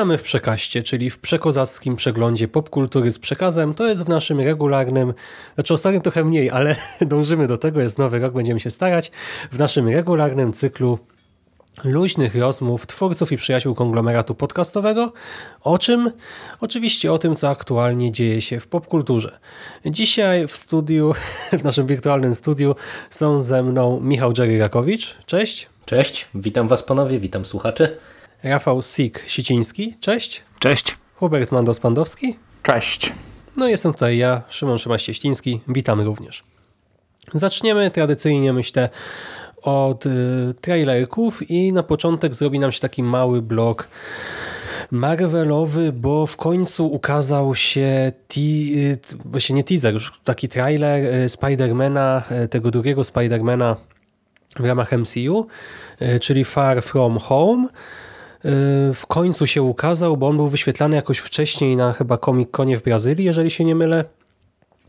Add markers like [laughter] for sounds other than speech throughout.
Witamy w Przekaście, czyli w przekozackim przeglądzie popkultury z przekazem. To jest w naszym regularnym, znaczy ostatnio trochę mniej, ale [laughs] dążymy do tego, jest nowy rok, będziemy się starać. W naszym regularnym cyklu luźnych rozmów twórców i przyjaciół konglomeratu podcastowego. O czym? Oczywiście o tym, co aktualnie dzieje się w popkulturze. Dzisiaj w studiu, [laughs] w naszym wirtualnym studiu są ze mną Michał Jerry Rakowicz. Cześć. Cześć, witam was panowie, witam słuchaczy. Rafał Sik-Siciński. Cześć. Cześć. Hubert Mandos-Pandowski. Cześć. No i jestem tutaj ja, Szymon Szymaś-Cieśliński. Witamy również. Zaczniemy tradycyjnie, myślę, od y, trailerków i na początek zrobi nam się taki mały blok Marvelowy, bo w końcu ukazał się ti, y, właśnie nie teaser, już taki trailer y, Spidermana, tego drugiego Spidermana w ramach MCU, czyli Far From Home. Y, w końcu się ukazał, bo on był wyświetlany jakoś wcześniej na chyba Comic-Conie w Brazylii, jeżeli się nie mylę,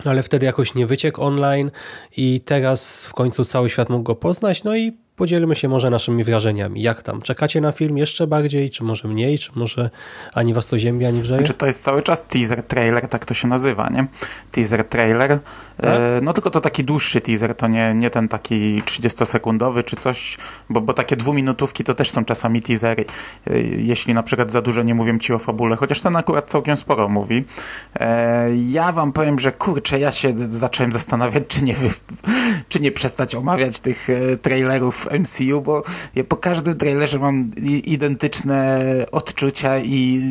ale wtedy jakoś nie wyciekł online i teraz w końcu cały świat mógł go poznać, no i podzielmy się może naszymi wrażeniami. Jak tam? Czekacie na film jeszcze bardziej, czy może mniej, czy może ani was to ziębi, ani grzeje? Znaczy to jest cały czas teaser, trailer, tak to się nazywa, nie? Teaser, trailer. Tak? E, no tylko to taki dłuższy teaser, to nie, nie ten taki 30-sekundowy czy coś, bo, bo takie dwuminutówki to też są czasami teasery. E, jeśli na przykład za dużo nie mówię ci o fabule, chociaż ten akurat całkiem sporo mówi. E, ja wam powiem, że kurczę, ja się zacząłem zastanawiać, czy nie, [laughs] czy nie przestać omawiać tych e, trailerów MCU, bo ja po każdym trailerze mam identyczne odczucia i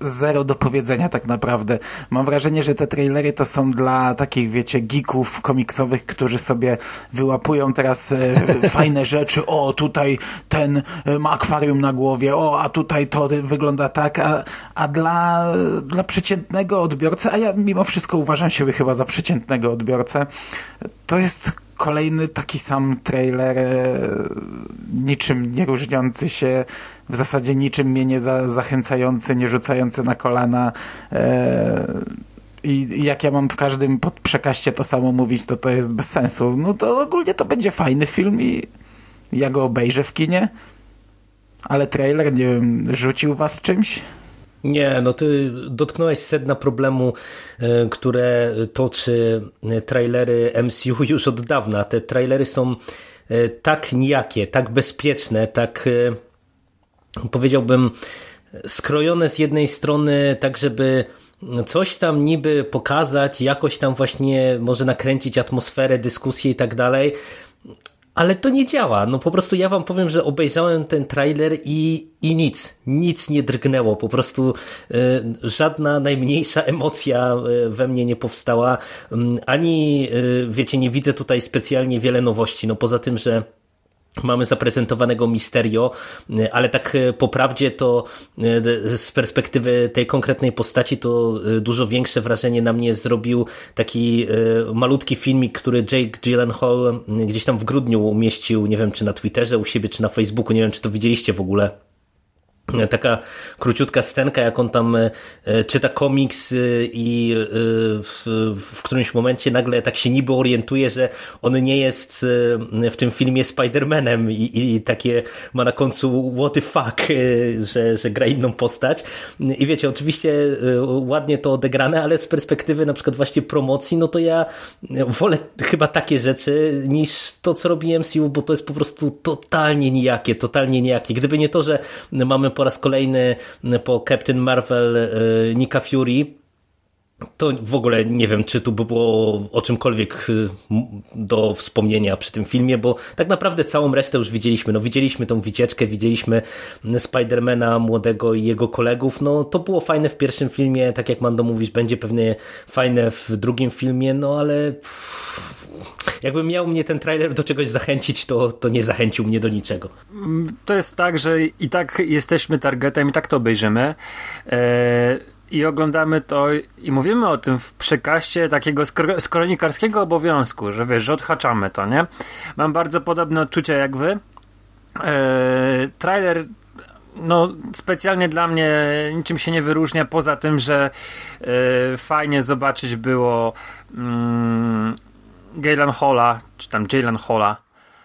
zero do powiedzenia tak naprawdę. Mam wrażenie, że te trailery to są dla takich, wiecie, geeków komiksowych, którzy sobie wyłapują teraz e, [laughs] fajne rzeczy. O, tutaj ten e, ma akwarium na głowie, o, a tutaj to wygląda tak, a, a dla, dla przeciętnego odbiorcy, a ja mimo wszystko uważam siebie chyba za przeciętnego odbiorcę, to jest kolejny taki sam trailer, e, niczym nie różniący się, w zasadzie niczym mnie nie za, zachęcający, nie rzucający na kolana. E, I jak ja mam w każdym przekaście to samo mówić, to to jest bez sensu. No to ogólnie to będzie fajny film i ja go obejrzę w kinie. Ale trailer, nie wiem, rzucił was czymś? Nie, no ty dotknąłeś sedna problemu, e, które toczy trailery MCU [laughs] już od dawna. Te trailery są e, tak nijakie, tak bezpieczne, tak e, powiedziałbym skrojone z jednej strony tak, żeby coś tam niby pokazać, jakoś tam właśnie może nakręcić atmosferę, dyskusję i tak dalej, ale to nie działa. No po prostu ja wam powiem, że obejrzałem ten trailer i, i nic, nic nie drgnęło. Po prostu y, żadna najmniejsza emocja y, we mnie nie powstała. Y, ani, wiecie, nie widzę tutaj specjalnie wiele nowości. No poza tym, że Mamy zaprezentowanego Misterio, ale tak e, po prawdzie to e, z perspektywy tej konkretnej postaci to e, dużo większe wrażenie na mnie zrobił taki malutki filmik, który Jake Gyllenhaal gdzieś tam w grudniu umieścił, nie wiem czy na Twitterze u siebie, czy na Facebooku, nie wiem czy to widzieliście w ogóle taka króciutka scenka, jak on tam e, czyta komiks e, i e, w, w którymś momencie nagle tak się niby orientuje, że on nie jest w tym filmie Spider-Manem i, i takie ma na końcu what the fuck, że, że gra inną postać. I wiecie, oczywiście ładnie to odegrane, ale z perspektywy na przykład właśnie promocji, no to ja wolę chyba takie rzeczy niż to, co robi MCU, bo to jest po prostu totalnie nijakie, totalnie nijakie. Gdyby nie to, że mamy po raz kolejny po Captain Marvel e, Nika Fury, to w ogóle nie wiem, czy tu by było o czymkolwiek e, do wspomnienia przy tym filmie, bo tak naprawdę całą resztę już widzieliśmy. No, widzieliśmy tą wycieczkę, widzieliśmy Spidermana młodego i jego kolegów. No, to było fajne w pierwszym filmie, tak jak Mando mówisz, będzie pewnie fajne w drugim filmie, no ale jakby miał mnie ten trailer do czegoś zachęcić, to, to nie zachęcił mnie do niczego. To jest tak, że i tak jesteśmy targetem i tak to obejrzymy. E, I oglądamy to i mówimy o tym w przekaście takiego z kronikarskiego obowiązku, że wiesz, że odhaczamy to, nie? Mam bardzo podobne odczucia jak wy. E, trailer no, specjalnie dla mnie niczym się nie wyróżnia, poza tym, że y, fajnie zobaczyć było mm, Galen Halla, czy tam Jalen Halla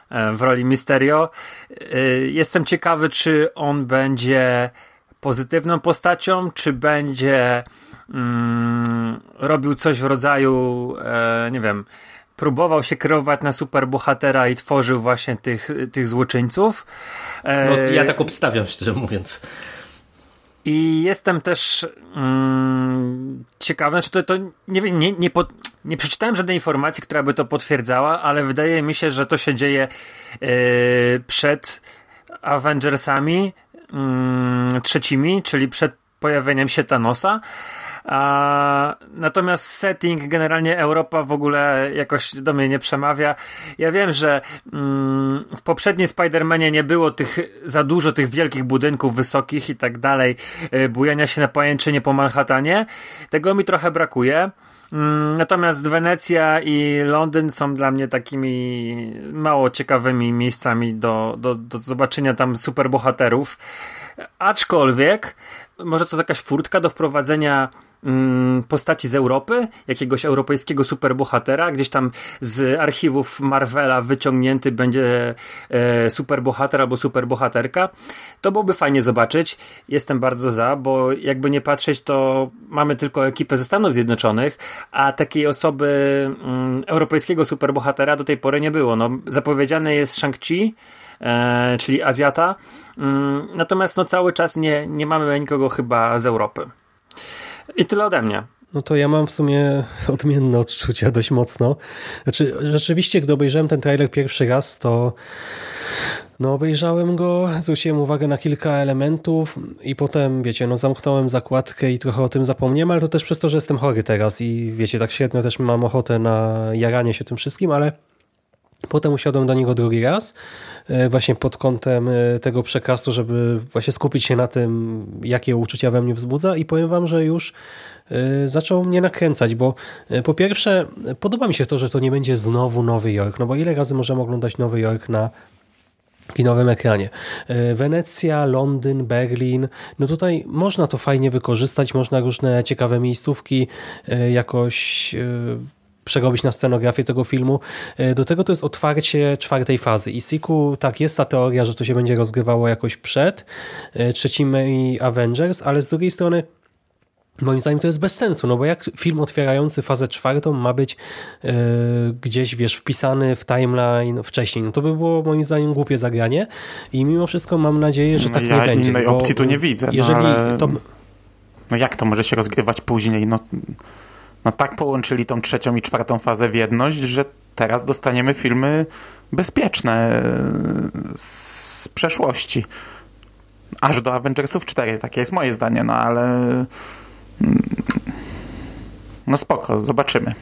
e, w roli Mysterio. Y, jestem ciekawy, czy on będzie pozytywną postacią, czy będzie mm, robił coś w rodzaju, e, nie wiem, próbował się kreować na superbohatera i tworzył właśnie tych, tych złoczyńców. No, ja tak obstawiam, szczerze mówiąc. I jestem też mm, ciekawy, czy to, to nie wiem, nie, nie, pod, nie przeczytałem żadnej informacji, która by to potwierdzała, ale wydaje mi się, że to się dzieje yy, przed Avengersami yy, trzecimi, czyli przed pojawieniem się Thanosa. A, natomiast setting, generalnie Europa w ogóle jakoś do mnie nie przemawia. Ja wiem, że mm, w poprzedniej Spider-Manie nie było tych za dużo tych wielkich budynków wysokich i tak dalej, y, bujania się na pajęczynie po Manhattanie. Tego mi trochę brakuje. Mm, natomiast Wenecja i Londyn są dla mnie takimi mało ciekawymi miejscami do, do, do zobaczenia tam superbohaterów. Aczkolwiek, może to jakaś furtka do wprowadzenia Mm, postaci z Europy, jakiegoś europejskiego superbohatera, gdzieś tam z archiwów Marvela wyciągnięty będzie e, superbohater albo superbohaterka. To byłoby fajnie zobaczyć. Jestem bardzo za, bo jakby nie patrzeć, to mamy tylko ekipę ze Stanów Zjednoczonych, a takiej osoby mm, europejskiego superbohatera do tej pory nie było. No, zapowiedziany jest Shang-Chi, e, czyli Azjata, mm, natomiast no, cały czas nie, nie mamy nikogo chyba z Europy. I tyle ode mnie. No to ja mam w sumie [laughs] odmienne odczucia dość mocno. Znaczy, rzeczywiście, gdy obejrzałem ten trailer pierwszy raz, to no obejrzałem go, zwróciłem uwagę na kilka elementów i potem, wiecie, no zamknąłem zakładkę i trochę o tym zapomniałem, ale to też przez to, że jestem chory teraz i wiecie, tak średnio też mam ochotę na jaranie się tym wszystkim, ale Potem usiadłem do niego drugi raz, e, właśnie pod kątem e, tego przekazu, żeby właśnie skupić się na tym, jakie uczucia we mnie wzbudza i powiem wam, że już e, zaczął mnie nakręcać, bo po pierwsze podoba mi się to, że to nie będzie znowu Nowy Jork, no bo ile razy możemy oglądać Nowy Jork na kinowym ekranie. Wenecja, Londyn, Berlin, no tutaj można to fajnie wykorzystać, można różne ciekawe miejscówki jakoś przerobić na scenografię tego filmu. E, do tego to jest otwarcie czwartej fazy. I Siku, tak, jest ta teoria, że to się będzie rozgrywało jakoś przed e, trzecimi Avengers, ale z drugiej strony Moim zdaniem to jest bez sensu, no bo jak film otwierający fazę czwartą ma być yy, gdzieś, wiesz, wpisany w timeline wcześniej, no to by było moim zdaniem głupie zagranie i mimo wszystko mam nadzieję, że no tak ja nie będzie. innej opcji tu nie widzę, no jeżeli no ale... to... No jak to może się rozgrywać później? No no tak połączyli tą trzecią i czwartą fazę w jedność, że teraz dostaniemy filmy bezpieczne e, z przeszłości. Aż do Avengersów 4, takie jest moje zdanie, no ale mm, no spoko, zobaczymy.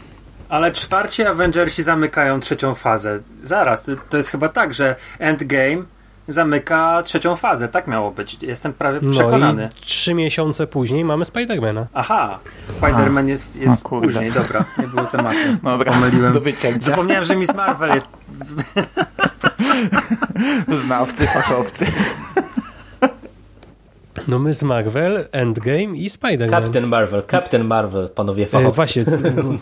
Ale czwarci Avengersi zamykają trzecią fazę. Zaraz, to jest chyba tak, że Endgame zamyka trzecią fazę. Tak miało być. Jestem prawie przekonany. No i trzy miesiące później mamy Spidermana. Aha, Spiderman jest, jest później, dobra. Nie było tematu. [laughs] Dobra, Pomyliłem. do wycięcia. Zapomniałem, że Miss Marvel jest... [laughs] Znawcy, fachowcy. No my z Marvel, Endgame i Spider-Man. Captain Marvel, Captain Marvel, panowie fachowcy. E, właśnie,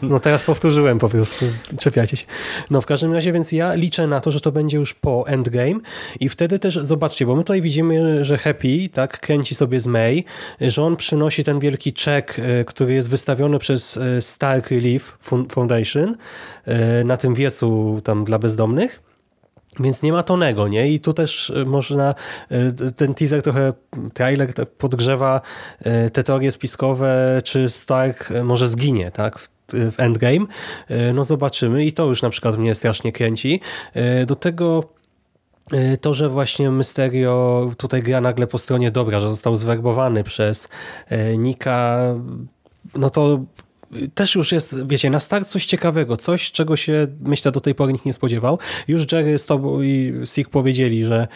no teraz powtórzyłem po prostu, czepiacie się. No w każdym razie, więc ja liczę na to, że to będzie już po Endgame i wtedy też, zobaczcie, bo my tutaj widzimy, że Happy, tak, kręci sobie z May, że on przynosi ten wielki czek, e, który jest wystawiony przez e, Stark Relief Foundation na tym wiecu tam dla bezdomnych więc nie ma Tonego, nie? I tu też e, można, e, ten teaser trochę, trailer podgrzewa e, te teorie spiskowe, czy Stark może zginie, tak? W Endgame. No zobaczymy i to już na przykład mnie strasznie kręci. Do tego to, że właśnie Mysterio tutaj gra nagle po stronie dobra, że został zwerbowany przez Nika, no to też już jest, wiecie, na start coś ciekawego, coś, czego się, myślę, do tej pory nikt nie spodziewał. Już Jerry z tobą i Sig powiedzieli, że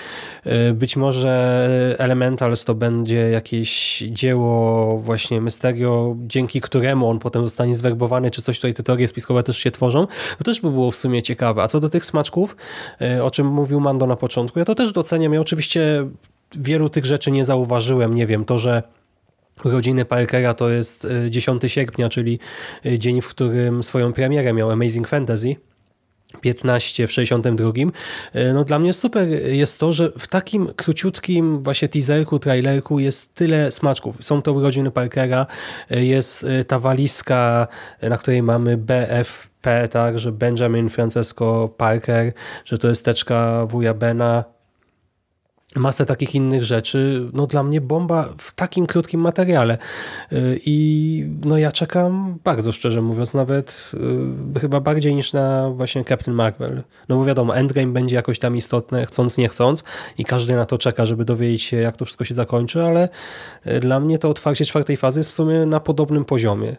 e, być może Elementals to będzie jakieś dzieło właśnie Mysterio, dzięki któremu on potem zostanie zwerbowany, czy coś tutaj te teorie spiskowe też się tworzą. To też by było w sumie ciekawe. A co do tych smaczków, e, o czym mówił Mando na początku, ja to też doceniam. Ja oczywiście wielu tych rzeczy nie zauważyłem. Nie wiem, to, że urodziny Parkera to jest 10 e, sierpnia, czyli e, dzień, w którym swoją premierę miał Amazing Fantasy. 15 w 62. E, no dla mnie super jest to, że w takim króciutkim właśnie teaserku, trailerku jest tyle smaczków. Są to urodziny Parkera, jest ta walizka, na której mamy BFP, tak, że Benjamin Francesco Parker, że to jest teczka wuja Bena, masę takich innych rzeczy. No dla mnie bomba w takim krótkim materiale. Y, I no ja czekam bardzo szczerze mówiąc, nawet y, chyba bardziej niż na właśnie Captain Marvel. No bo wiadomo, Endgame będzie jakoś tam istotne, chcąc nie chcąc i każdy na to czeka, żeby dowiedzieć się jak to wszystko się zakończy, ale y, dla mnie to otwarcie czwartej fazy jest w sumie na podobnym poziomie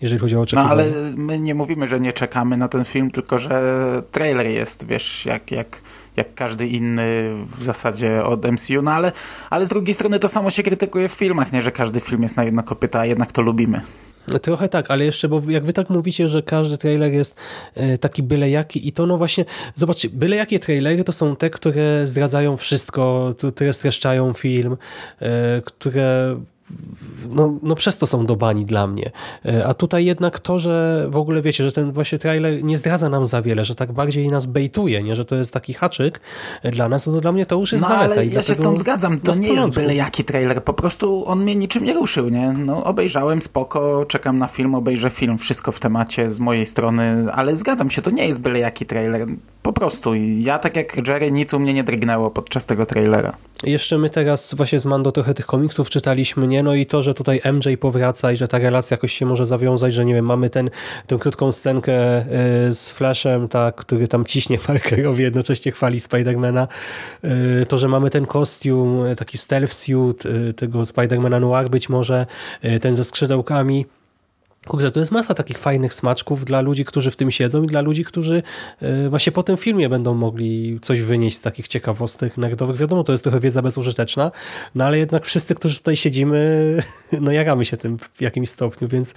jeżeli chodzi o oczekiwania. No ale my nie mówimy, że nie czekamy na ten film, tylko że trailer jest, wiesz, jak, jak jak każdy inny w zasadzie od MCU, no ale, ale z drugiej strony to samo się krytykuje w filmach, nie, że każdy film jest na jedno kopyta, a jednak to lubimy. Trochę tak, ale jeszcze, bo jak wy tak mówicie, że każdy trailer jest e, taki byle jaki i to no właśnie, zobaczcie, byle jakie trailery to są te, które zdradzają wszystko, które streszczają film, e, które no, no przez to są dobani dla mnie. E, a tutaj jednak to, że w ogóle wiecie, że ten właśnie trailer nie zdradza nam za wiele, że tak bardziej nas bejtuje, nie? że to jest taki haczyk dla nas, no to dla mnie to już jest no, zaleta. ale ja się z tą zgadzam, to no, nie jest byle jaki trailer, po prostu on mnie niczym nie ruszył, nie? No obejrzałem, spoko, czekam na film, obejrzę film, wszystko w temacie z mojej strony, ale zgadzam się, to nie jest byle jaki trailer, po prostu. Ja tak jak Jerry, nic u mnie nie drgnęło podczas tego trailera. Jeszcze my teraz właśnie z Mando trochę tych komiksów czytaliśmy, nie? No i to, że tutaj MJ powraca i że ta relacja jakoś się może zawiązać, że nie wiem, mamy ten, tę krótką scenkę e, z Flashem, tak, który tam ciśnie [laughs] Parkerowi, jednocześnie chwali Spidermana. E, to, że mamy ten kostium, e, taki stealth suit tego Spidermana Noir być może, ten ze skrzydełkami. Kurczę, to jest masa takich fajnych smaczków dla ludzi, którzy w tym siedzą i dla ludzi, którzy e, właśnie po tym filmie będą mogli coś wynieść z takich ciekawostek narodowych. Wiadomo, to jest trochę wiedza bezużyteczna, no ale jednak wszyscy, którzy tutaj siedzimy, [laughs] no jaramy się tym w jakimś stopniu, więc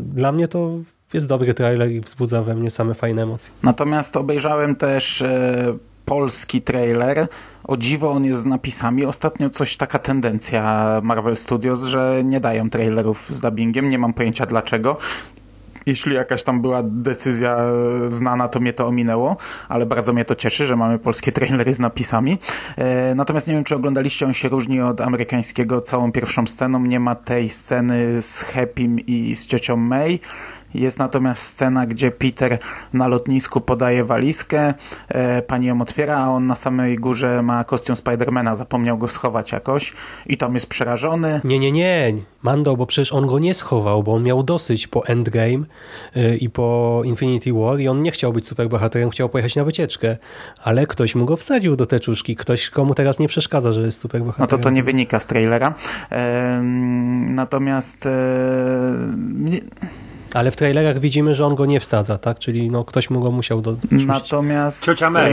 dla mnie to jest dobry trailer i wzbudza we mnie same fajne emocje. Natomiast obejrzałem też e, polski trailer. O dziwo on jest z napisami. Ostatnio coś taka tendencja Marvel Studios, że nie dają trailerów z dubbingiem. Nie mam pojęcia dlaczego. Jeśli jakaś tam była decyzja znana, to mnie to ominęło, ale bardzo mnie to cieszy, że mamy polskie trailery z napisami. E, natomiast nie wiem, czy oglądaliście, on się różni od amerykańskiego całą pierwszą sceną. Nie ma tej sceny z Happym i z ciocią May. Jest natomiast scena, gdzie Peter na lotnisku podaje walizkę, e, pani ją otwiera, a on na samej górze ma kostium Spidermana, zapomniał go schować jakoś i tam jest przerażony. Nie, nie, nie, Mando, bo przecież on go nie schował, bo on miał dosyć po Endgame e, i po Infinity War i on nie chciał być superbohaterem, chciał pojechać na wycieczkę, ale ktoś mu go wsadził do teczuszki, ktoś komu teraz nie przeszkadza, że jest superbohaterem. No to to nie wynika z trailera. E, natomiast e, ale w trailerach widzimy, że on go nie wsadza, tak? Czyli no, ktoś mu go musiał do. Natomiast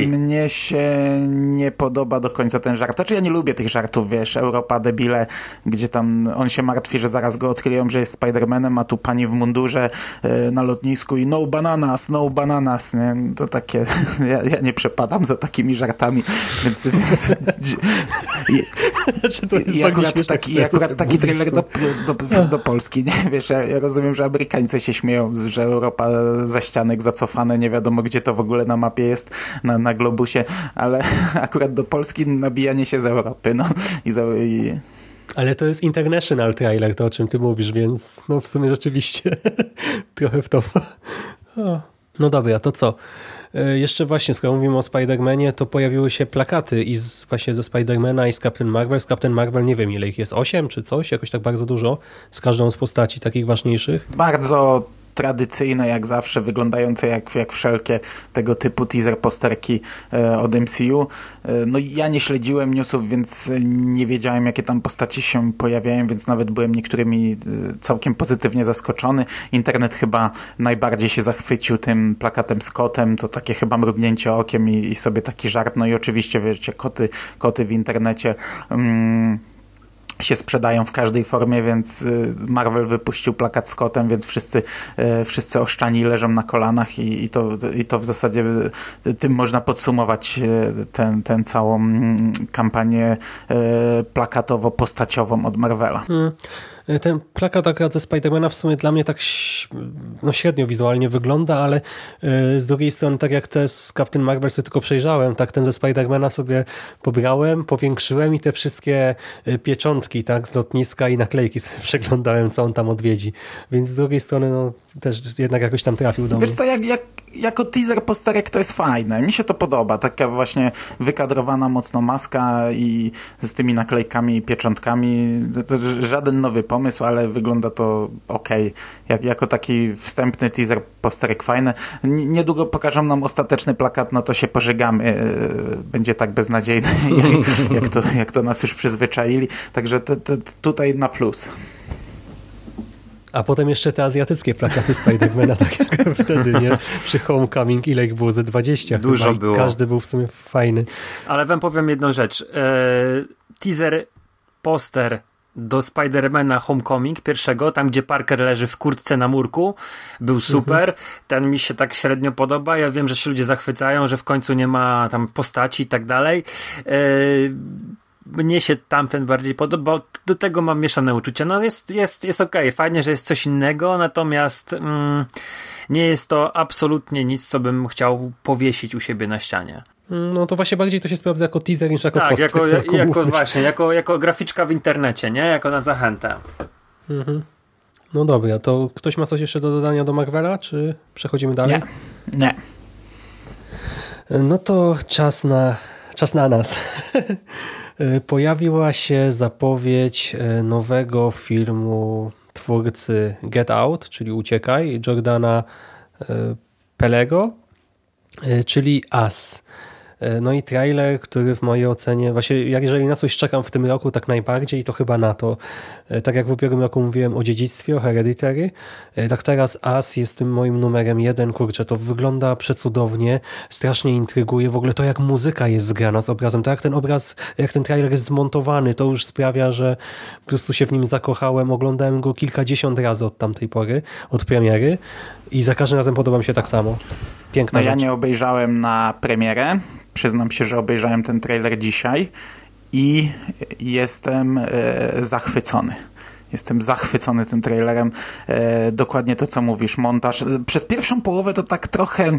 mnie się nie podoba do końca ten żart. Znaczy ja nie lubię tych żartów, wiesz, Europa debile, gdzie tam on się martwi, że zaraz go odkryją, że jest Spider-Manem, a tu pani w mundurze yy, na lotnisku i no bananas, no bananas, nie? To takie, [laughs] ja, ja nie przepadam za takimi żartami, więc... więc [laughs] [laughs] znaczy, to jest I akurat taki, akurat taki trailer do, do, do, do Polski, nie? [laughs] Wiesz, ja, ja rozumiem, że Amerykańcy się śmieją, że Europa za ścianek zacofane, nie wiadomo gdzie to w ogóle na mapie jest, na, na globusie, ale [laughs] akurat do Polski nabijanie się z Europy, no i, za, i... Ale to jest international trailer, to o czym ty mówisz, więc no w sumie rzeczywiście trochę w to. No dobra, to co? E, jeszcze właśnie, skoro mówimy o Spider-Manie, to pojawiły się plakaty i z, właśnie ze Spider-Mana i z Captain Marvel. Z Captain Marvel nie wiem ile ich jest, 8 czy coś, jakoś tak bardzo dużo, z każdą z postaci takich ważniejszych. Bardzo tradycyjne jak zawsze, wyglądające jak, jak wszelkie tego typu teaser posterki e, od MCU. E, no ja nie śledziłem newsów, więc nie wiedziałem jakie tam postaci się pojawiają, więc nawet byłem niektórymi e, całkiem pozytywnie zaskoczony. Internet chyba najbardziej się zachwycił tym plakatem z kotem, to takie chyba mrugnięcie okiem i, i sobie taki żart. No i oczywiście wiecie, koty, koty w internecie. Mm, się sprzedają w każdej formie, więc y, Marvel wypuścił plakat z kotem, więc wszyscy, y, wszyscy oszczani leżą na kolanach i, i, to, i to w zasadzie y, tym można podsumować tę ten całą mm, kampanię plakatowo-postaciową od Marvela. Hmm. Ten plakat akurat ze Spidermana w sumie dla mnie tak no średnio wizualnie wygląda, ale e, z drugiej strony tak jak te z Captain Marvel sobie tylko przejrzałem, tak ten ze Spidermana sobie pobrałem, powiększyłem i te wszystkie e, pieczątki tak z lotniska i naklejki sobie [laughs] przeglądałem, co on tam odwiedzi. Więc z drugiej strony no też jednak jakoś tam trafił do Wiesz mnie. co, jak, jak, jako teaser posterek to jest fajne. Mi się to podoba. Taka właśnie wykadrowana mocno maska i z tymi naklejkami i pieczątkami. To, żaden nowy pomysł, ale wygląda to ok. Jak, jako taki wstępny teaser posterek fajny. Niedługo pokażą nam ostateczny plakat, no to się pożegamy. E, będzie tak beznadziejny, [laughs] jak, jak, to, jak to nas już przyzwyczaili. Także te, te, tutaj na plus. A potem jeszcze te azjatyckie plakaty Spidermana, tak jak [laughs] wtedy, nie? Przy Homecoming, ile ich było? Ze 20 Dużo chyba. było. Każdy był w sumie fajny. Ale wam powiem jedną rzecz. Eee, teaser, poster do Spidermana Homecoming pierwszego, tam gdzie Parker leży w kurtce na murku, był super. Mhm. Ten mi się tak średnio podoba. Ja wiem, że się ludzie zachwycają, że w końcu nie ma tam postaci i tak dalej. Eee, mnie się tamten bardziej podobał. Do tego mam mieszane uczucia. No jest, jest, jest okej, okay. fajnie, że jest coś innego, natomiast mm, nie jest to absolutnie nic, co bym chciał powiesić u siebie na ścianie. No to właśnie bardziej to się sprawdza jako teaser niż jako Tak, poster, jako, jako, jako właśnie, jako, jako graficzka w internecie, nie? Jako na zachętę. Mhm. No dobra, to ktoś ma coś jeszcze do dodania do Marvela, czy przechodzimy dalej? Nie. Nie. No to czas na, czas na nas. [laughs] E, pojawiła się zapowiedź e, nowego filmu twórcy Get Out, czyli Uciekaj, Jordana e, Pelego, czyli As. E, no i trailer, który w mojej ocenie, właśnie jeżeli na coś czekam w tym roku tak najbardziej, to chyba na to. E, tak jak w ubiegłym roku mówiłem o dziedzictwie, o Hereditary, e, tak teraz As jest tym moim numerem jeden. Kurczę, to wygląda przecudownie, strasznie intryguje. W ogóle to jak muzyka jest zgrana z obrazem, to jak ten obraz, jak ten trailer jest zmontowany, to już sprawia, że po prostu się w nim zakochałem. Oglądałem go kilkadziesiąt razy od tamtej pory, od premiery i za każdym razem podoba mi się tak samo. Piękna no rzecz. ja nie obejrzałem na premierę. Przyznam się, że obejrzałem ten trailer dzisiaj i jestem e, zachwycony. Jestem zachwycony tym trailerem. E, dokładnie to, co mówisz. Montaż. Przez pierwszą połowę to tak trochę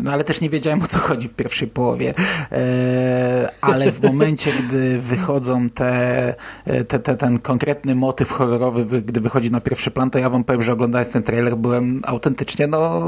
no ale też nie wiedziałem o co chodzi w pierwszej połowie. E, ale w momencie, gdy wychodzą te, te, te, ten konkretny motyw horrorowy, gdy wychodzi na pierwszy plan, to ja wam powiem, że oglądając ten trailer byłem autentycznie, no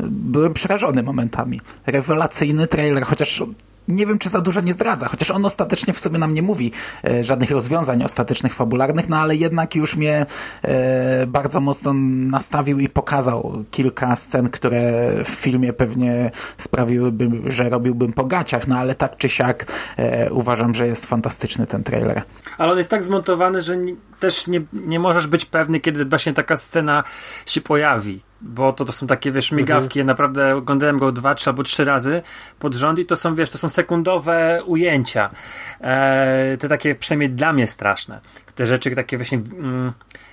byłem przerażony momentami. Rewelacyjny trailer, chociaż nie wiem, czy za dużo nie zdradza, chociaż on ostatecznie w sobie nam nie mówi e, żadnych rozwiązań ostatecznych, fabularnych, no ale jednak już mnie e, bardzo mocno nastawił i pokazał kilka scen, które w filmie pewnie sprawiłyby, że robiłbym po gaciach, no ale tak czy siak e, uważam, że jest fantastyczny ten trailer. Ale on jest tak zmontowany, że też nie, nie możesz być pewny, kiedy właśnie taka scena się pojawi bo to, to są takie, wiesz, migawki, mhm. naprawdę oglądałem go dwa, trzy albo trzy razy pod rząd i to są, wiesz, to są sekundowe ujęcia. E, te takie, przynajmniej dla mnie straszne. Te rzeczy takie właśnie... Mm,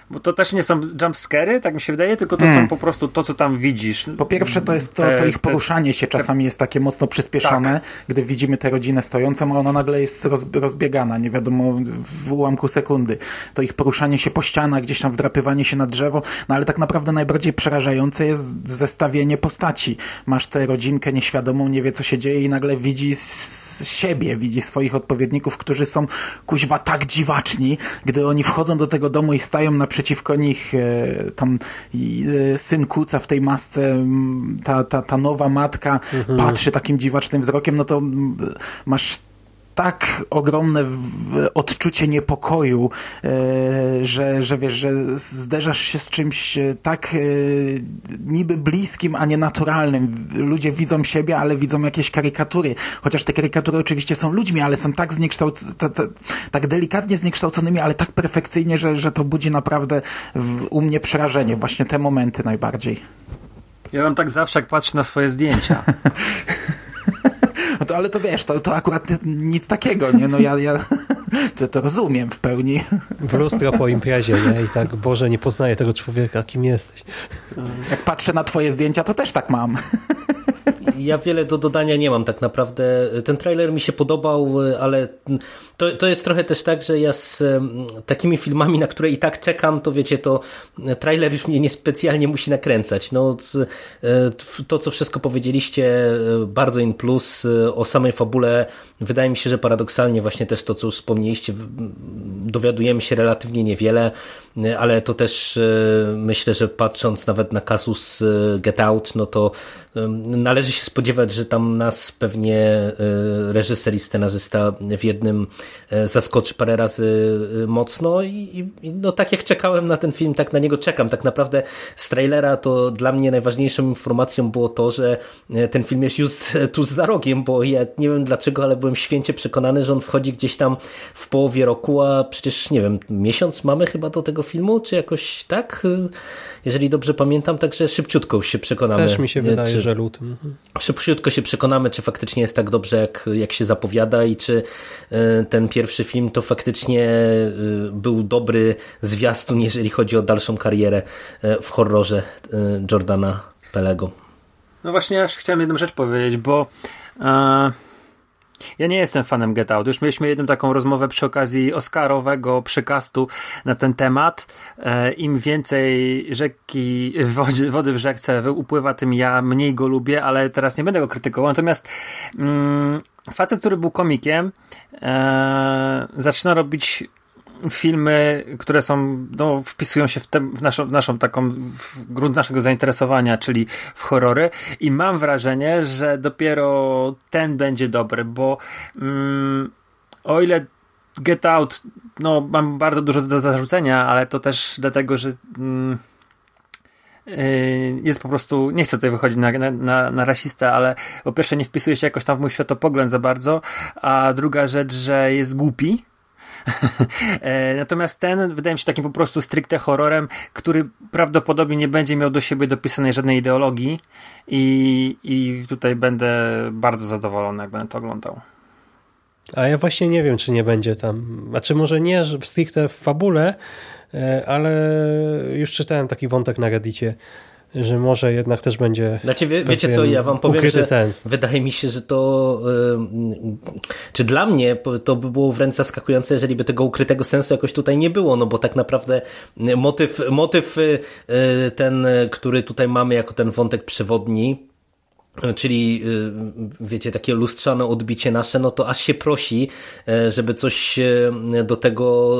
bo to też nie są jumpscary, tak mi się wydaje, tylko to hmm. są po prostu to, co tam widzisz. Po pierwsze, to jest to, te, to ich poruszanie się czasami te... jest takie mocno przyspieszone, tak. gdy widzimy tę rodzinę stojącą, a ona nagle jest roz, rozbiegana, nie wiadomo, w ułamku sekundy. To ich poruszanie się po ścianach, gdzieś tam wdrapywanie się na drzewo, no ale tak naprawdę najbardziej przerażające jest zestawienie postaci. Masz tę rodzinkę nieświadomą, nie wie co się dzieje i nagle widzi siebie, widzi swoich odpowiedników, którzy są kuźwa tak dziwaczni, gdy oni wchodzą do tego domu i stają na przeciwko nich e, tam e, syn kuca w tej masce, ta, ta, ta nowa matka mhm. patrzy takim dziwacznym wzrokiem, no to masz tak ogromne odczucie niepokoju, e, że, że wiesz, że zderzasz się z czymś e, tak e, niby bliskim, a nie naturalnym. Ludzie widzą siebie, ale widzą jakieś karykatury. Chociaż te karykatury oczywiście są ludźmi, ale są tak zniekształc... ta- ta- tak delikatnie zniekształconymi, ale tak perfekcyjnie, że, że to budzi naprawdę w, u mnie przerażenie. Właśnie te momenty najbardziej. Ja mam tak zawsze, jak patrzę na swoje zdjęcia. [laughs] To, ale to wiesz, to, to akurat nic takiego, nie? No ja, ja [laughs] to, to rozumiem w pełni. W [laughs] lustro po imprezie, nie? I tak, Boże, nie poznaję tego człowieka, kim jesteś. Jak patrzę na twoje zdjęcia, to też tak mam. [laughs] Ja wiele do dodania nie mam tak naprawdę. Ten trailer mi się podobał, ale to, to jest trochę też tak, że ja z takimi filmami, na które i tak czekam, to wiecie, to trailer już mnie niespecjalnie musi nakręcać. No, e, to, co wszystko powiedzieliście, e, bardzo in plus e, o samej fabule. Wydaje mi się, że paradoksalnie właśnie też to, co już wspomnieliście, dowiadujemy się relatywnie niewiele, e, ale to też e, myślę, że patrząc nawet na kasus e, Get Out, no to należy się spodziewać, że tam nas pewnie reżyser i scenarzysta w jednym zaskoczy parę razy mocno i, i no tak jak czekałem na ten film, tak na niego czekam. Tak naprawdę z trailera to dla mnie najważniejszą informacją było to, że ten film jest już tuż za rogiem, bo ja nie wiem dlaczego, ale byłem święcie przekonany, że on wchodzi gdzieś tam w połowie roku, a przecież nie wiem, miesiąc mamy chyba do tego filmu, czy jakoś tak? Jeżeli dobrze pamiętam, także szybciutko już się przekonamy. Też mi się e, wydaje, czy- że lutym. Mhm. szybciutko się przekonamy, czy faktycznie jest tak dobrze, jak, jak się zapowiada i czy e, ten pierwszy film to faktycznie e, był dobry zwiastun, jeżeli chodzi o dalszą karierę w horrorze Jordana Pelego. No właśnie, ja jeszcze chciałem jedną rzecz powiedzieć, bo e, ja nie jestem fanem Get Out. Już mieliśmy jedną taką rozmowę przy okazji Oscarowego przykastu na ten temat. E, Im więcej rzeki, wody, wody w rzece wy- upływa, tym ja mniej go lubię, ale teraz nie będę go krytykował. Natomiast mm, facet, który był komikiem, e, zaczyna robić filmy, które są, no, wpisują się w, te, w, naszą, w naszą taką, w grunt naszego zainteresowania, czyli w horrory. I mam wrażenie, że dopiero ten będzie dobry, bo mm, o ile Get Out, no, mam bardzo dużo do zarzucenia, ale to też dlatego, że mm, yy, jest po prostu, nie chcę tutaj wychodzić na, na, na, rasistę, ale po pierwsze nie wpisuje się jakoś tam w mój światopogląd za bardzo, a druga rzecz, że jest głupi, [laughs] Natomiast ten wydaje mi się takim po prostu stricte horrorem, który prawdopodobnie nie będzie miał do siebie dopisanej żadnej ideologii i, i tutaj będę bardzo zadowolony, jak będę to oglądał. A ja właśnie nie wiem, czy nie będzie tam. Znaczy może nie że stricte w fabule, e, ale już czytałem taki wątek na Reddicie, że może jednak też będzie Znaczy, wie, wiecie co, ja wam powiem, że sens. wydaje mi się, że to czy dla mnie to by było wręcz zaskakujące, jeżeli by tego ukrytego sensu jakoś tutaj nie było, no bo tak naprawdę motyw, motyw y, y, ten, który tutaj mamy jako ten wątek przewodni, Czyli, y, wiecie, takie lustrzane odbicie nasze, no to aż się prosi, y, żeby coś y, do tego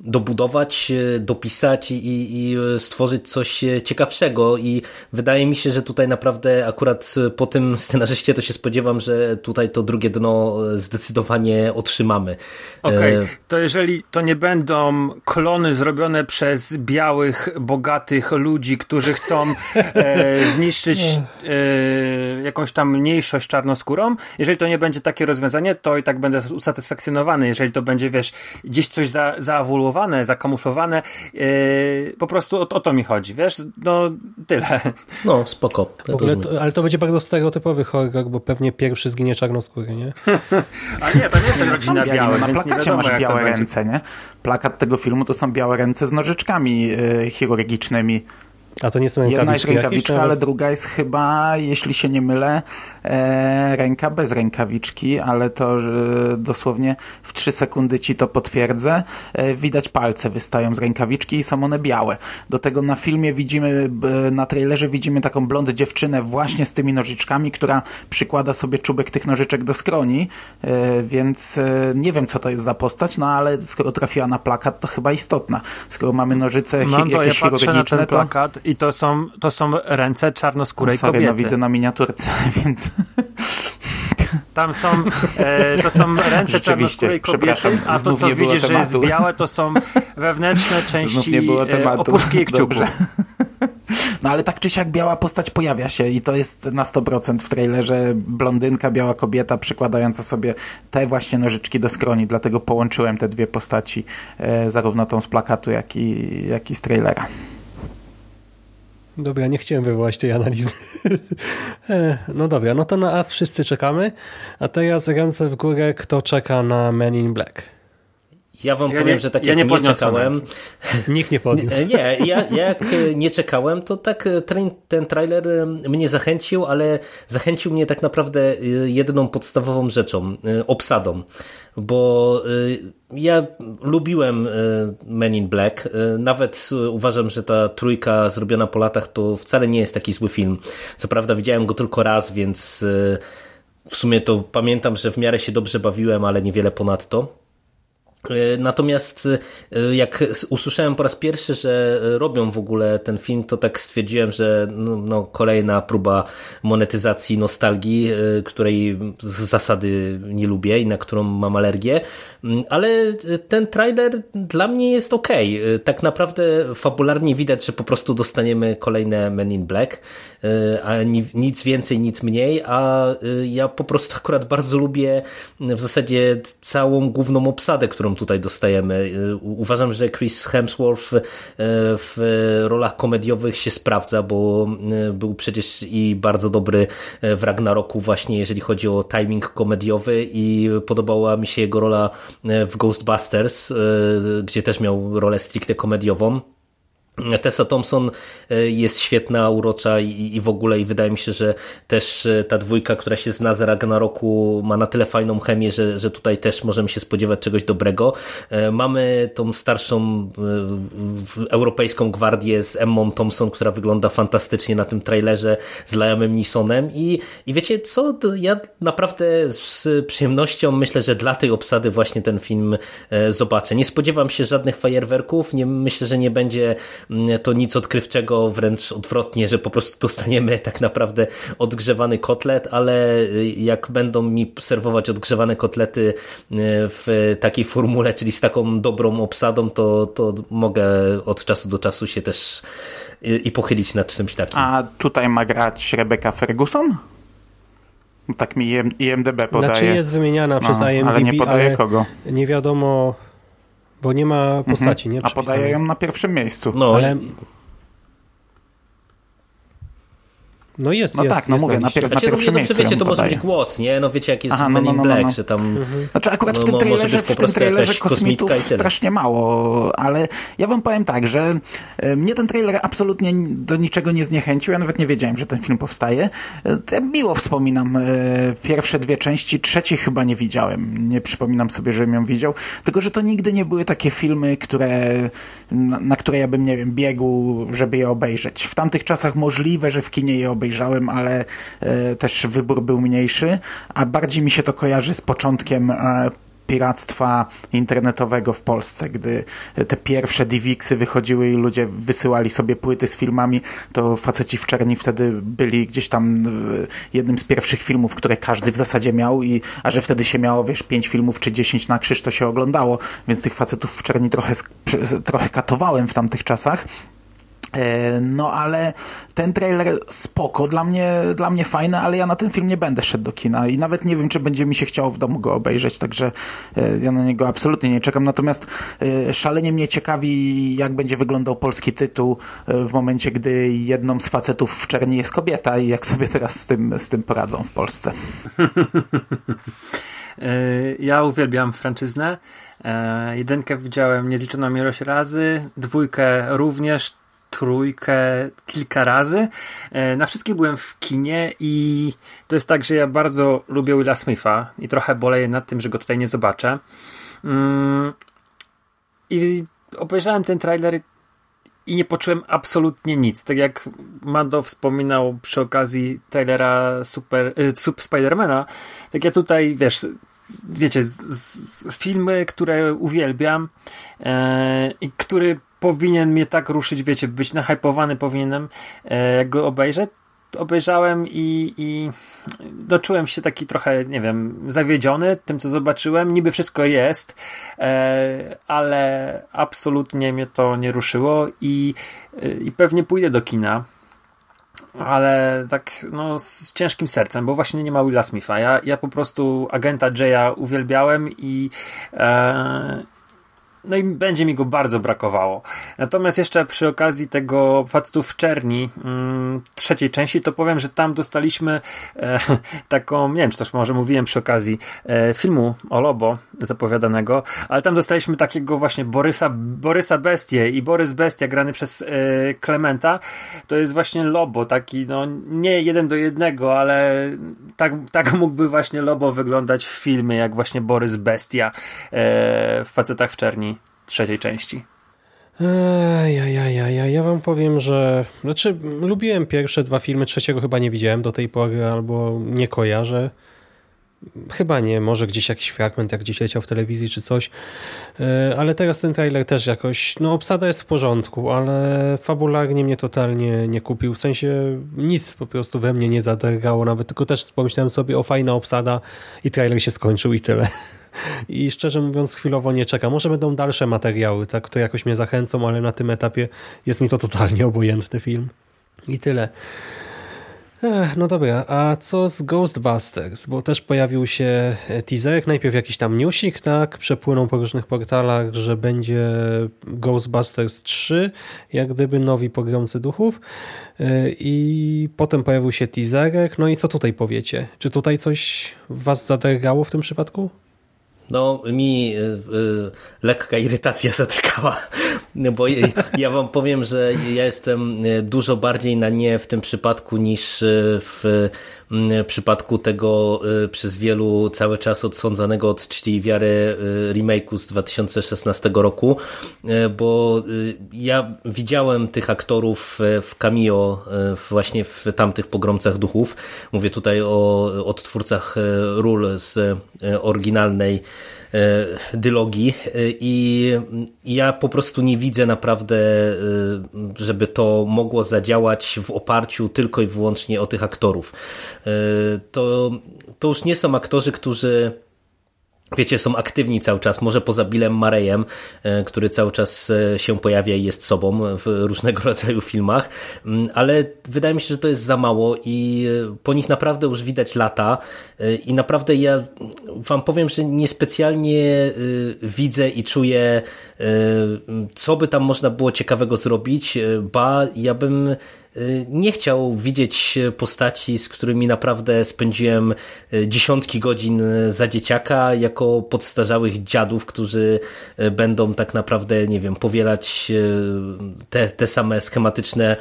dobudować, e, dopisać i, i e, stworzyć coś e, ciekawszego i wydaje mi się, że tutaj naprawdę akurat po tym scenarzyście to się spodziewam, że tutaj to drugie dno zdecydowanie otrzymamy. Okej, E, to jeżeli to nie będą klony zrobione przez białych, bogatych ludzi, którzy chcą e, [laughs] zniszczyć e, jakąś tam mniejszość czarnoskórą, jeżeli to nie będzie takie rozwiązanie, to i tak będę usatysfakcjonowany. Jeżeli to będzie, wiesz, gdzieś coś za, zaawuluowane, zakamuflowane, e, po prostu o, o to mi chodzi, wiesz? No, tyle. No, spoko. W ogóle rozumiem. to, ale to będzie bardzo stereotypowy horror, bo pewnie pierwszy zginie czarnoskóry, nie? [laughs] A nie, to nie jest rodzina białych, no, na więc nie plakacie wiadomo, masz białe ręce, nie? Plakat tego filmu to są białe ręce z nożyczkami y, chirurgicznymi. A to nie są Jedna jest rękawiczki jakieś? rękawiczka, ale druga jest chyba, jeśli się nie mylę, e, ręka bez rękawiczki, ale to e, dosłownie w trzy sekundy ci to potwierdzę. E, widać palce wystają z rękawiczki i są one białe. Do tego na filmie widzimy, na trailerze widzimy taką blond dziewczynę właśnie z tymi nożyczkami, która przykłada sobie czubek tych nożyczek do skroni, e, więc e, nie wiem co to jest za postać, no ale skoro trafiła na plakat, to chyba istotna. Skoro mamy nożyce hi- ja jakieś patrzę na chirurgiczne, ten to... plakat i to są, to są ręce czarnoskórej Sorry, kobiety. no widzę na miniaturce, [laughs] więc Tam są, e, to są ręce czarnoskórej kobiety, a to co widzisz, że jest białe, to są wewnętrzne [laughs] części e, opuszki kciuku. Dobrze. [laughs] No ale tak czy siak biała postać pojawia się i to jest na 100% w trailerze blondynka, biała kobieta przykładająca sobie te właśnie nożyczki do skroni, dlatego połączyłem te dwie postaci, e, zarówno tą z plakatu, jak i, jak i z trailera. Dobra, nie chciałem wywołać tej analizy. [laughs] E, no dobra, no to na As wszyscy czekamy, a teraz ręce w górę, kto czeka na Men in Black. Ja wam Ja powiem, nie- że tak ja jak nie nie, czekałem, ręki. [laughs] Nikt nie podniósł. Nie, ja, ja jak e, nie czekałem, to tak e, ten, ten trailer e, mnie zachęcił, ale zachęcił mnie tak naprawdę jedną podstawową rzeczą, obsadą, bo ja lubiłem Men in Black, nawet uważam, że ta trójka zrobiona po latach to wcale nie jest taki zły film. Co prawda widziałem go tylko raz, więc w sumie to pamiętam, że w miarę się dobrze bawiłem, ale niewiele ponadto. E, Natomiast e, jak usłyszałem po raz pierwszy, że robią w ogóle ten film, to tak stwierdziłem, że no, no, kolejna próba monetyzacji nostalgii, e, której z zasady nie lubię i na którą mam alergię. Mm, Ale ten trailer dla mnie jest ok. Tak naprawdę fabularnie widać, że po prostu dostaniemy kolejne Men in Black, a ni- nic więcej, nic mniej, a e, ja po prostu [laughs] akurat bardzo lubię w zasadzie całą główną obsadę, którą tutaj dostajemy. U- Uważam, że Chris Hemsworth w rolach komediowych się sprawdza, bo był przecież i bardzo dobry w Ragnaroku właśnie, jeżeli chodzi o timing komediowy i podobała mi się jego rola w Ghostbusters, gdzie też miał rolę stricte komediową. Tessa Thompson e, jest świetna, urocza i, w ogóle i wydaje mi się, że też e, ta dwójka, która się zna z Ragnaroku ma na tyle fajną chemię, że, że tutaj też możemy się spodziewać czegoś dobrego. E, Mamy tą starszą europejską gwardię z Emmą Thompson, która wygląda fantastycznie na tym trailerze z Liamem Neesonem i, i wiecie co, ja naprawdę z przyjemnością myślę, że dla tej obsady właśnie ten film zobaczę. Nie spodziewam się żadnych fajerwerków, nie, myślę, że nie będzie to nic odkrywczego, wręcz odwrotnie, że po prostu dostaniemy tak naprawdę odgrzewany kotlet, ale jak będą mi serwować odgrzewane kotlety y, w takiej formule, czyli z taką dobrą obsadą, to, to mogę od czasu do czasu się też y, i pochylić nad czymś takim. A tutaj ma grać Rebecca Ferguson? Tak mi IM- IMDB podaje. Znaczy jest wymieniana przez No, IMDb, ale nie podaje kogo. nie wiadomo, bo nie ma postaci, nie? A podaje ją na pierwszym miejscu. No, ale- No jest, No jest. tak, no jest mówię, na pier- Znaczy, no, pierwszym no, miejscu wiecie, to może podaje. być głos, nie? No wiecie, jak jest Aha, no, no, in no, no, Black, no. że tam... Znaczy akurat No, w tym może trailerze, w tym trailerze kosmitów strasznie mało, ale ja wam powiem tak, że e, mnie ten trailer absolutnie do niczego nie zniechęcił, ja nawet nie wiedziałem, że ten film powstaje. E, Ja miło wspominam e, pierwsze dwie części, trzeciej chyba nie widziałem, nie przypominam sobie, żebym ją widział, tylko że to nigdy nie były takie filmy, które, na, na które ja bym, nie wiem, biegł, żeby je obejrzeć. W tamtych czasach możliwe, że w kinie je obejrzałem, ale e, też wybór był mniejszy, a bardziej mi się to kojarzy z początkiem e, piractwa internetowego w Polsce, gdy te pierwsze DivXy wychodziły i ludzie wysyłali sobie płyty z filmami, to faceci w czerni wtedy byli gdzieś tam jednym z pierwszych filmów, które każdy w zasadzie miał i a że wtedy się miało, wiesz, pięć filmów czy dziesięć na krzyż, to się oglądało, więc tych facetów w czerni trochę, trochę katowałem w tamtych czasach. E, No ale ten trailer spoko, dla mnie, dla mnie fajny, ale ja na ten film nie będę szedł do kina i nawet nie wiem, czy będzie mi się chciało w domu go obejrzeć, także e, ja na niego absolutnie nie czekam. Natomiast e, szalenie mnie ciekawi, jak będzie wyglądał polski tytuł w momencie, gdy jedną z facetów w czerni jest kobieta i jak sobie teraz z tym, z tym poradzą w Polsce. Ja uwielbiam franczyznę. Jedynkę widziałem niezliczoną ilość razy, dwójkę również, trójkę kilka razy. E, Na wszystkich byłem w kinie i to jest tak, że ja bardzo lubię Willa Smitha i trochę boleję nad tym, że go tutaj nie zobaczę. Mm, I obejrzałem ten trailer i nie poczułem absolutnie nic. Tak jak Mando wspominał przy okazji trailera Super, y, Super Spidermana, tak ja tutaj, wiesz, wiecie, z, z, filmy, które uwielbiam e, i który powinien mnie tak ruszyć, wiecie, być nahypowany powinienem, e, jak go obejrzę, obejrzałem i, i doczułem się taki trochę, nie wiem, zawiedziony tym, co zobaczyłem. Niby wszystko jest, e, ale absolutnie mnie to nie ruszyło i, i pewnie pójdę do kina ale tak no, z ciężkim sercem, bo właśnie nie ma Willa Smitha. Ja, ja po prostu agenta Jaya uwielbiałem i, e, no i będzie mi go bardzo brakowało. Natomiast jeszcze przy okazji tego factu w czerni mm, trzeciej części, to powiem, że tam dostaliśmy e, [laughs] taką, nie wiem, czy też może mówiłem przy okazji e, filmu o Lobo zapowiadanego, ale tam dostaliśmy takiego właśnie Borysa, Borysa Bestię i Borys Bestia grany przez e, Klementa, to jest właśnie Lobo, taki no nie jeden do jednego, ale tak, tak mógłby właśnie Lobo wyglądać w filmie, jak właśnie Borys Bestia e, w Facetach w czerni trzeciej części. Ja, ja, ja, ja, ja wam powiem, że znaczy lubiłem pierwsze dwa filmy, trzeciego chyba nie widziałem do tej pory, albo nie kojarzę. Chyba nie, może gdzieś jakiś fragment, jak gdzieś leciał w telewizji czy coś. E, ale teraz ten trailer też jakoś, no obsada jest w porządku, ale fabularnie mnie totalnie nie kupił. W sensie nic po prostu we mnie nie zadrgało nawet, tylko też pomyślałem sobie o fajna obsada i trailer się skończył i tyle. I szczerze mówiąc chwilowo nie czekam. Może będą dalsze materiały, tak, które jakoś mnie zachęcą, ale na tym etapie jest mi to totalnie obojętny film. I tyle. Ech, no dobra, a co z Ghostbusters? Bo też pojawił się teaserek, najpierw jakiś tam newsik, tak? Przepłynął po różnych portalach, że będzie Ghostbusters 3, jak gdyby nowi pogromcy duchów. I potem pojawił się teaserek. No i co tutaj powiecie? Czy tutaj coś was zadergało w tym przypadku? No, mi y, y, lekka irytacja [laughs] zatykała, bo ja wam powiem, że ja jestem y, dużo bardziej na nie w tym przypadku niż w w przypadku tego y, przez wielu cały czas odsądzanego od czci i wiary remake'u z 2016 roku, bo ja widziałem tych aktorów w cameo właśnie w tamtych pogromcach duchów. Mówię tutaj o odtwórcach ról z oryginalnej dylogii i ja po prostu nie widzę naprawdę, żeby to mogło zadziałać w oparciu tylko i wyłącznie o tych aktorów. To, to już nie są aktorzy, którzy wiecie, są aktywni cały czas, może poza Billem Marejem, e, który cały czas e, się pojawia i jest sobą w różnego [laughs] rodzaju filmach, mm, ale wydaje mi się, że to jest za mało i e, po nich naprawdę już widać lata i naprawdę ja wam powiem, że niespecjalnie widzę i czuję, co by tam można było ciekawego zrobić, ba ja bym Y, nie chciał widzieć postaci, z którymi naprawdę spędziłem y, dziesiątki godzin y, za dzieciaka, jako podstarzałych dziadów, którzy będą tak naprawdę, nie wiem, powielać te, te same schematyczne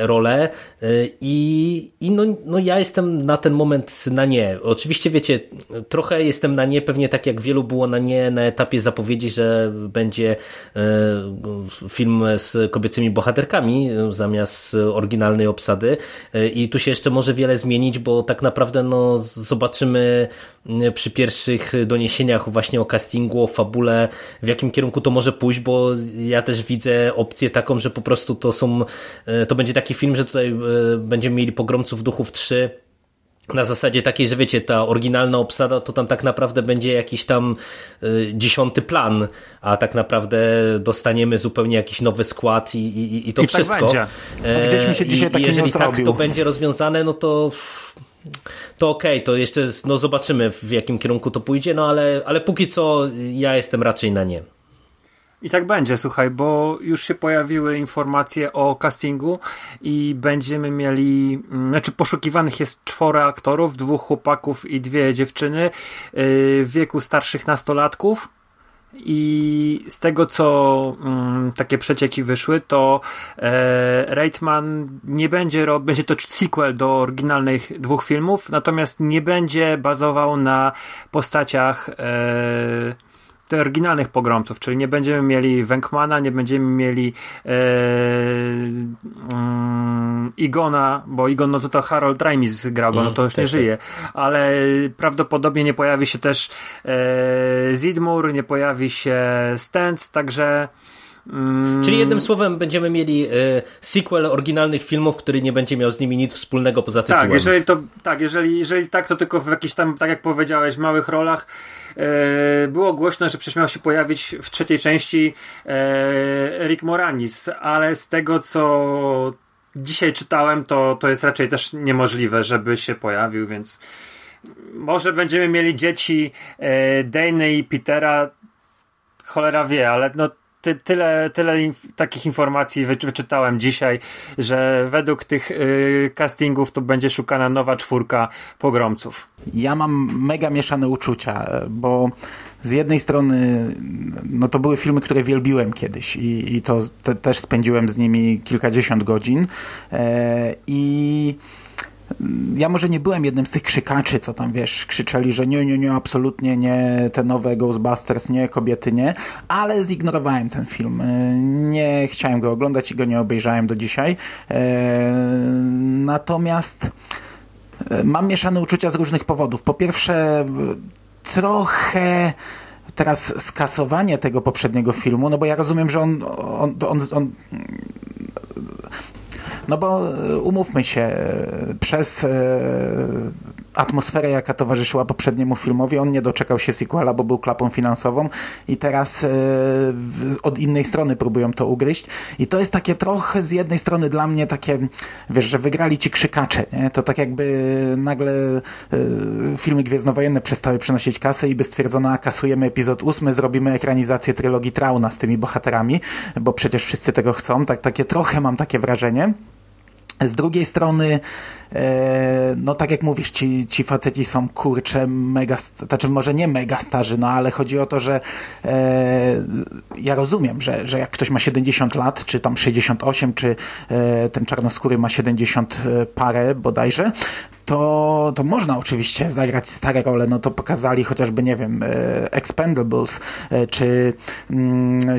role. I, i no, no ja jestem na ten moment na nie. Oczywiście, wiecie, trochę jestem na nie, pewnie tak jak wielu było na nie na etapie zapowiedzi, że będzie film z kobiecymi bohaterkami zamiast oryginalnego oryginalnej obsady. E, i tu się jeszcze może wiele zmienić, bo tak naprawdę no, zobaczymy przy pierwszych doniesieniach właśnie o castingu, o fabule, w jakim kierunku to może pójść, bo ja też widzę opcję taką, że po prostu to są, e, to będzie taki film, że tutaj e, będziemy mieli Pogromców Duchów 3 na zasadzie takiej, że wiecie, ta oryginalna obsada to tam tak naprawdę będzie jakiś tam y, dziesiąty plan, a tak naprawdę dostaniemy zupełnie jakiś nowy skład i, i, i to I tak wszystko. Tak będzie. Gdzieś mi się dzisiaj taki Jeżeli tak to będzie rozwiązane, no to to okej, okay, to jeszcze no zobaczymy w jakim kierunku to pójdzie, no ale, ale póki co ja jestem raczej na nie. I tak będzie, słuchaj, bo już się pojawiły informacje o castingu i będziemy mieli, mm, znaczy poszukiwanych jest czworo aktorów, dwóch chłopaków i dwie dziewczyny yy, w wieku starszych nastolatków. I z tego, co mm, takie przecieki wyszły, to e, Reitman nie będzie robił, będzie to sequel do oryginalnych dwóch filmów, natomiast nie będzie bazował na postaciach e, oryginalnych pogromców, czyli nie będziemy mieli Wenkmana, nie będziemy mieli e, mm, Igona, bo Igon no to, to Harold Ramis grał go, no to już nie żyje, ale prawdopodobnie nie pojawi się też e, Zidmur, nie pojawi się Stens, także Mm, Czyli jednym słowem będziemy mieli e, sequel oryginalnych filmów, który nie będzie miał z nimi nic wspólnego poza tytułem. Tak, jeżeli to, tak, jeżeli, jeżeli tak, to tylko w jakichś tam, tak jak powiedziałeś, małych rolach. E, było głośno, że przecież miał się pojawić w trzeciej części e, Rick Moranis, ale z tego co dzisiaj czytałem, to, to jest raczej też niemożliwe, żeby się pojawił, więc może będziemy mieli dzieci e, Dane i Petera, cholera wie, ale no ty, tyle, tyle inf takich informacji wy wyczytałem dzisiaj, że według tych y, castingów to będzie szukana nowa czwórka pogromców. Ja mam mega mieszane uczucia, bo z jednej strony no to były filmy, które wielbiłem kiedyś i, i to te, też spędziłem z nimi kilkadziesiąt godzin e, i ja może nie byłem jednym z tych krzykaczy, co tam wiesz, krzyczeli, że nie, nie, nie, absolutnie nie, te nowe Ghostbusters, nie, kobiety nie, ale zignorowałem ten film. E, nie chciałem go oglądać i go nie obejrzałem do dzisiaj. E, natomiast e, mam mieszane uczucia z różnych powodów. Po pierwsze, trochę teraz skasowanie tego poprzedniego filmu, no bo ja rozumiem, że on, on, on, on no bo umówmy się, przez atmosferę, jaka towarzyszyła poprzedniemu filmowi, on nie doczekał się sequela, bo był klapą finansową i teraz od innej strony próbują to ugryźć i to jest takie trochę z jednej strony dla mnie takie, wiesz, że wygrali ci krzykacze, nie? To tak jakby nagle filmy gwiezdnowojenne przestały przynosić kasę i by stwierdzono, a kasujemy epizod ósmy, zrobimy ekranizację trylogii Trauna z tymi bohaterami, bo przecież wszyscy tego chcą, tak takie trochę mam takie wrażenie. Z drugiej strony, e, no tak jak mówisz, ci, ci faceci są kurcze mega, znaczy może nie mega starzy, no ale chodzi o to, że e, ja rozumiem, że, że jak ktoś ma 70 lat, czy tam 68, czy e, ten czarnoskóry ma 70 parę bodajże, to, to można oczywiście zagrać stare role, no to pokazali chociażby, nie wiem, Expendables, czy,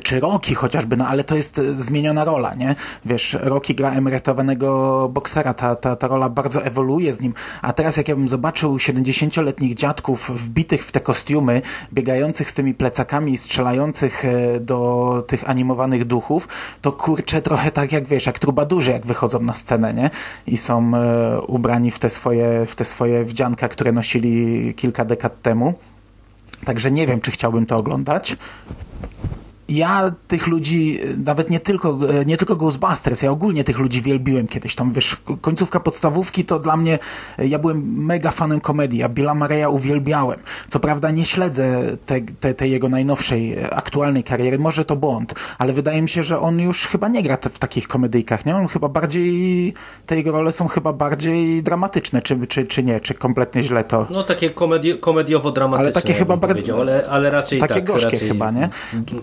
czy Rocky chociażby, no ale to jest zmieniona rola, nie? Wiesz, Rocky gra emerytowanego boksera, ta, ta, ta rola bardzo ewoluuje z nim, a teraz jak ja bym zobaczył 70-letnich dziadków wbitych w te kostiumy, biegających z tymi plecakami i strzelających do tych animowanych duchów, to kurczę trochę tak jak, wiesz, jak trubadurzy, jak wychodzą na scenę, nie? I są ubrani w te swoje swoje, w te swoje wdzianka, które nosili kilka dekad temu. Także nie wiem, czy chciałbym to oglądać. Ja tych ludzi, nawet nie tylko, nie tylko Ghostbusters, ja ogólnie tych ludzi wielbiłem kiedyś. Tam, wiesz, końcówka podstawówki to dla mnie, ja byłem mega fanem komedii, ja Billa Mareya uwielbiałem. Co prawda nie śledzę tej te, te jego najnowszej, aktualnej kariery, może to błąd, ale wydaje mi się, że on już chyba nie gra w takich komedyjkach, nie? On chyba bardziej, te jego role są chyba bardziej dramatyczne, czy, czy, czy nie, czy kompletnie źle to... No takie komedi komediowo-dramatyczne, ale takie chyba bardziej, ale, ale raczej takie tak, gorzkie raczej chyba, nie?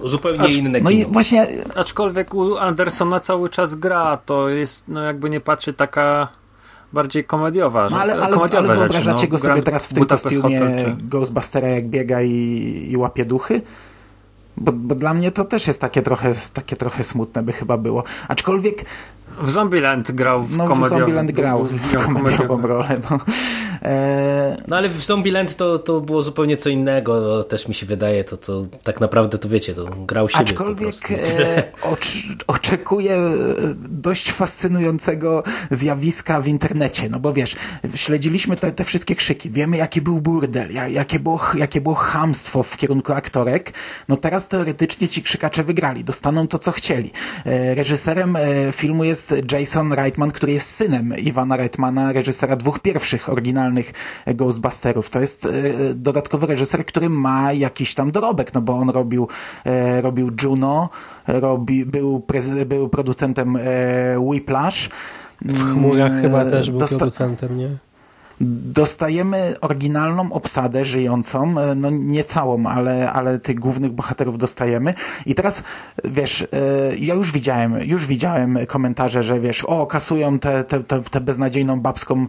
Zupełnie zupełnie inne No kino. i właśnie... Aczkolwiek u Andersona cały czas gra, to jest, no jakby nie patrzy, taka bardziej komediowa. No ale, ale, komediowe ale wyobrażacie rzeczy, no. go sobie Grand teraz w tym Budapest kostiumie Hotel, czy... Ghostbustera, jak biega i, i łapie duchy? Bo, bo dla mnie to też jest takie trochę, takie trochę smutne by chyba było. Aczkolwiek w Zombieland grał w No w Zombieland grał w komediową rolę. No. E... no ale w Zombieland to, to było zupełnie co innego, też mi się wydaje, to, to tak naprawdę to wiecie, to grał siebie Aczkolwiek e, oczekuję dość fascynującego zjawiska w internecie, no bo wiesz, śledziliśmy te, te wszystkie krzyki, wiemy jaki był burdel, jakie było, jakie było chamstwo w kierunku aktorek, no teraz teoretycznie ci krzykacze wygrali, dostaną to co chcieli. E, reżyserem e, filmu jest Jason Reitman, który jest synem Iwana Reitmana, reżysera dwóch pierwszych oryginalnych Ghostbusterów. To jest e, dodatkowy reżyser, który ma jakiś tam dorobek, no bo on robił, e, robił Juno, robi, był, był producentem e, Whiplash. W chmurach chyba też był Dosta producentem, nie? Dostajemy oryginalną obsadę żyjącą, no nie całą, ale, ale tych głównych bohaterów dostajemy. I teraz, wiesz, ja już widziałem, już widziałem komentarze, że wiesz, o, kasują tę te, te, te beznadziejną babską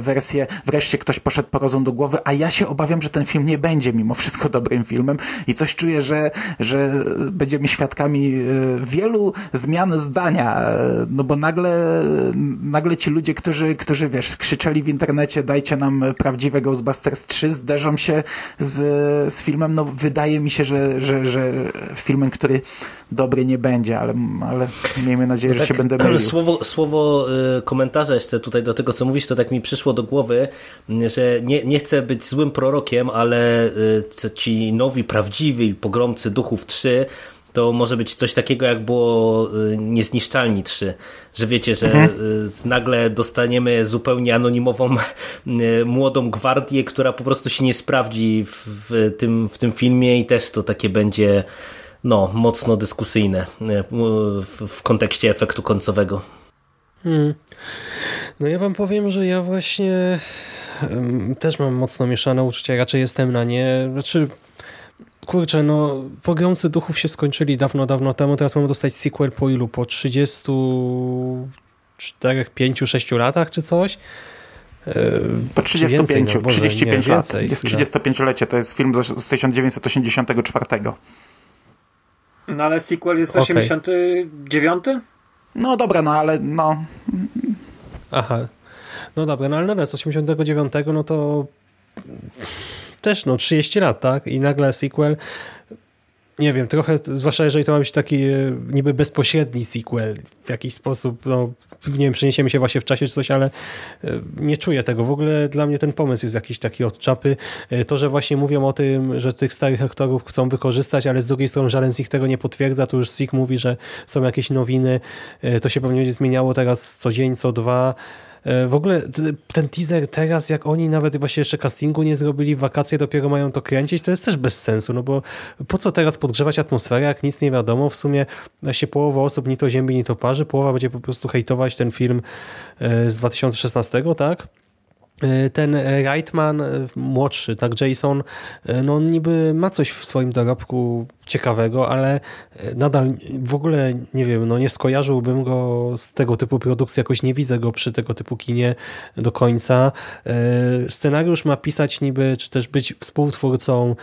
wersję, wreszcie ktoś poszedł po rozum do głowy, a ja się obawiam, że ten film nie będzie mimo wszystko [laughs] dobrym filmem. I coś czuję, że, że będziemy świadkami wielu zmian zdania, no bo nagle, nagle ci ludzie, którzy, którzy wiesz, krzyczeli w internecie dajcie, dajcie nam prawdziwe Ghostbusters 3, zderzą się z, z filmem, no wydaje mi się, że, że, że filmem, który dobry nie będzie, ale, ale miejmy nadzieję, że tak, się będę mylił. [clears throat] Słowo, słowo y, komentarza jeszcze tutaj do tego, co mówisz, to tak mi przyszło do głowy, że nie, nie chcę być złym prorokiem, ale y, ci nowi, prawdziwi pogromcy Duchów 3 to może być coś takiego, jak było y, Niezniszczalni 3, że wiecie, że mhm. nagle dostaniemy zupełnie anonimową [laughs] młodą gwardię, która po prostu się nie sprawdzi w, w, tym, w tym filmie i też to takie będzie no, mocno dyskusyjne w, w kontekście efektu końcowego. Hmm. No ja wam powiem, że ja właśnie też mam mocno mieszane uczucia, raczej jestem na nie. Znaczy, kurczę, no pogromcy duchów się skończyli dawno, dawno temu, teraz mamy dostać sequel po ilu? Po 34, 5, 6 latach czy coś? E, po 35, więcej, no, Boże, 35 nie, lat. Więcej, jest 35-lecie, to jest film z 1984. No ale sequel jest okay. 89? No dobra, no ale no... Aha. No dobra, no ale z 89 no to też no 30 lat, tak? I nagle sequel nie wiem, trochę, zwłaszcza jeżeli to ma być taki e, niby bezpośredni sequel w jakiś sposób, no nie wiem, przeniesiemy się właśnie w czasie czy coś, ale e, nie czuję tego. W ogóle dla mnie ten pomysł jest jakiś taki od czapy. E, to, że właśnie mówią o tym, że tych starych aktorów chcą wykorzystać, ale z drugiej strony żaden z nich tego nie potwierdza, to już Sik mówi, że są jakieś nowiny, to się pewnie będzie zmieniało teraz co dzień, co dwa, w ogóle ten teaser teraz, jak oni nawet właśnie jeszcze castingu nie zrobili, wakacje dopiero mają to kręcić, to jest też bez sensu, no bo po co teraz podgrzewać atmosferę, jak nic nie wiadomo, w sumie się połowa osób ni to ziemi, ni to parzy, połowa będzie po prostu hejtować ten film e, z 2016, tak? E, ten Reitman e, młodszy, tak Jason, e, no on niby ma coś w swoim dorobku ciekawego, ale nadal w ogóle nie wiem, no nie skojarzyłbym go z tego typu produkcji, jakoś nie widzę go przy tego typu kinie do końca. Scenariusz ma pisać niby, czy też być współtwórcą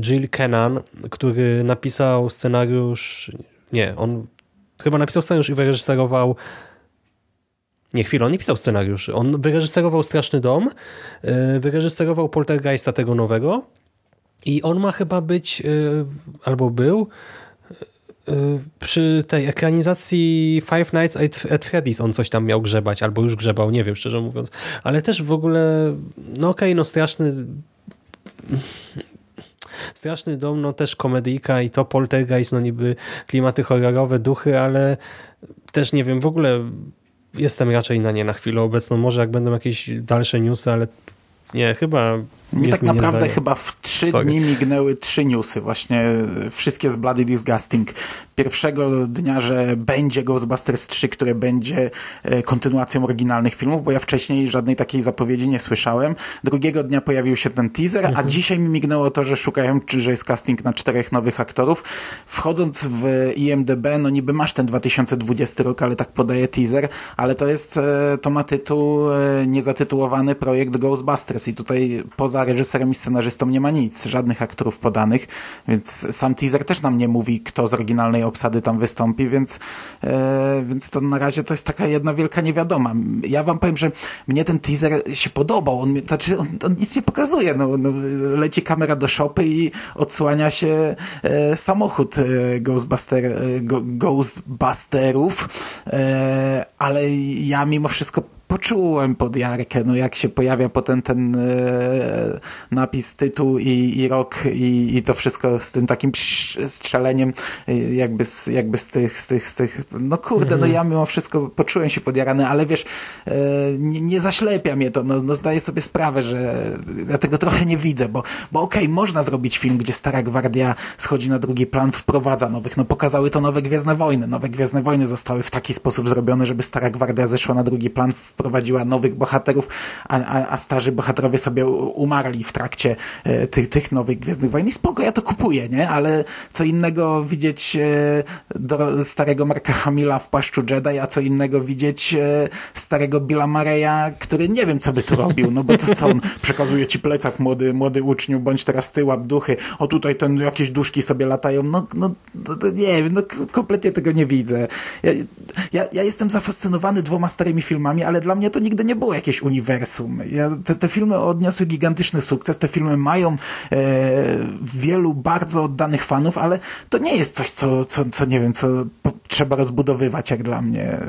Jill Kennan, który napisał scenariusz, nie, on chyba napisał scenariusz i wyreżyserował nie, chwilę, on nie pisał scenariuszy. On wyreżyserował Straszny Dom, e, wyreżyserował Poltergeista tego nowego i on ma chyba być, e, albo był, e, przy tej ekranizacji Five Nights at Freddy's on coś tam miał grzebać, albo już grzebał, nie wiem, szczerze mówiąc. Ale też w ogóle, no okej, okay, no straszny... Straszny dom, no też komedyjka i to Poltergeist, no niby klimaty horrorowe, duchy, ale też nie wiem, w ogóle jestem raczej na nie na chwilę obecną. Może jak będą jakieś dalsze newsy, ale nie, chyba mi tak naprawdę chyba w trzy Sorry. dni mignęły trzy newsy, właśnie wszystkie z Bloody Disgusting. Pierwszego dnia, że będzie Ghostbusters 3, które będzie e, kontynuacją oryginalnych filmów, bo ja wcześniej żadnej takiej zapowiedzi nie słyszałem. Drugiego dnia pojawił się ten teaser, mhm. a dzisiaj mi mignęło to, że szukają, czy że jest casting na czterech nowych aktorów. Wchodząc w IMDB, no niby masz ten 2020 rok, ale tak podaje teaser, ale to jest, e, to ma tytuł e, niezatytułowany projekt Ghostbusters i tutaj poza poza reżyserem i scenarzystą nie ma nic, żadnych aktorów podanych, więc sam teaser też nam nie mówi, kto z oryginalnej obsady tam wystąpi, więc, e, więc to na razie to jest taka jedna wielka niewiadoma. Ja wam powiem, że mnie ten teaser się podobał, on, znaczy on, on nic nie pokazuje, no, no, leci kamera do szopy i odsłania się e, samochód e, Ghostbuster, e, Ghostbusterów, e, ale ja mimo wszystko poczułem pod Jarkę, no jak się pojawia potem ten e, napis, tytuł i, i rok i, i to wszystko z tym takim strzeleniem e, jakby z, jakby z tych, z tych, z tych, no kurde, no ja mimo wszystko poczułem się podjarany, ale wiesz, e, nie, nie zaślepia mnie to, no, no zdaję sobie sprawę, że ja tego trochę nie widzę, bo, bo okej, okay, można zrobić film, gdzie Stara Gwardia schodzi na drugi plan, wprowadza nowych, no pokazały to nowe Gwiezdne Wojny, nowe Gwiezdne Wojny zostały w taki sposób zrobione, żeby Stara Gwardia zeszła na drugi plan, wprowadziła nowych bohaterów, a, a, a starzy bohaterowie sobie umarli w trakcie e, tych, tych nowych Gwiezdnych Wojen. I spoko, ja to kupuję, nie? Ale co innego widzieć e, do starego Marka Hamila w płaszczu Jedi, a co innego widzieć e, starego Billa Mareya, który nie wiem, co by tu robił, no bo to co on przekazuje ci plecak, młody, młody uczniu, bądź teraz ty łap duchy, o tutaj ten jakieś duszki sobie latają, no, no, no nie wiem, no kompletnie tego nie widzę. Ja, ja, ja jestem zafascynowany dwoma starymi filmami, ale dla mnie to nigdy nie było jakieś uniwersum. Ja, te, te filmy odniosły gigantyczny sukces, te filmy mają e, wielu bardzo oddanych fanów, ale to nie jest coś, co, co, co nie wiem, co trzeba rozbudowywać jak dla mnie e,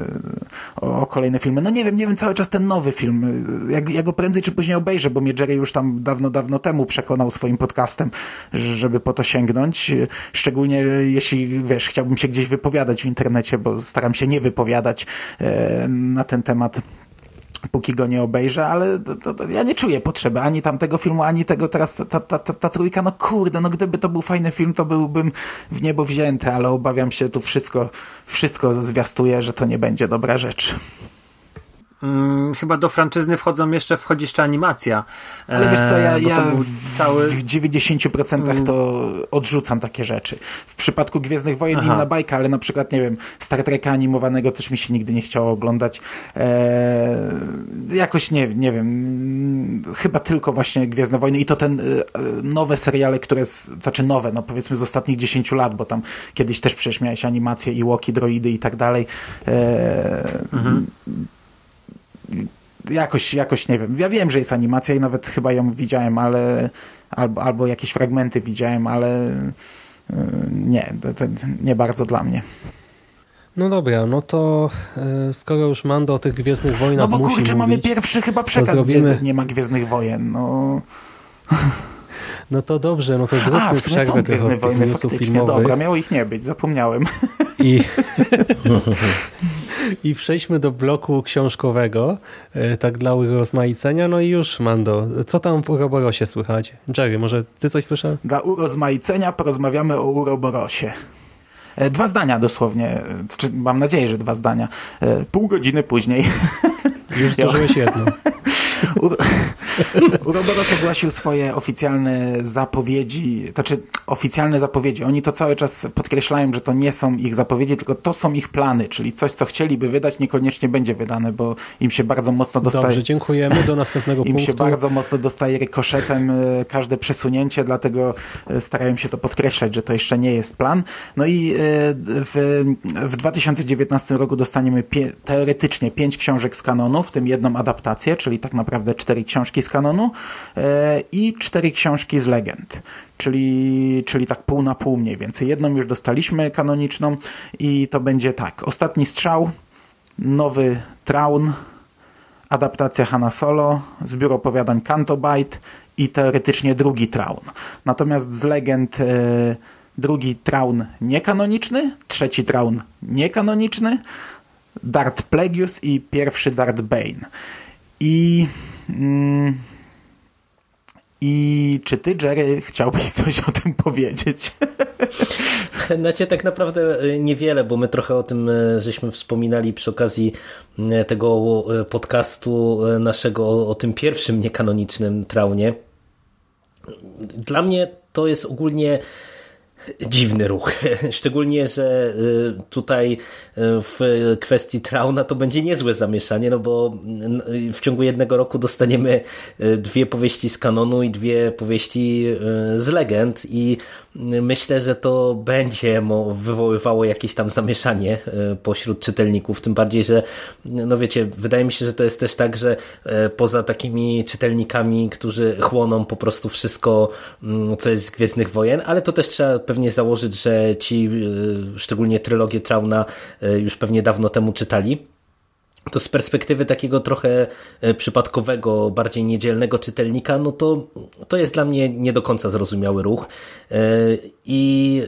o, o, kolejne filmy. No nie wiem, nie wiem, cały czas ten nowy film, jak, ja go prędzej czy później obejrzę, bo mnie Jerry już tam dawno, dawno temu przekonał swoim podcastem, żeby po to sięgnąć. Szczególnie jeśli, wiesz, chciałbym się gdzieś wypowiadać w internecie, bo staram się nie wypowiadać e, na ten temat póki go nie obejrzę, ale to, to, to ja nie czuję potrzeby ani tamtego filmu, ani tego teraz, ta, ta, ta, ta trójka, no kurde, no gdyby to był fajny film, to byłbym w niebo wzięty, ale obawiam się, tu wszystko, wszystko zwiastuje, że to nie będzie dobra rzecz. Hmm, chyba do franczyzny wchodzą jeszcze, wchodzi jeszcze animacja. Ale wiesz co, ja, e, ja w, cały... w 90% mm. to odrzucam takie rzeczy. W przypadku Gwiezdnych Wojen Aha. inna bajka, ale na przykład, nie wiem, Star Treka animowanego też mi się nigdy nie chciało oglądać. Eee, jakoś nie, nie wiem, chyba tylko właśnie Gwiezdne Wojny i to ten e, nowe seriale, które, znaczy nowe, no powiedzmy z ostatnich 10 lat, bo tam kiedyś też przecież miałeś animacje i Łoki, droidy i tak dalej. Eee, mhm jakoś, jakoś nie wiem. Ja wiem, że jest animacja i nawet chyba ją widziałem, ale albo, albo jakieś fragmenty widziałem, ale y, nie, to, to nie bardzo dla mnie. No dobra, no to y, skoro już Mando o tych Gwiezdnych Wojnach No bo kurczę, mamy pierwszy chyba przekaz, zrobimy... gdzie nie ma Gwiezdnych Wojen, no... No to dobrze, no to zróbmy A, w sumie są Gwiezdne Wojny faktycznie, filmowych. dobra, miało ich nie być, zapomniałem. I... [laughs] I przejdźmy do bloku książkowego, e, tak dla urozmaicenia. No i już, Mando, co tam w Uroborosie słychać? Jerry, może ty coś słyszał? Dla urozmaicenia porozmawiamy o Uroborosie. E, dwa zdania dosłownie, czy mam nadzieję, że dwa zdania. E, pół godziny później. Już zdążyłeś jedno. [laughs] Uroboros ogłosił swoje oficjalne zapowiedzi, znaczy oficjalne zapowiedzi. Oni to cały czas podkreślają, że to nie są ich zapowiedzi, tylko to są ich plany, czyli coś, co chcieliby wydać, niekoniecznie będzie wydane, bo im się bardzo mocno dostaje... Dobrze, dziękujemy. Do następnego punktu. [laughs] Im się bardzo mocno dostaje rykoszetem e, każde przesunięcie, dlatego e, starają się to podkreślać, że to jeszcze nie jest plan. No i e, w, w 2019 roku dostaniemy teoretycznie pięć książek z kanonu, w tym jedną adaptację, czyli tak naprawdę cztery książki z kanonu e, i cztery książki z legend. Czyli, czyli tak pół na pół mniej więcej. Jedną już dostaliśmy kanoniczną i to będzie tak. Ostatni strzał, nowy Traun, adaptacja Hanna Solo, zbiór opowiadań Cantobite i teoretycznie drugi Traun. Natomiast z legend e, drugi Traun niekanoniczny, trzeci Traun niekanoniczny, Dart Plagueis i pierwszy Dart Bane. I... Mm, i czy ty, Jerry, chciałbyś coś o tym powiedzieć? [laughs] Znaczy tak naprawdę e, niewiele, bo my trochę o tym e, żeśmy wspominali przy okazji e, tego podcastu naszego o, o tym pierwszym niekanonicznym traunie. Dla mnie to jest ogólnie dziwny ruch. [laughs] Szczególnie, że y, tutaj y, w kwestii Trauna to będzie niezłe zamieszanie, no bo y, w ciągu jednego roku dostaniemy dwie powieści z kanonu i dwie powieści z legend i myślę, że to będzie wywoływało jakieś tam zamieszanie pośród czytelników, tym bardziej, że no wiecie, wydaje mi się, że to jest też tak, że poza takimi czytelnikami, którzy chłoną po prostu wszystko, mm, co jest z Gwiezdnych Wojen, ale to też trzeba pewnie założyć, że ci, y, szczególnie trylogię Trauna, y, już pewnie dawno temu czytali to z perspektywy takiego trochę y, przypadkowego, bardziej niedzielnego czytelnika, no to, to jest dla mnie nie do końca zrozumiały ruch. I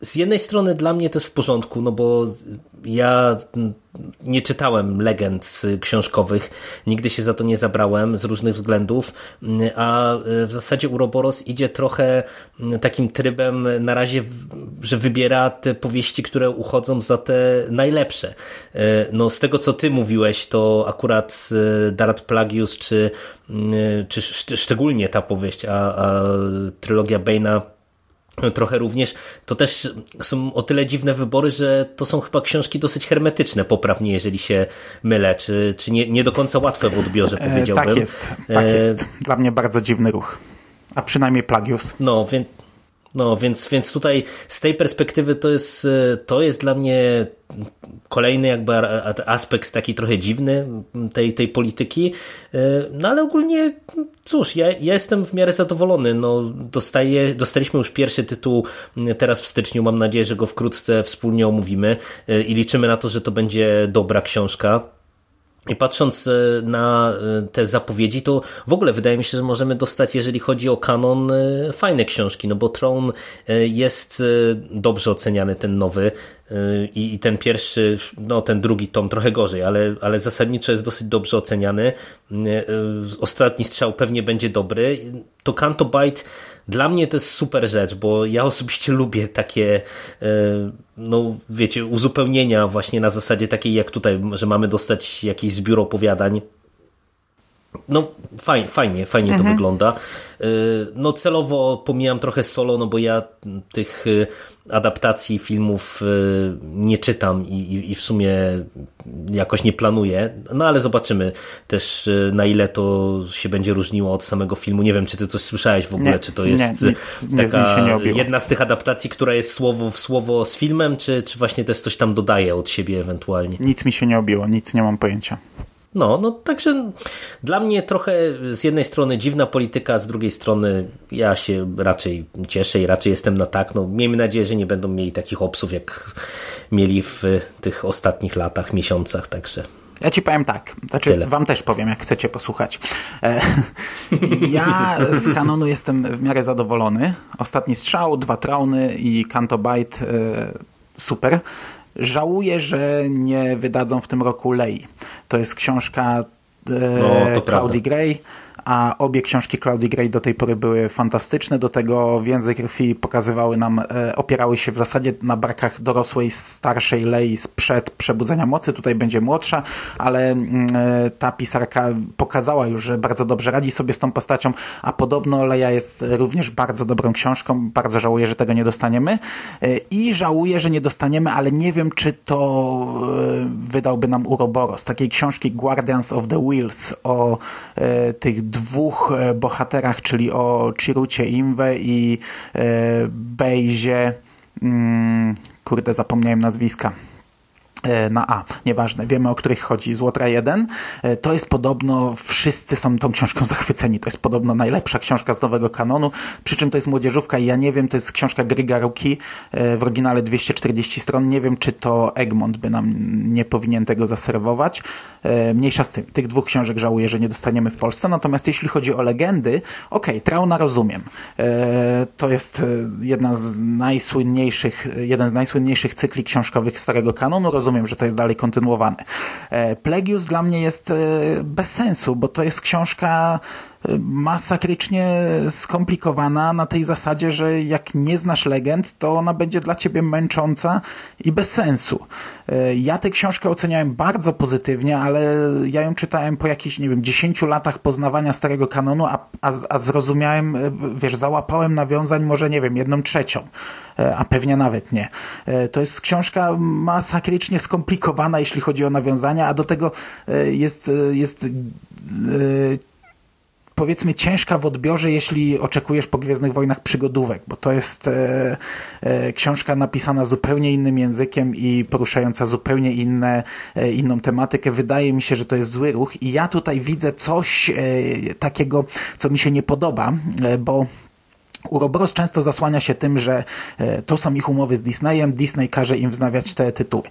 z jednej strony dla mnie to jest w porządku, no bo ja nie czytałem legend książkowych, nigdy się za to nie zabrałem z różnych względów, a w zasadzie Uroboros idzie trochę takim trybem na razie, że wybiera te powieści, które uchodzą za te najlepsze. No z tego co ty mówiłeś, to akurat Darat Plagius, czy, czy szczególnie ta powieść, a, a trylogia Bane'a trochę również, to też są o tyle dziwne wybory, że to są chyba książki dosyć hermetyczne, poprawnie, jeżeli się mylę, czy, czy nie, nie do końca łatwe w odbiorze, e, powiedziałbym. E, tak jest, tak jest. Dla mnie bardzo dziwny ruch. A przynajmniej Plagius. No, więc No, więc, więc tutaj z tej perspektywy to jest, to jest dla mnie kolejny jakby aspekt taki trochę dziwny tej, tej polityki. No ale ogólnie, cóż, ja, ja jestem w miarę zadowolony. No, dostaję, dostaliśmy już pierwszy tytuł teraz w styczniu. Mam nadzieję, że go wkrótce wspólnie omówimy i liczymy na to, że to będzie dobra książka. I patrząc e, na e, te zapowiedzi, to w ogóle wydaje mi się, że możemy dostać, jeżeli chodzi o kanon, e, fajne książki, no bo Tron jest dobrze oceniany, ten nowy i, ten pierwszy, no ten drugi tom trochę gorzej, ale, ale zasadniczo jest dosyć dobrze oceniany. Ostatni strzał pewnie będzie dobry. To Canto Bite dla mnie to jest super rzecz, bo ja osobiście lubię takie, e, no wiecie, uzupełnienia właśnie na zasadzie takiej jak tutaj, że mamy dostać jakiś zbiór opowiadań. No fajnie, fajnie, fajnie mhm. to wygląda. E, no celowo pomijam trochę solo, no bo ja tych e, adaptacji filmów y, nie czytam i, i, w sumie jakoś nie planuję, no ale zobaczymy też y, na ile to się będzie różniło od samego filmu. Nie wiem, czy ty coś słyszałeś w ogóle, nie, czy to jest nie, nic, taka jedna z tych adaptacji, która jest słowo w słowo z filmem, czy, czy właśnie też coś tam dodaje od siebie ewentualnie? Nic mi się nie obiło, nic nie mam pojęcia. No, no także dla mnie trochę z jednej strony dziwna polityka, a z drugiej strony ja się raczej cieszę i raczej jestem na tak. No, miejmy nadzieję, że nie będą mieli takich obsów, jak mieli w tych ostatnich latach, miesiącach, także ja ci powiem tak, znaczy Tyle. wam też powiem, jak chcecie posłuchać. E, [laughs] ja z kanonu jestem w miarę zadowolony. Ostatni strzał, dwa trauny i Canto Bite e, super. Żałuję, że nie wydadzą w tym roku Lei. To jest książka e, no, Claudii Gray a obie książki Claudii Gray do tej pory były fantastyczne. Do tego Więzy Krwi pokazywały nam, e, opierały się w zasadzie na brakach dorosłej, starszej Lei sprzed Przebudzenia Mocy. Tutaj będzie młodsza, ale mm, e, ta pisarka pokazała już, że bardzo dobrze radzi sobie z tą postacią, a podobno Leia jest również bardzo dobrą książką. Bardzo żałuję, że tego nie dostaniemy. E, I żałuję, że nie dostaniemy, ale nie wiem, czy to wydałby nam Uroboros. Takiej książki Guardians of the Wheels o tych dwóch e, bohaterach, czyli o Chirucie Imwe i e, Bejzie, mm, kurde zapomniałem nazwiska. E, na A, nieważne, wiemy o których chodzi, Złotra 1, e, to jest podobno, wszyscy są tą książką [laughs] zachwyceni, to jest podobno najlepsza książka z nowego kanonu, przy czym to jest młodzieżówka i ja nie wiem, to jest książka Griga Ruki, e, w oryginale 240 stron, nie wiem, czy to Egmont by nam nie powinien tego zaserwować, mniejsza z tym, tych dwóch książek żałuję, że nie dostaniemy w Polsce, natomiast jeśli chodzi o legendy, okej, okay, Trauna rozumiem, to jest jedna z najsłynniejszych, jeden z najsłynniejszych cykli książkowych starego kanonu, rozumiem rozumiem, że to jest dalej kontynuowane. E, Plegius dla mnie jest e, bez sensu, bo to jest książka masakrycznie skomplikowana na tej zasadzie, że jak nie znasz legend, to ona będzie dla ciebie męcząca i bez sensu. E, ja tę książkę oceniałem bardzo pozytywnie, ale ja ją czytałem po jakichś, nie wiem, 10 latach poznawania starego kanonu, a, a, a zrozumiałem, e, wiesz, załapałem nawiązań może, nie wiem, jedną trzecią, e, a pewnie nawet nie. To jest książka masakrycznie skomplikowana, jeśli chodzi o nawiązania, a do tego jest, jest powiedzmy ciężka w odbiorze, jeśli oczekujesz po Gwiezdnych Wojnach przygodówek, bo to jest e, e, książka napisana zupełnie innym językiem i poruszająca zupełnie inne, e, inną tematykę. Wydaje mi się, że to jest zły ruch i ja tutaj widzę coś e, takiego, co mi się nie podoba, e, bo Uroboros często zasłania się tym, że e, to są ich umowy z Disneyem, Disney każe im wznawiać te tytuły.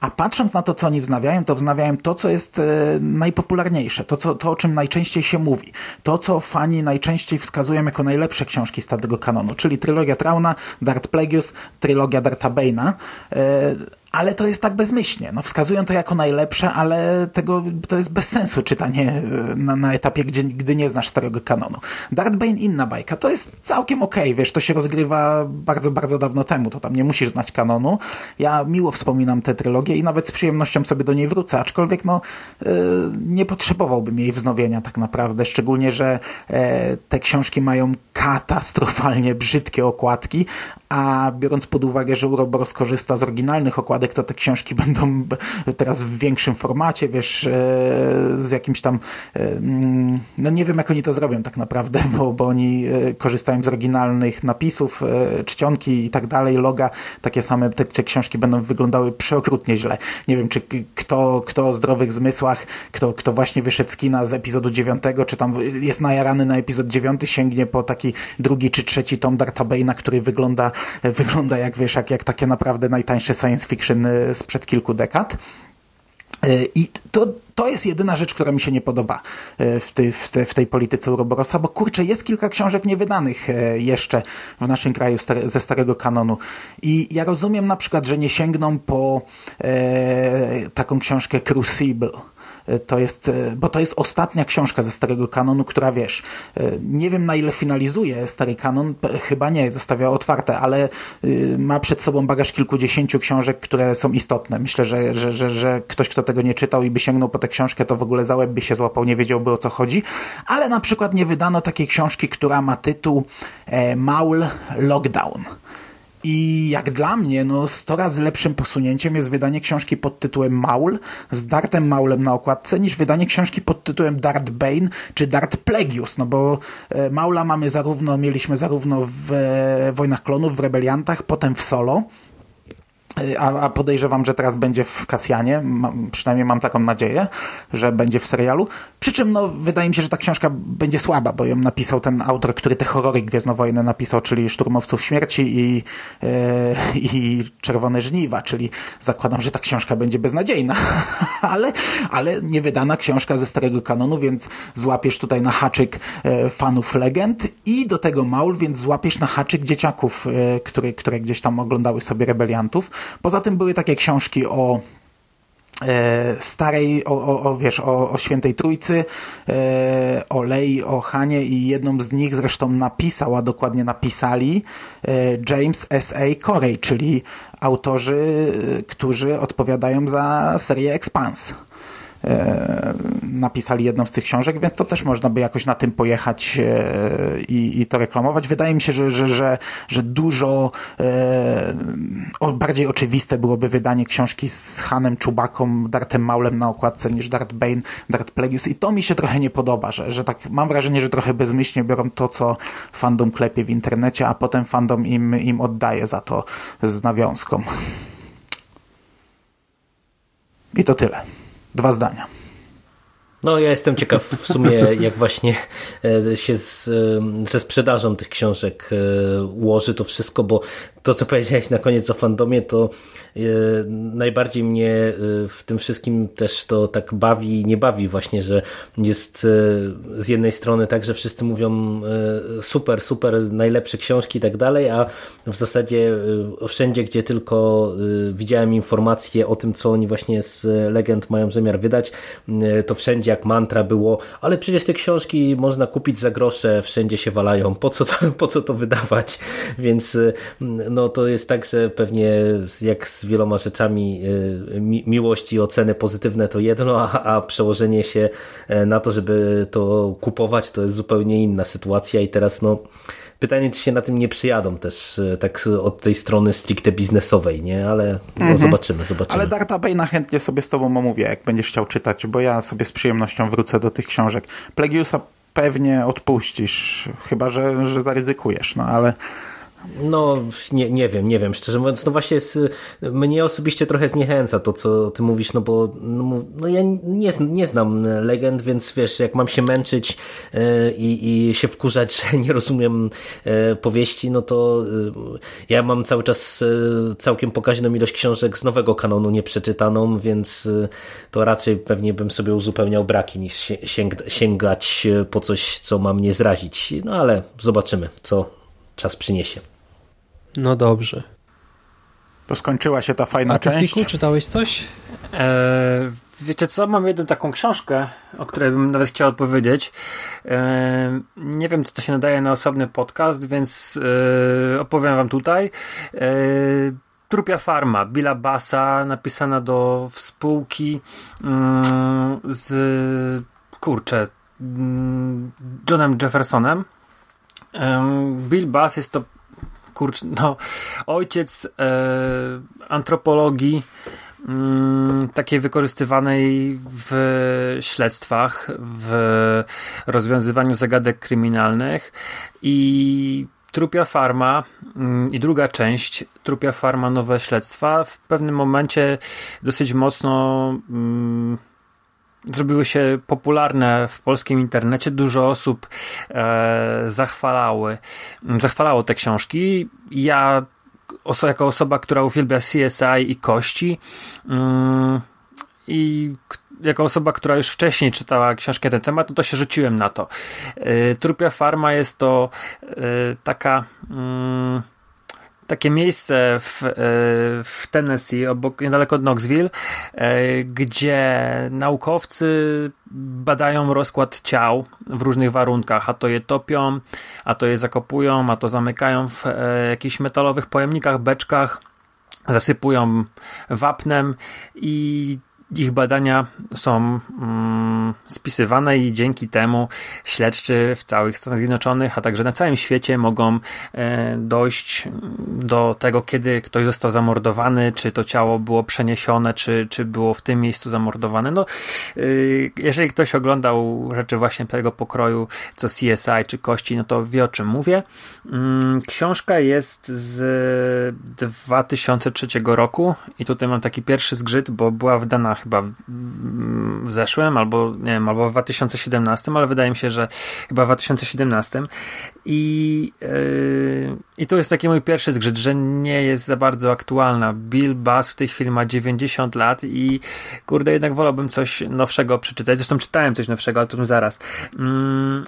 A patrząc na to, co oni wznawiają, to wznawiają to, co jest e, najpopularniejsze, to, co, to o czym najczęściej się mówi, to, co fani najczęściej wskazują jako najlepsze książki starego kanonu, czyli trylogia Trauna, Darth Plagueis, trylogia Dartha Bane'a e, ale to jest tak bezmyślnie. No, wskazują to jako najlepsze, ale tego, to jest bez sensu czytanie e, na, na etapie, gdzie, gdy nie znasz starego kanonu. Darth Bane inna bajka, to jest całkiem okej, okay, wiesz, to się rozgrywa bardzo, bardzo dawno temu, to tam nie musisz znać kanonu. Ja miło wspominam tę trylogię i nawet z przyjemnością sobie do niej wrócę, aczkolwiek no, yy, nie potrzebowałbym jej wznowienia tak naprawdę, szczególnie, że yy, te książki mają katastrofalnie brzydkie okładki, a biorąc pod uwagę, że Uroboros korzysta z oryginalnych okładek przypadek, to te książki [laughs] będą teraz w większym formacie, wiesz, z jakimś tam, mm, no nie wiem jak oni to zrobią tak naprawdę, bo, bo oni korzystają z oryginalnych napisów, czcionki i tak dalej, loga, takie same te, te książki będą wyglądały przeokrutnie źle. Nie wiem, czy kto, kto o zdrowych zmysłach, kto, kto właśnie wyszedł z kina z epizodu 9, czy tam jest najarany na epizod 9, sięgnie po taki drugi czy trzeci tom Darta Bane'a, który wygląda, wygląda jak wiesz, jak, jak takie naprawdę najtańsze science fiction y, sprzed kilku dekad. Y, I to, to jest jedyna rzecz, która mi się nie podoba y, w tej, w, te, w tej polityce Uroborosa, bo kurczę, jest kilka książek niewydanych jeszcze w naszym kraju ze starego kanonu. I ja rozumiem na przykład, że nie sięgną po e, taką książkę Crucible to jest, e, bo to jest ostatnia książka ze starego kanonu, która wiesz, e, nie wiem na ile finalizuje stary kanon, chyba nie, zostawia otwarte, ale y, ma przed sobą bagaż kilkudziesięciu książek, które są istotne. Myślę, że, że, że, że ktoś, kto tego nie czytał i by sięgnął po tę książkę, to w ogóle za łeb by się złapał, nie wiedziałby o co chodzi, ale na przykład nie wydano takiej książki, która ma tytuł e, Maul Lockdown. I jak dla mnie, no 100 razy lepszym posunięciem jest wydanie książki pod tytułem Maul, z Dartem Maulem na okładce, niż wydanie książki pod tytułem Dart Bane czy Dart Plegius, no bo e, Maula mamy zarówno, mieliśmy zarówno w e, Wojnach Klonów, w Rebeliantach, potem w Solo, a, a, podejrzewam, że teraz będzie w Kasjanie, przynajmniej mam taką nadzieję, że będzie w serialu. Przy czym no, wydaje mi się, że ta książka będzie słaba, bo ją napisał ten autor, który te horrory Gwiezdnowojenne napisał, czyli Szturmowców Śmierci i, yy, i Czerwone Żniwa, czyli zakładam, że ta książka będzie beznadziejna, [laughs] ale, ale niewydana książka ze starego kanonu, więc złapiesz tutaj na haczyk yy, fanów legend i do tego Maul, więc złapiesz na haczyk dzieciaków, yy, które, które gdzieś tam oglądały sobie rebeliantów Poza tym były takie książki o e, starej, o, o, o, wiesz, o, o świętej trójcy, e, o Lei, o Hanie i jedną z nich zresztą napisał, a dokładnie napisali e, James S.A. Corey, czyli autorzy, którzy odpowiadają za serię Expanse. E, napisali jedną z tych książek, więc to też można by jakoś na tym pojechać e, i, i to reklamować. Wydaje mi się, że, że, że, że dużo e, bardziej oczywiste byłoby wydanie książki z Hanem Czubaką, Dartem Maulem na okładce niż Dart Bane, Dart Plagueis i to mi się trochę nie podoba, że, że tak mam wrażenie, że trochę bezmyślnie biorą to, co fandom klepie w internecie, a potem fandom im, im oddaje za to z nawiązką. I to tyle. Dwa zdania. No, ja jestem ciekaw w sumie, [laughs] jak właśnie e, się z, e, ze sprzedażą tych książek e, ułoży to wszystko, bo to, co powiedziałeś na koniec o fandomie, to najbardziej mnie w tym wszystkim też to tak bawi i nie bawi właśnie, że jest z jednej strony tak, że wszyscy mówią super, super, najlepsze książki i tak dalej, a w zasadzie wszędzie, gdzie tylko widziałem informacje o tym, co oni właśnie z legend mają zamiar wydać, to wszędzie jak mantra było, ale przecież te książki można kupić za grosze, wszędzie się walają, po co to, [laughs] po co to wydawać? Więc no to jest tak, że pewnie jak z wieloma rzeczami y, mi miłość i oceny pozytywne to jedno, a, a przełożenie się e, na to, żeby to kupować, to jest zupełnie inna sytuacja i teraz no Pytanie, czy się na tym nie przyjadą też e, tak od tej strony stricte biznesowej, nie? Ale no, mhm. zobaczymy, zobaczymy. Ale Darta Bane'a chętnie sobie z tobą omówię, jak będziesz chciał czytać, bo ja sobie z przyjemnością wrócę do tych książek. Plegiusa pewnie odpuścisz, chyba że, że zaryzykujesz, no ale no, nie, nie wiem, nie wiem. Szczerze mówiąc, no właśnie jest, mnie osobiście trochę zniechęca to, co ty mówisz, no bo no, no ja nie, nie znam legend, więc wiesz, jak mam się męczyć yy, i się wkurzać, [laughs] że nie rozumiem yy, powieści, no to yy, ja mam cały czas całkiem pokaźną ilość książek z nowego kanonu nieprzeczytaną, więc to raczej pewnie bym sobie uzupełniał braki niż sięg sięgać po coś, co ma mnie zrazić. No ale zobaczymy, co czas przyniesie. No dobrze. To skończyła się ta fajna A część. A Siku, czytałeś coś? Eee, wiecie co, mam jedną taką książkę, o której bym nawet chciał odpowiedzieć. Eee, nie wiem, czy to się nadaje na osobny podcast, więc eee, opowiem wam tutaj. Trupia Farma, Billa Bassa, napisana do spółki mm, z kurczę mm, Johnem Jeffersonem. Bill Bass jest to kurcz, no, ojciec e, antropologii mm, takiej wykorzystywanej w śledztwach, w rozwiązywaniu zagadek kryminalnych i Trupia Farma mm, i druga część Trupia Farma Nowe Śledztwa w pewnym momencie dosyć mocno mm, zrobiły się popularne w polskim internecie. Dużo osób e, zachwalały, zachwalało te książki. Ja oso, jako osoba, która uwielbia CSI i kości mm, i jako osoba, która już wcześniej czytała książkę na ten temat, no to się rzuciłem na to. E, Trupia Farma jest to e, taka mm, takie miejsce w, e, w Tennessee, obok, niedaleko Knoxville, e, gdzie naukowcy badają rozkład ciał w różnych warunkach, a to je topią, a to je zakopują, a to zamykają w e, jakichś metalowych pojemnikach, beczkach, zasypują wapnem i ich badania są mm, spisywane i dzięki temu śledczy w całych Stanach Zjednoczonych, a także na całym świecie mogą e, dojść do tego, kiedy ktoś został zamordowany, czy to ciało było przeniesione, czy, czy było w tym miejscu zamordowane. No, y, jeżeli ktoś oglądał rzeczy właśnie tego pokroju, co CSI czy Kości, no to wie o czym mówię. Mm, książka jest z 2003 roku i tutaj mam taki pierwszy zgrzyt, bo była wydana chyba w zeszłym, albo nie wiem, albo w 2017, ale wydaje mi się, że chyba w 2017. I, yy, i to jest taki mój pierwszy zgrzyt, że nie jest za bardzo aktualna. Bill Bass w tej chwili ma 90 lat i kurde, jednak wolałbym coś nowszego przeczytać. Zresztą czytałem coś nowszego, ale to zaraz. Yy,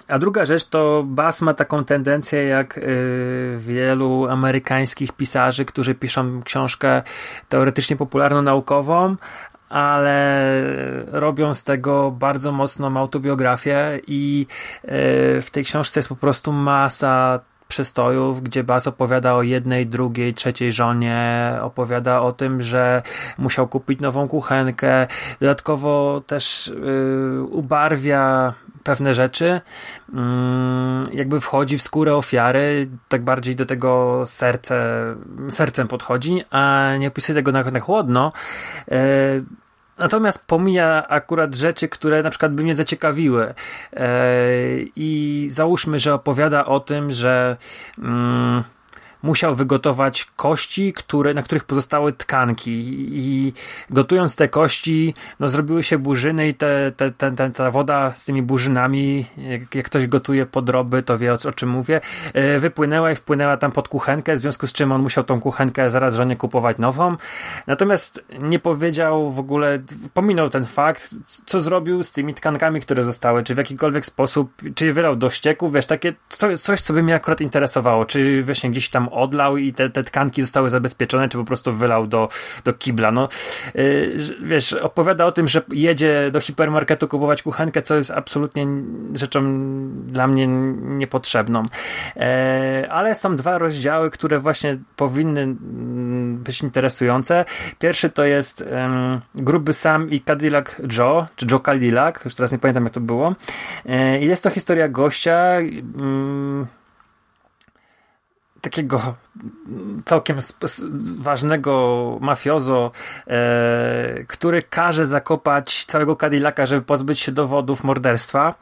a druga rzecz to Bass ma taką tendencję jak yy, wielu amerykańskich pisarzy, którzy piszą książkę teoretycznie popularno-naukową, ale robią z tego bardzo mocną autobiografię i e, w tej książce jest po prostu masa przystojów, gdzie Baz opowiada o jednej, drugiej, trzeciej żonie, opowiada o tym, że musiał kupić nową kuchenkę, dodatkowo też yy, ubarwia pewne rzeczy, yy, jakby wchodzi w skórę ofiary, tak bardziej do tego serce, sercem podchodzi, a nie opisuje tego na, na chłodno. Yy, Natomiast pomija akurat rzeczy, które na przykład by mnie zaciekawiły. I załóżmy, że opowiada o tym, że. Mm, musiał wygotować kości, które, na których pozostały tkanki i gotując te kości, no zrobiły się burzyny i te, te, te, te ta woda z tymi burzynami, jak, jak, ktoś gotuje podroby, to wie o, o czym mówię, e, wypłynęła i wpłynęła tam pod kuchenkę, w związku z czym on musiał tą kuchenkę zaraz żonie kupować nową. Natomiast nie powiedział w ogóle, pominął ten fakt, co zrobił z tymi tkankami, które zostały, czy w jakikolwiek sposób, czy je wylał do ścieków, wiesz, takie coś, coś co by mnie akurat interesowało, czy właśnie gdzieś tam odlał i te, te tkanki zostały zabezpieczone, czy po prostu wylał do, do kibla. No, yy, wiesz, opowiada o tym, że jedzie do hipermarketu kupować kuchenkę, co jest absolutnie rzeczą dla mnie niepotrzebną. Yy, ale są dwa rozdziały, które właśnie powinny być interesujące. Pierwszy to jest Gruby Sam i Cadillac Joe, czy Joe Cadillac, już teraz nie pamiętam jak to było. Yy, jest to historia gościa, mm, takiego całkiem ważnego mafiozo, e, który każe zakopać całego Cadillaca, żeby pozbyć się dowodów morderstwa.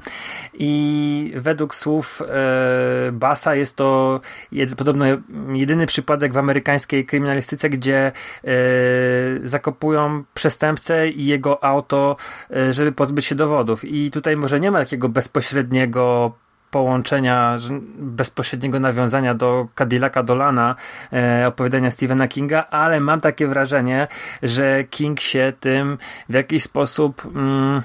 I według słów e, Basa jest to podobno jedyny przypadek w amerykańskiej kryminalistyce, gdzie e, zakopują przestępcę i jego auto, e, żeby pozbyć się dowodów. I tutaj może nie ma takiego bezpośredniego połączenia, bezpośredniego nawiązania do Cadillaca Dolana, e, opowiadania Stephena Kinga, ale mam takie wrażenie, że King się tym w jakiś sposób mm,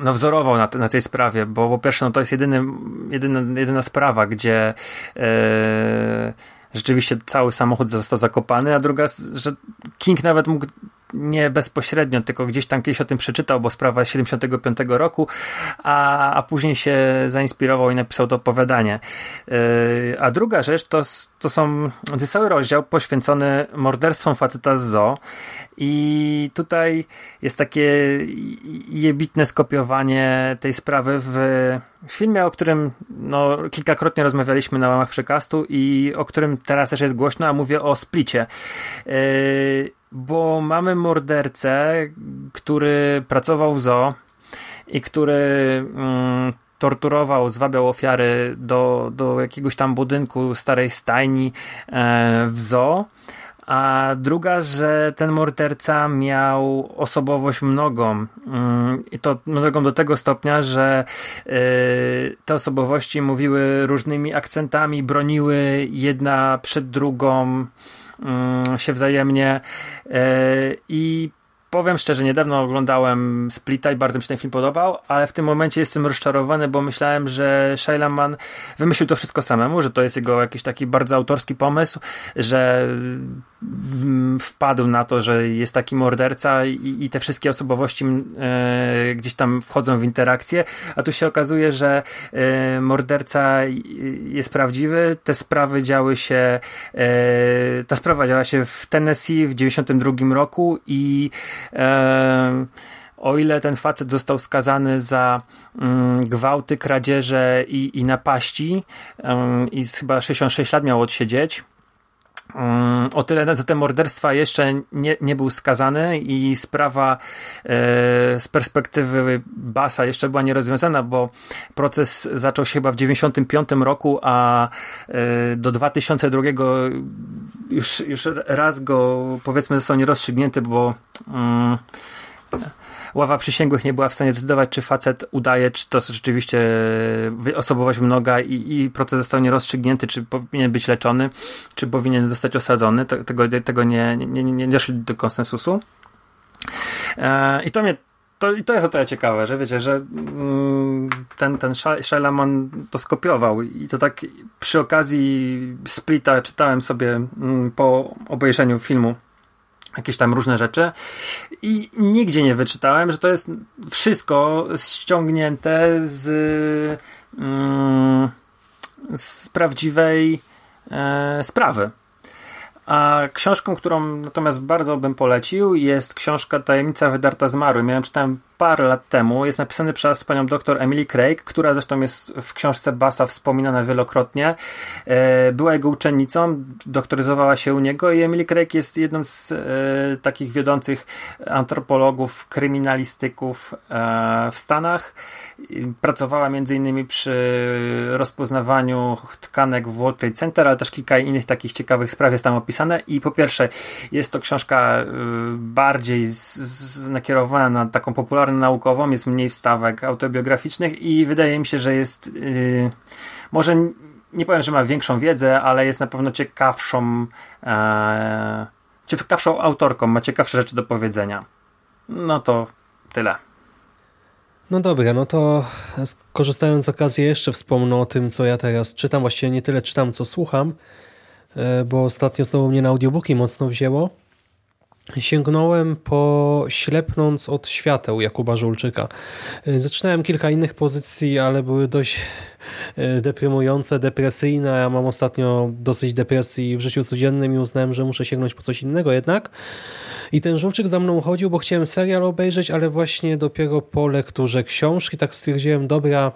no wzorował na, te, na tej sprawie, bo po pierwsze no to jest jedyny, jedyna, jedyna sprawa, gdzie e, rzeczywiście cały samochód został zakopany, a druga, że King nawet mógł nie bezpośrednio, tylko gdzieś tam kiedyś o tym przeczytał, bo sprawa jest 75 roku, a, a później się zainspirował i napisał to opowiadanie. Yy, a druga rzecz to, to są, to jest cały rozdział poświęcony morderstwom faceta z zoo i tutaj jest takie jebitne skopiowanie tej sprawy w filmie, o którym no, kilkakrotnie rozmawialiśmy na łamach przekastu i o którym teraz też jest głośno, a mówię o Splicie. Yy, bo mamy mordercę, który pracował w zoo i który mm, torturował, zwabiał ofiary do, do jakiegoś tam budynku starej stajni e, w zoo. A druga, że ten morderca miał osobowość mnogą mm, i to mnogą do tego stopnia, że y, te osobowości mówiły różnymi akcentami, broniły jedna przed drugą się wzajemnie. Y, i powiem szczerze, niedawno oglądałem Splita i bardzo mi się ten film podobał, ale w tym momencie jestem rozczarowany, bo myślałem, że Shailaman wymyślił to wszystko samemu, że to jest jego jakiś taki bardzo autorski pomysł, że mm, wpadł na to, że jest taki morderca i, i te wszystkie osobowości e, gdzieś tam wchodzą w interakcję, a tu się okazuje, że e, morderca jest prawdziwy, te sprawy działy się e, ta sprawa działa się w Tennessee w 92 roku i o ile ten facet został skazany za mm, gwałty, kradzieże i, i napaści i chyba 66 lat miał odsiedzieć, o tyle za te morderstwa jeszcze nie, nie był skazany i sprawa e, z perspektywy Basa jeszcze była nierozwiązana, bo proces zaczął się chyba w 95 roku, a e, do 2002 już, już raz go powiedzmy został nierozstrzygnięty, bo mm, ława przysięgłych nie była w stanie zdecydować, czy facet udaje, czy to rzeczywiście osobowość mnoga i, i proces został nierozstrzygnięty, czy powinien być leczony, czy powinien zostać osadzony. Tego, tego nie, nie, nie, nie doszli do konsensusu. E, I to mnie to, to jest o tyle ciekawe, że wiecie, że mm, ten, ten Shalaman to skopiował i to tak przy okazji Splita czytałem sobie mm, po obejrzeniu filmu jakieś tam różne rzeczy i nigdzie nie wyczytałem, że to jest wszystko ściągnięte z, mm, z prawdziwej e, sprawy. A książką, którą natomiast bardzo bym polecił, jest książka Tajemnica wydarta zmarły. Miałem czytałem parę lat temu. Jest napisany przez panią doktor Emily Craig, która zresztą jest w książce Basa wspominana wielokrotnie. E, była jego uczennicą, doktoryzowała się u niego i Emily Craig jest jedną z e, takich wiodących antropologów, kryminalistyków e, w Stanach. Pracowała między innymi przy rozpoznawaniu tkanek w World Trade Center, ale też kilka innych takich ciekawych spraw jest tam opisane i po pierwsze jest to książka bardziej z, z, nakierowana na taką popularną naukową, jest mniej wstawek autobiograficznych i wydaje mi się, że jest yy, może nie powiem, że ma większą wiedzę, ale jest na pewno ciekawszą e, ciekawszą autorką, ma ciekawsze rzeczy do powiedzenia. No to tyle. No dobra, no to korzystając z okazji jeszcze wspomnę o tym, co ja teraz czytam. Właściwie nie tyle czytam, co słucham, e, bo ostatnio znowu mnie na audiobooki mocno wzięło sięgnąłem po Ślepnąc od świateł Jakuba Żulczyka. Zaczynałem kilka innych pozycji, ale były dość e, deprymujące, depresyjne. Ja mam ostatnio dosyć depresji w życiu codziennym i uznałem, że muszę sięgnąć po coś innego jednak. I ten Żulczyk za mną chodził, bo chciałem serial obejrzeć, ale właśnie dopiero po lekturze książki tak stwierdziłem, dobra,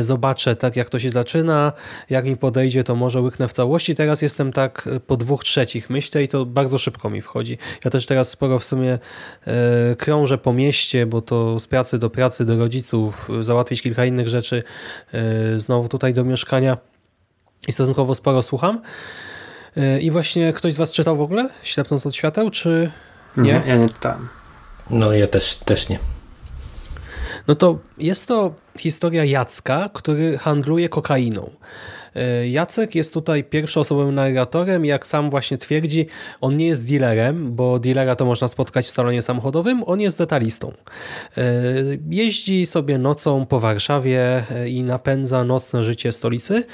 zobaczę tak jak to się zaczyna, jak mi podejdzie to może łyknę w całości. Teraz jestem tak po dwóch trzecich myślę i to bardzo szybko mi wchodzi. Ja też teraz sporo w sumie e, krążę po mieście, bo to z pracy do pracy, do rodziców, załatwić kilka innych rzeczy, e, znowu tutaj do mieszkania i stosunkowo sporo słucham. I właśnie ktoś z Was czytał w ogóle Ślepnąc od świateł, czy nie? nie ja nie czytałem. No ja też, też nie. No to jest to historia Jacka, który handluje kokainą. E, Jacek jest tutaj pierwszoosobowym narratorem jak sam właśnie twierdzi, on nie jest dealerem, bo dealera to można spotkać w salonie samochodowym, on jest detalistą. E, jeździ sobie nocą po Warszawie e, i napędza nocne życie stolicy,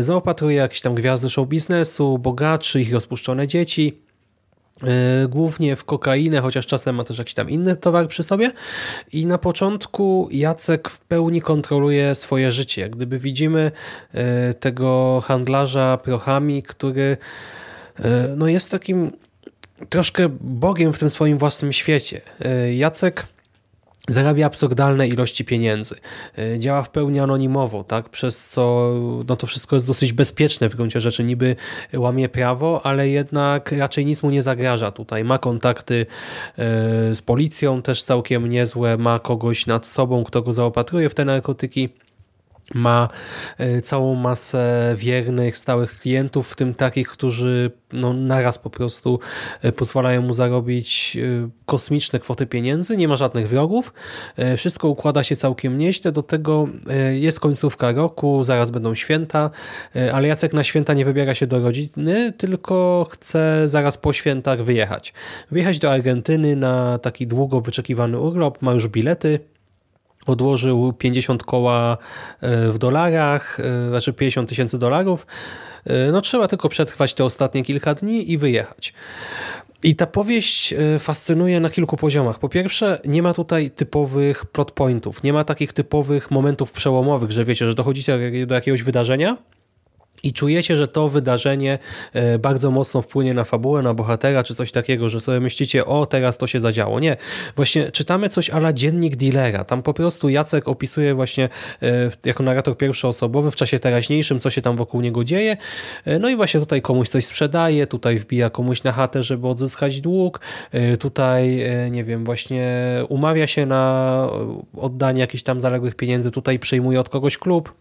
zaopatruje jakieś tam gwiazdy show biznesu, bogaczy, ich rozpuszczone dzieci, głównie w kokainę, chociaż czasem ma też jakiś tam inny towar przy sobie. I na początku Jacek w pełni kontroluje swoje życie. Jak gdyby widzimy e, tego handlarza prochami, który e, no jest takim troszkę bogiem w tym swoim własnym świecie. Jacek zarabia absurdalne ilości pieniędzy. E, działa w pełni anonimowo, tak? przez co no to wszystko jest dosyć bezpieczne w gruncie rzeczy. Niby łamie prawo, ale jednak raczej nic mu nie zagraża tutaj. Ma kontakty e, z policją też całkiem niezłe, ma kogoś nad sobą, kto go zaopatruje w te narkotyki ma e, całą masę wiernych, stałych klientów, w tym takich, którzy no, naraz po prostu e, pozwalają mu zarobić e, kosmiczne kwoty pieniędzy, nie ma żadnych wrogów, wszystko układa się całkiem nieźle, do tego jest końcówka roku, zaraz będą święta, ale Jacek na święta nie wybiera się do rodziny, tylko chce zaraz po świętach wyjechać. Wyjechać do Argentyny na taki długo wyczekiwany urlop, ma już bilety, odłożył 50 koła e, w dolarach, e, znaczy 50 tysięcy dolarów. E, no trzeba tylko przetrwać te ostatnie kilka dni i wyjechać. I ta powieść fascynuje na kilku poziomach. Po pierwsze, nie ma tutaj typowych plot pointów, nie ma takich typowych momentów przełomowych, że wiecie, że dochodzicie do jakiegoś wydarzenia i czujecie, że to wydarzenie e, bardzo mocno wpłynie na fabułę, na bohatera, czy coś takiego, że sobie myślicie, o teraz to się zadziało. Nie. Właśnie czytamy coś ala dziennik dealera. Tam po prostu Jacek opisuje właśnie e, jako narrator pierwszoosobowy w czasie teraźniejszym, co się tam wokół niego dzieje. E, no i właśnie tutaj komuś coś sprzedaje, tutaj wbija komuś na chatę, żeby odzyskać dług, tutaj, nie wiem, właśnie umawia się na oddanie jakichś tam zaległych pieniędzy, tutaj przyjmuje od kogoś klub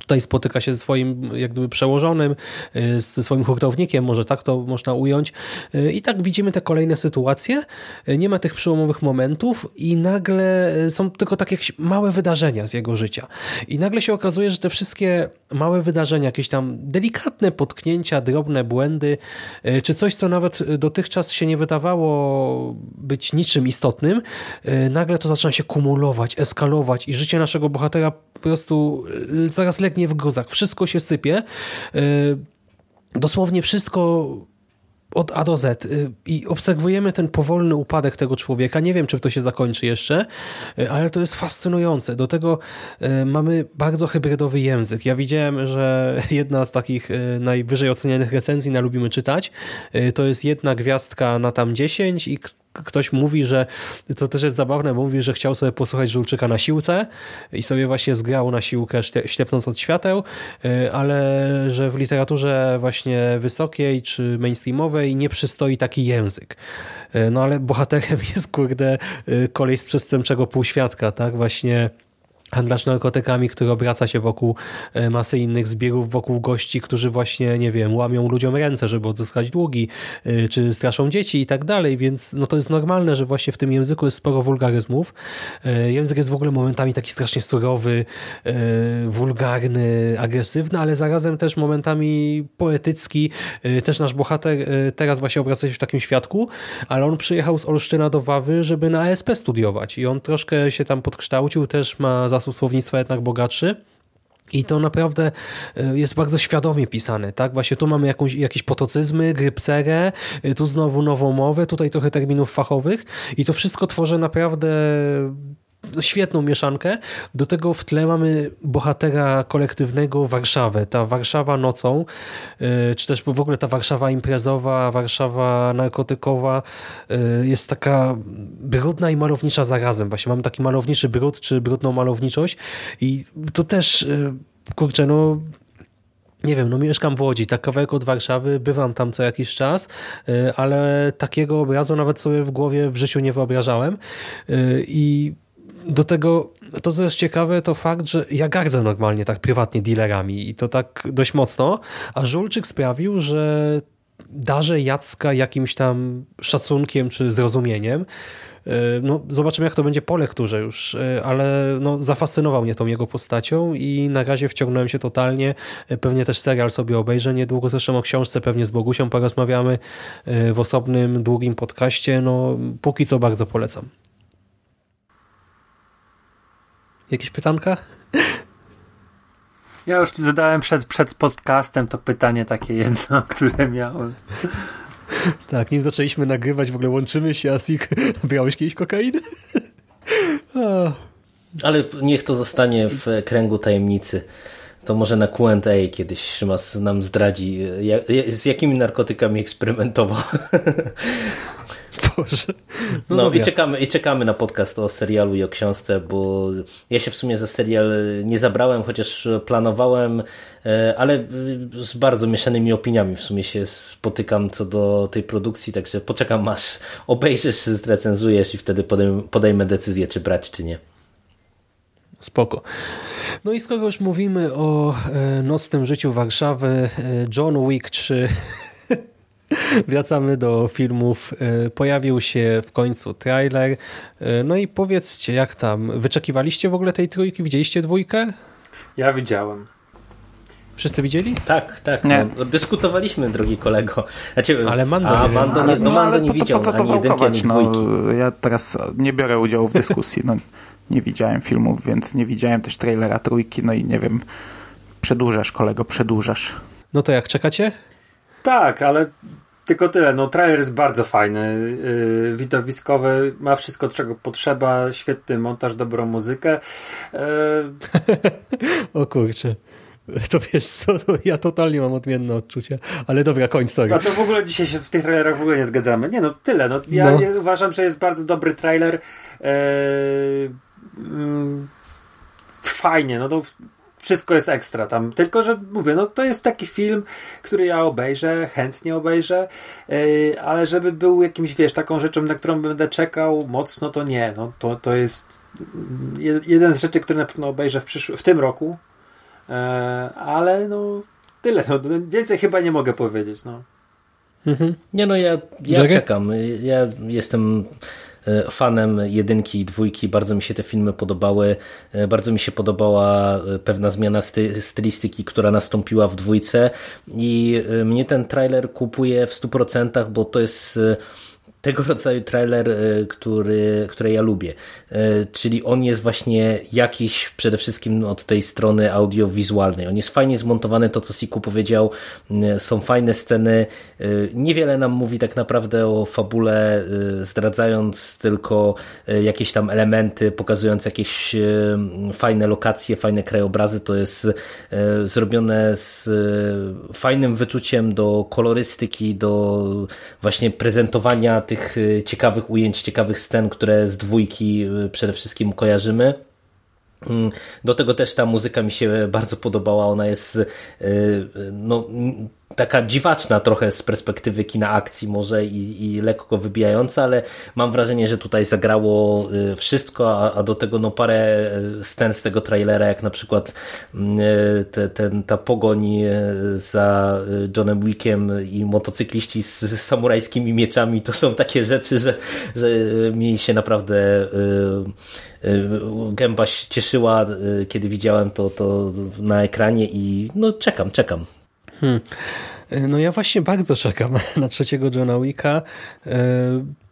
Tutaj spotyka się ze swoim jak gdyby przełożonym, y, ze swoim hurtownikiem, może tak to można ująć. Y, I tak widzimy te kolejne sytuacje. Y, nie ma tych przełomowych momentów i nagle są tylko takie małe wydarzenia z jego życia. I nagle się okazuje, że te wszystkie małe wydarzenia, jakieś tam delikatne potknięcia, drobne błędy, czy coś, co nawet dotychczas się nie wydawało być niczym istotnym, nagle to zaczyna się kumulować, eskalować i życie naszego bohatera po prostu zaraz legnie w gruzach. Wszystko się sypie. E, dosłownie wszystko od A do Z y, i obserwujemy ten powolny upadek tego człowieka. Nie wiem, czy to się zakończy jeszcze, y, ale to jest fascynujące. Do tego y, mamy bardzo hybrydowy język. Ja widziałem, że [laughs] jedna z takich najwyżej ocenianych recenzji na Lubimy Czytać to jest jedna gwiazdka na tam 10 i ktoś mówi, że to też jest zabawne, mówi, że chciał sobie posłuchać Żulczyka na siłce i sobie właśnie zgrał na siłkę ślepnąc od świateł, y, ale że w literaturze właśnie wysokiej czy mainstreamowej nie przystoi taki język. Y, no ale bohaterem [laughs] jest kurde y, kolej z przestępczego półświadka, tak? Właśnie handlarz narkotykami, który obraca się wokół e, masy innych zbiorów, wokół gości, którzy właśnie, nie wiem, łamią ludziom ręce, żeby odzyskać długi, e, czy straszą dzieci i tak dalej, więc no to jest normalne, że właśnie w tym języku jest sporo wulgaryzmów. E, język jest w ogóle momentami taki strasznie surowy, wulgarny, agresywny, ale zarazem też momentami poetycki. Też nasz bohater teraz właśnie obraca się w takim świadku, ale on przyjechał z Olsztyna do Wawy, żeby na ASP studiować i on troszkę się tam podkształcił, też ma zasób słownictwa jednak bogatszy. I to naprawdę e, jest bardzo świadomie pisane, tak? Właśnie tu mamy jakąś, jakieś potocyzmy, grypserę, e, tu znowu nową mowę, tutaj trochę terminów fachowych i to wszystko tworzy naprawdę świetną mieszankę. Do tego w tle mamy bohatera kolektywnego Warszawę. Ta Warszawa nocą, y, czy też w ogóle ta Warszawa imprezowa, Warszawa narkotykowa y, jest taka brudna i malownicza zarazem. Właśnie mamy taki malowniczy brud, czy brudną malowniczość i to też, y, kurczę, no nie wiem, no mieszkam w Łodzi, tak kawałek od Warszawy, bywam tam co jakiś czas, ale takiego obrazu nawet sobie w głowie w życiu nie wyobrażałem i do tego, to co jest ciekawe, to fakt, że ja gardzę normalnie tak prywatnie dealerami i to tak dość mocno, a Żulczyk sprawił, że darzę Jacka jakimś tam szacunkiem czy zrozumieniem. E, no, zobaczymy, jak to będzie po lekturze już, e, ale no, zafascynował mnie tą jego postacią i na razie wciągnąłem się totalnie. E, pewnie też serial sobie obejrzę niedługo, zresztą o książce pewnie z Bogusią porozmawiamy w osobnym, długim podcaście. No, póki co bardzo polecam. Jakieś pytanka? [laughs] Ja już ci zadałem przed, przed podcastem to pytanie takie jedno, [laughs] które miałem. [laughs] Tak, nim zaczęliśmy nagrywać, w ogóle łączymy się, Asik, brałeś kiedyś kokainę? Ale niech to zostanie w kręgu tajemnicy. To może na Q&A kiedyś Szymas nam zdradzi, z jakimi narkotykami eksperymentował. Boże. No, no i, czekamy, i czekamy na podcast o serialu i o książce, bo ja się w sumie za serial nie zabrałem, chociaż planowałem, e, ale z bardzo mieszanymi opiniami w sumie się spotykam co do tej produkcji, także poczekam aż obejrzysz, zrecenzujesz i wtedy podejmę decyzję, czy brać, czy nie. Spoko. No i skoro już mówimy o e, nocnym życiu Warszawy, e, John Wick 3 [laughs] Wracamy do filmów. E, pojawił się w końcu trailer. No i powiedzcie, jak tam? Wyczekiwaliście w ogóle tej trójki? Widzieliście dwójkę? Ja widziałem. Wszyscy widzieli? Tak, tak. Nie. No, dyskutowaliśmy, drogi kolego. Znaczy, ale Mando, a, Mando, nie, no, Mando nie widział po, po co to ani jedynki, ani no, Ja teraz nie biorę udziału w dyskusji. No, nie widziałem filmów, więc nie widziałem też trailera trójki, no i nie wiem, przedłużasz kolego, przedłużasz. No to jak, czekacie? Tak, ale tylko tyle. No, trailer jest bardzo fajny, yy, widowiskowy, ma wszystko, czego potrzeba, świetny montaż, dobrą muzykę. Yy... [laughs] o kurczę. To wiesz co, to ja totalnie mam odmienne odczucia, ale dobra, kończ sorry. A to w ogóle dzisiaj się w tych trailerach w ogóle nie zgadzamy. Nie no, tyle. No, ja no. uważam, że jest bardzo dobry trailer. Yy fajnie, no to wszystko jest ekstra tam. Tylko, że mówię, no to jest taki film, który ja obejrzę, chętnie obejrzę, yy, ale żeby był jakimś, wiesz, taką rzeczą, na którą będę czekał mocno, to nie. No to, to jest jeden z rzeczy, które na pewno obejrzę w, przyszły, w tym roku, yy, ale no tyle. No, więcej chyba nie mogę powiedzieć, no. Mhm. Nie no, ja, ja czekam. Ja jestem fanem jedynki i dwójki. Bardzo mi się te filmy podobały. E, bardzo mi się podobała e, pewna zmiana stylistyki, która nastąpiła w dwójce i mnie ten trailer kupuje w 100%, bo to jest tego rodzaju trailer, e, który, który ja lubię. E, czyli on jest właśnie jakiś przede wszystkim od tej strony audiowizualnej. On jest fajnie zmontowany, to co Siku powiedział, e, są fajne sceny. Niewiele nam mówi tak naprawdę o fabule, zdradzając tylko jakieś tam elementy, pokazując jakieś fajne lokacje, fajne krajobrazy. To jest zrobione z fajnym wyczuciem do kolorystyki, do właśnie prezentowania tych tych y, ciekawych ujęć, ciekawych scen, które z dwójki y, przede wszystkim kojarzymy. Mm, do tego też ta muzyka mi się bardzo podobała. Ona jest y, no, taka dziwaczna trochę z perspektywy kina akcji może i, i lekko wybijająca, ale mam wrażenie, że tutaj zagrało y, wszystko, a, a do tego no parę y, scen z tego trailera, jak na przykład mm, y, te, ten, ta pogoń za Johnem Wickiem i motocykliści z, z samurajskimi mieczami, to są takie rzeczy, że, że mi się naprawdę gęba cieszyła, kiedy widziałem to, to na ekranie i no czekam, czekam. Hmm. No ja właśnie bardzo czekam [laughs] na trzeciego Johna Wicka. E,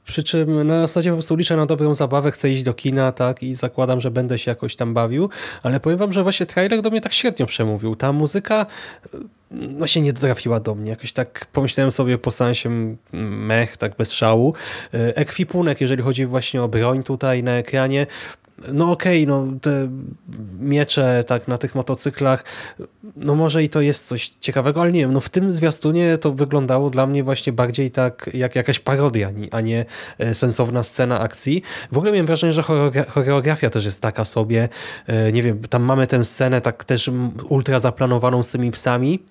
przy czym na zasadzie po prostu liczę na dobrą zabawę, chcę iść do kina, tak, i zakładam, że będę się jakoś tam bawił, ale powiem wam, że właśnie trailer do mnie tak średnio przemówił. Ta muzyka no się nie trafiła do mnie. Jakoś tak pomyślałem sobie po sensie mech, tak bez szału. E, ekwipunek, jeżeli chodzi właśnie o broń tutaj na ekranie, no okej, okay, no te miecze tak na tych motocyklach, no może i to jest coś ciekawego, ale nie wiem, no w tym zwiastunie to wyglądało dla mnie właśnie bardziej tak jak jakaś parodia, a nie e, sensowna scena akcji. W ogóle miałem wrażenie, że choreografia też jest taka sobie, e, nie wiem, tam mamy tę scenę tak też ultra zaplanowaną z tymi psami,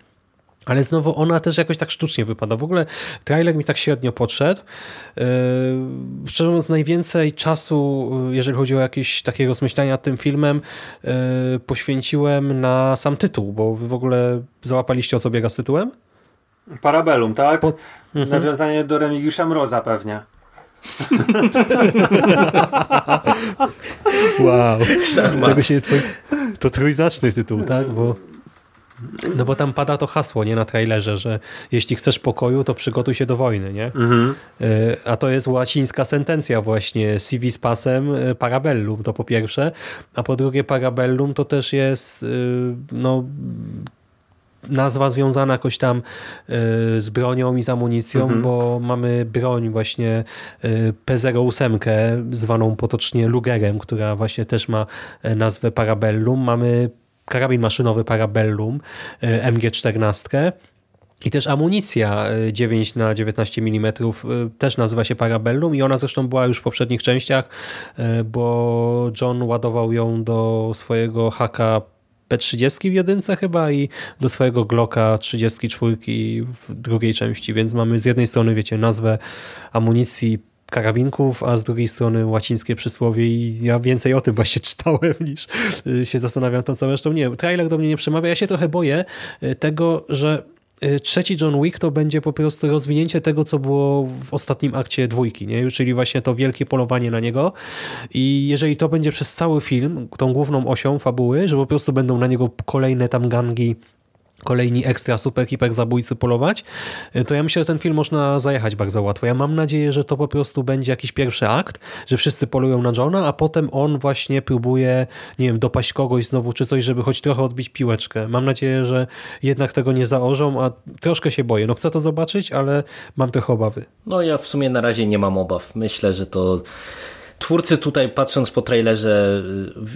ale znowu ona też jakoś tak sztucznie wypada. W ogóle trailer mi tak średnio podszedł. Yy, szczerze mówiąc, najwięcej czasu, yy, jeżeli chodzi o jakieś takie rozmyślania nad tym filmem, yy, poświęciłem na sam tytuł, bo wy w ogóle załapaliście o co biega z tytułem? Parabellum, tak? Spo... Mhm. Nawiązanie do Remigiusza Mroza pewnie. [laughs] wow. Tego się jest... To trójznaczny tytuł, tak? Bo no bo tam pada to hasło, nie na trailerze, że jeśli chcesz pokoju, to przygotuj się do wojny, nie? Mhm. E, a to jest łacińska sentencja właśnie, civis z pasem e, parabellum, to po pierwsze, a po drugie parabellum to też jest e, no nazwa związana jakoś tam z bronią i z amunicją, mhm. bo mamy broń właśnie P08 zwaną potocznie Lugerem, która właśnie też ma nazwę Parabellum. Mamy karabin maszynowy Parabellum e, MG-14 I też amunicja 9 na 19 mm też nazywa się Parabellum i ona zresztą była już w poprzednich częściach, bo John ładował ją do swojego haka P30 w jedynce chyba i do swojego Glocka 34 w drugiej części, więc mamy z jednej strony, wiecie, nazwę amunicji karabinków, a z drugiej strony łacińskie przysłowie i ja więcej o tym właśnie [laughs] czytałem niż y, się zastanawiam tą całą resztą. Nie, trailer do mnie nie przemawia. Ja się trochę boję y, tego, że y, trzeci John Wick to będzie po prostu rozwinięcie tego, co było w ostatnim akcie dwójki, nie? czyli właśnie to wielkie polowanie na niego i jeżeli to będzie przez cały film, tą główną osią fabuły, że po prostu będą na niego kolejne tam gangi kolejni ekstra super hiper zabójcy polować, to ja myślę, że ten film można zajechać bardzo łatwo. Ja mam nadzieję, że to po prostu będzie jakiś pierwszy akt, że wszyscy polują na Johna, a potem on właśnie próbuje, nie wiem, dopaść kogoś znowu czy coś, żeby choć trochę odbić piłeczkę. Mam nadzieję, że jednak tego nie zaorzą, a troszkę się boję. No chcę to zobaczyć, ale mam trochę obawy. No ja w sumie na razie nie mam obaw. Myślę, że to twórcy tutaj patrząc po trailerze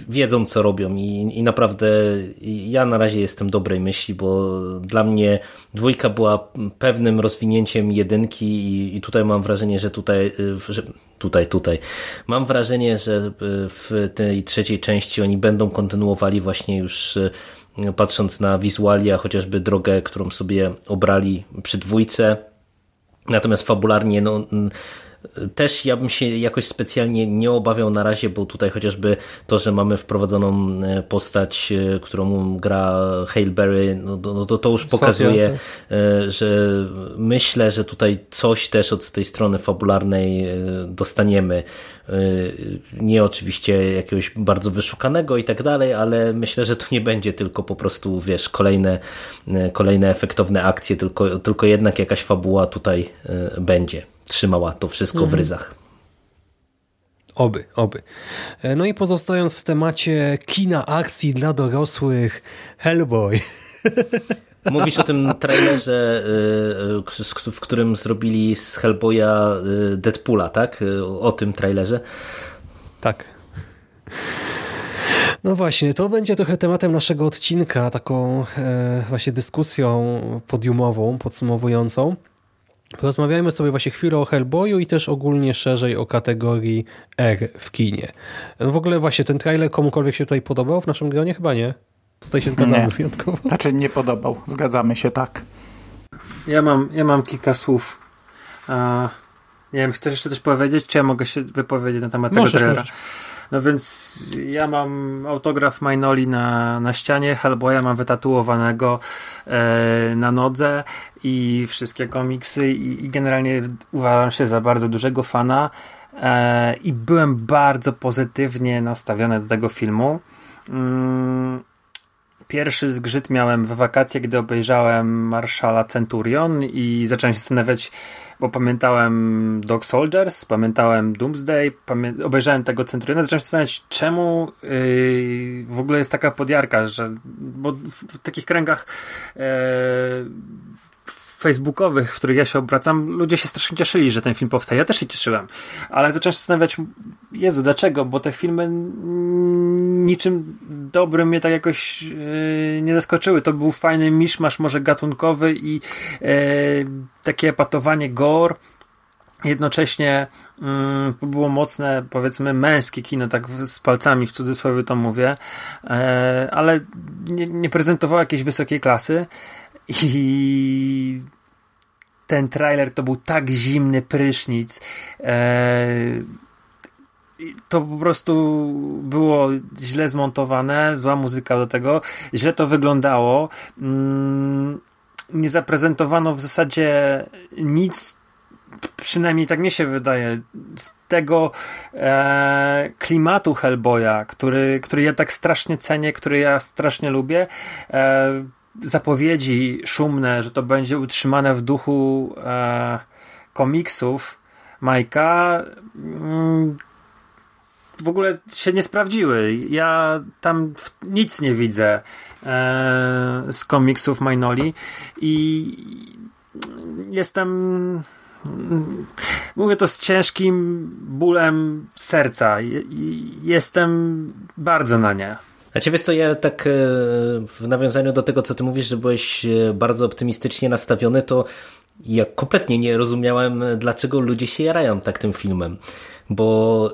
wiedzą co robią i, i naprawdę ja na razie jestem dobrej myśli, bo dla mnie dwójka była pewnym rozwinięciem jedynki i, i tutaj mam wrażenie, że tutaj, że tutaj, tutaj mam wrażenie, że w tej trzeciej części oni będą kontynuowali właśnie już patrząc na wizualia, chociażby drogę, którą sobie obrali przy dwójce. Natomiast fabularnie, no też ja bym się jakoś specjalnie nie obawiał na razie, bo tutaj chociażby to, że mamy wprowadzoną e, postać, e, którą gra Hale Berry, no, no to, to już pokazuje, e, że myślę, że tutaj coś też od tej strony fabularnej dostaniemy. Nie oczywiście jakiegoś bardzo wyszukanego i tak dalej, ale myślę, że to nie będzie tylko po prostu, wiesz, kolejne, kolejne efektowne akcje, tylko, tylko jednak jakaś fabuła tutaj będzie trzymała to wszystko mhm. w ryzach. Oby, oby. E, no i pozostając w temacie kina akcji dla dorosłych, Hellboy. [laughs] Mówisz o tym trailerze, e, e, w którym zrobili z Hellboya Deadpoola, tak? O tym trailerze? Tak. No właśnie, to będzie trochę tematem naszego odcinka, taką właśnie dyskusją podiumową, podsumowującą. Porozmawiajmy sobie właśnie chwilę o Hellboyu i też ogólnie szerzej o kategorii R w kinie. W ogóle właśnie ten trailer komukolwiek się tutaj podobał w naszym gronie? Chyba nie. Tutaj się zgadzamy nie. wyjątkowo. Znaczy nie podobał. Zgadzamy się, tak. Ja mam, ja mam kilka słów. Uh, nie wiem, chcesz jeszcze coś powiedzieć, czy ja mogę się wypowiedzieć na temat możesz, tego trailera? Możesz. No więc ja mam autograf Mainoli na, na ścianie, Hellboya mam wytatuowanego e, na nodze i wszystkie komiksy i, i, generalnie uważam się za bardzo dużego fana e, i byłem bardzo pozytywnie nastawiony do tego filmu. Mm, pierwszy zgrzyt miałem w wakacje, gdy obejrzałem Marszala Centurion i zacząłem się zastanawiać, bo pamiętałem Dog Soldiers, pamiętałem Doomsday, pamię obejrzałem tego Centuriona, zacząłem się zastanawiać, czemu yy, w ogóle jest taka podjarka, że bo w, w takich kręgach yy, facebookowych, w których ja się obracam, ludzie się strasznie cieszyli, że ten film powstaje. Ja też się cieszyłem, ale zacząłem się zastanawiać, Jezu, dlaczego? Bo te filmy niczym dobrym mnie tak jakoś yy, nie zaskoczyły. To był fajny miszmasz, może gatunkowy i yy, takie patowanie gore. Jednocześnie yy, było mocne, powiedzmy, męskie kino, tak z palcami w cudzysłowie to mówię, yy, ale nie, nie prezentowało jakiejś wysokiej klasy. I ten trailer to był tak zimny prysznic. Eee, to po prostu było źle zmontowane, zła muzyka do tego, źle to wyglądało. Mm, nie zaprezentowano w zasadzie nic, przynajmniej tak mi się wydaje, z tego e, klimatu Hellboya, który, który ja tak strasznie cenię, który ja strasznie lubię. E, zapowiedzi szumne, że to będzie utrzymane w duchu e, komiksów Majka mm, w ogóle się nie sprawdziły. Ja tam nic nie widzę e, z komiksów Mainoli i jestem mówię to z ciężkim bólem serca. Jestem bardzo na nie. Znaczy wiesz co, ja tak e, w nawiązaniu do tego, co ty mówisz, że byłeś e, bardzo optymistycznie nastawiony, to ja kompletnie nie rozumiałem, dlaczego ludzie się jarają tak tym filmem. Bo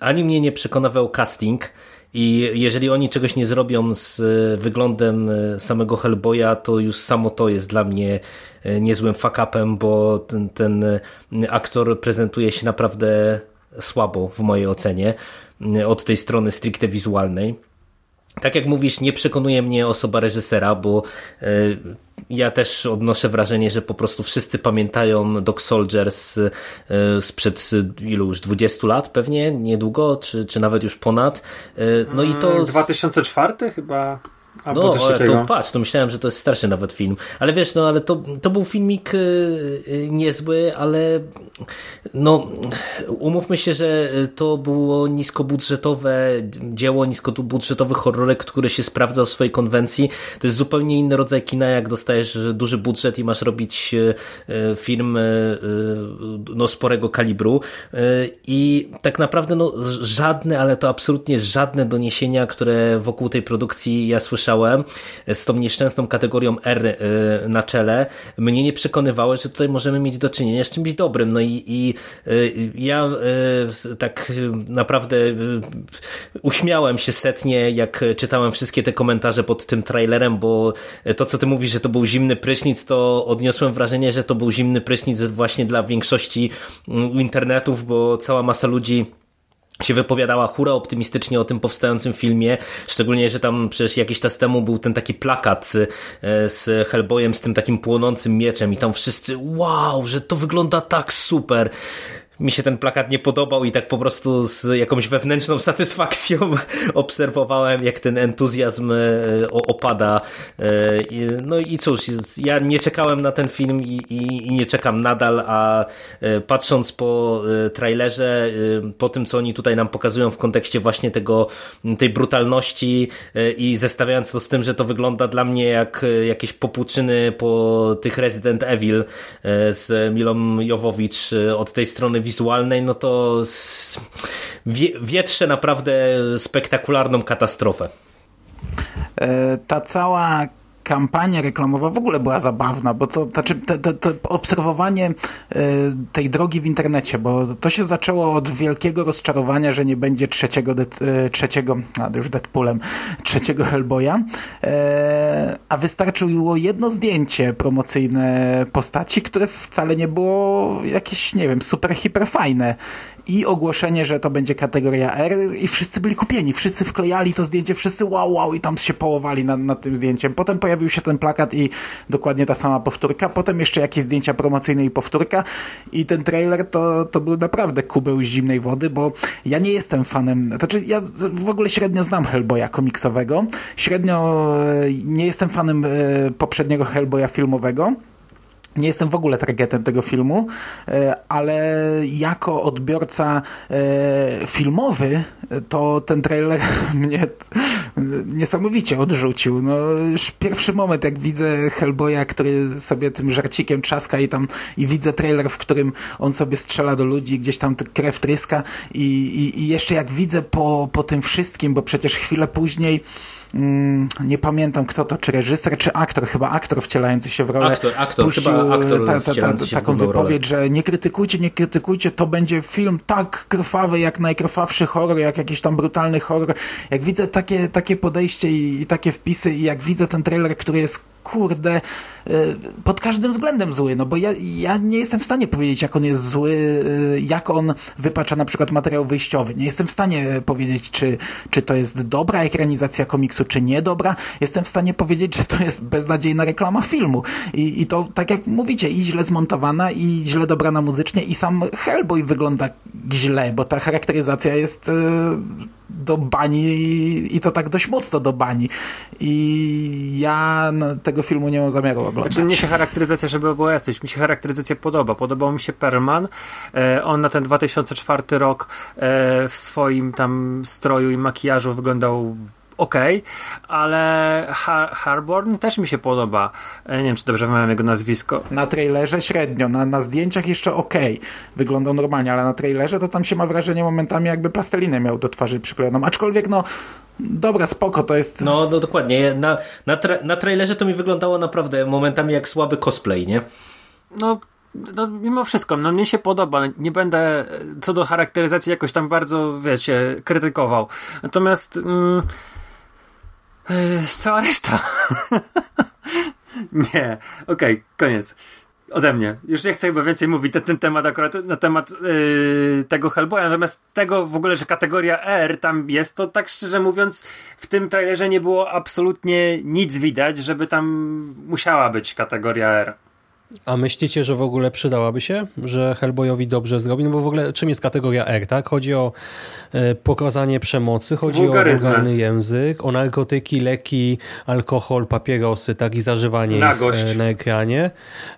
ani mnie nie przekonywał casting, i jeżeli oni czegoś nie zrobią z wyglądem samego Hellboya, to już samo to jest dla mnie niezłym fuck-upem, bo ten, ten aktor prezentuje się naprawdę słabo w mojej ocenie od tej strony stricte wizualnej. Tak jak mówisz, nie przekonuje mnie osoba reżysera, bo e, ja też odnoszę wrażenie, że po prostu wszyscy pamiętają Dog Soldiers e, sprzed ilu już 20 lat pewnie, niedługo, czy, czy nawet już ponad. E, no i to... 2004 mm, chyba... Albo no, to patrz, to myślałem, że to jest starszy nawet film. Ale wiesz, no ale to, to był filmik yy, niezły, ale no umówmy się, że to było niskobudżetowe dzieło, niskobudżetowy horrorek, który się sprawdzał w swojej konwencji. To jest zupełnie inny rodzaj kina, jak dostajesz duży budżet i masz robić yy, film yy, no, sporego kalibru. I tak naprawdę no, żadne, ale to absolutnie żadne doniesienia, które wokół tej produkcji ja słyszałem, słyszałem z tą nieszczęsną kategorią R y, na czele, mnie nie przekonywały, że tutaj możemy mieć do czynienia z czymś dobrym. No i, i y, ja tak naprawdę uśmiałem się setnie, jak czytałem wszystkie te komentarze pod tym trailerem, bo to, co ty mówisz, że to był zimny prysznic, to odniosłem wrażenie, że to był zimny prysznic właśnie dla większości mm, internetów, bo cała masa ludzi się wypowiadała hura optymistycznie o tym powstającym filmie, szczególnie, że tam przecież jakiś czas temu był ten taki plakat e, z Hellboyem z tym takim płonącym mieczem i tam wszyscy wow, że to wygląda tak super mi się ten plakat nie podobał i tak po prostu z jakąś wewnętrzną satysfakcją [laughs] obserwowałem, jak ten entuzjazm e, opada. E, no i cóż, ja nie czekałem na ten film i, i, i nie czekam nadal, a e, patrząc po trailerze, po tym, co oni tutaj nam pokazują w kontekście właśnie tego, tej brutalności i zestawiając to z tym, że to wygląda dla mnie jak jakieś popłuczyny po tych Resident Evil z Milą Jowowicz od tej strony wizualnej, no to wietrze naprawdę spektakularną katastrofę. E, ta cała kampania reklamowa w ogóle była zabawna, bo to znaczy te, te, obserwowanie e, tej drogi w internecie, bo to się zaczęło od wielkiego rozczarowania, że nie będzie trzeciego, e, trzeciego a już Deadpoolem, trzeciego Hellboya, e, a wystarczyło jedno zdjęcie promocyjne postaci, które wcale nie było jakieś, nie wiem, super, hiper fajne i ogłoszenie, że to będzie kategoria R. I wszyscy byli kupieni, wszyscy wklejali to zdjęcie, wszyscy wow, wow. I tam się połowali nad, nad tym zdjęciem. Potem pojawił się ten plakat i dokładnie ta sama powtórka, potem jeszcze jakieś zdjęcia promocyjne i powtórka. I ten trailer to, to był naprawdę kubeł zimnej wody, bo ja nie jestem fanem, znaczy ja w ogóle średnio znam Hellboya komiksowego, średnio e, nie jestem fanem e, poprzedniego Hellboya filmowego, nie jestem w ogóle targetem tego filmu, e, ale jako odbiorca e, filmowy to ten trailer [laughs] mnie niesamowicie odrzucił. No, już pierwszy moment, jak widzę Hellboya, który sobie tym żarcikiem trzaska i tam i widzę trailer, w którym on sobie strzela do ludzi, gdzieś tam krew tryska i, i, i jeszcze jak widzę po, po tym wszystkim, bo przecież chwilę później nie pamiętam kto to, czy reżyser, czy aktor, chyba aktor wcielający się w rolę. Aktor, aktor puścił chyba aktor ta, ta, ta, taką wypowiedź, że nie krytykujcie, nie krytykujcie, to będzie film tak krwawy, jak najkrwawszy horror, jak jakiś tam brutalny horror. Jak widzę takie, takie podejście i, i takie wpisy i jak widzę ten trailer, który jest kurde, y, pod każdym względem zły, no bo ja, ja nie jestem w stanie powiedzieć, jak on jest zły, y, jak on wypacza na przykład materiał wyjściowy. Nie jestem w stanie powiedzieć, czy, czy to jest dobra ekranizacja komiksu, czy niedobra. Jestem w stanie powiedzieć, że to jest beznadziejna reklama filmu. I, i to, tak jak mówicie, i źle zmontowana, i źle dobrana muzycznie, i sam Hellboy wygląda źle, bo ta charakteryzacja jest y, do bani i to tak dość mocno do bani. I ja tego filmu nie mam zamiaru oglądać. Znaczy, mnie się charakteryzacja, żeby było jasność, mi się charakteryzacja podoba. Podobał mi się Perman. E, on na ten 2004 rok e, w swoim tam stroju i makijażu wyglądał ok, ale Har Harborn też mi się podoba. E, nie wiem, czy dobrze wymawiam jego nazwisko. Na trailerze średnio, na, na zdjęciach jeszcze ok, wyglądał normalnie, ale na trailerze to tam się ma wrażenie momentami jakby plastelinę miał do twarzy przyklejoną, aczkolwiek no dobra, spoko, to jest... No, no dokładnie, na, na, tra na trailerze to mi wyglądało naprawdę momentami jak słaby cosplay, nie? No, no, mimo wszystko, no mnie się podoba. Nie będę co do charakteryzacji jakoś tam bardzo, wiecie, krytykował. Natomiast mm, yy, cała reszta. [laughs] nie, okej, okay, koniec. Ode mnie. Już nie chcę chyba więcej mówić na ten temat akurat, na temat yy, tego Hellboya, natomiast tego w ogóle, że kategoria R tam jest, to tak szczerze mówiąc w tym trailerze nie było absolutnie nic widać, żeby tam musiała być kategoria R. A myślicie, że w ogóle przydałaby się, że Hellboyowi dobrze zrobi? No bo w ogóle czym jest kategoria R, tak? Chodzi o e, pokazanie przemocy, chodzi o wulgarny język, o narkotyki, leki, alkohol, papierosy, tak? I zażywanie nagość. E, na ekranie.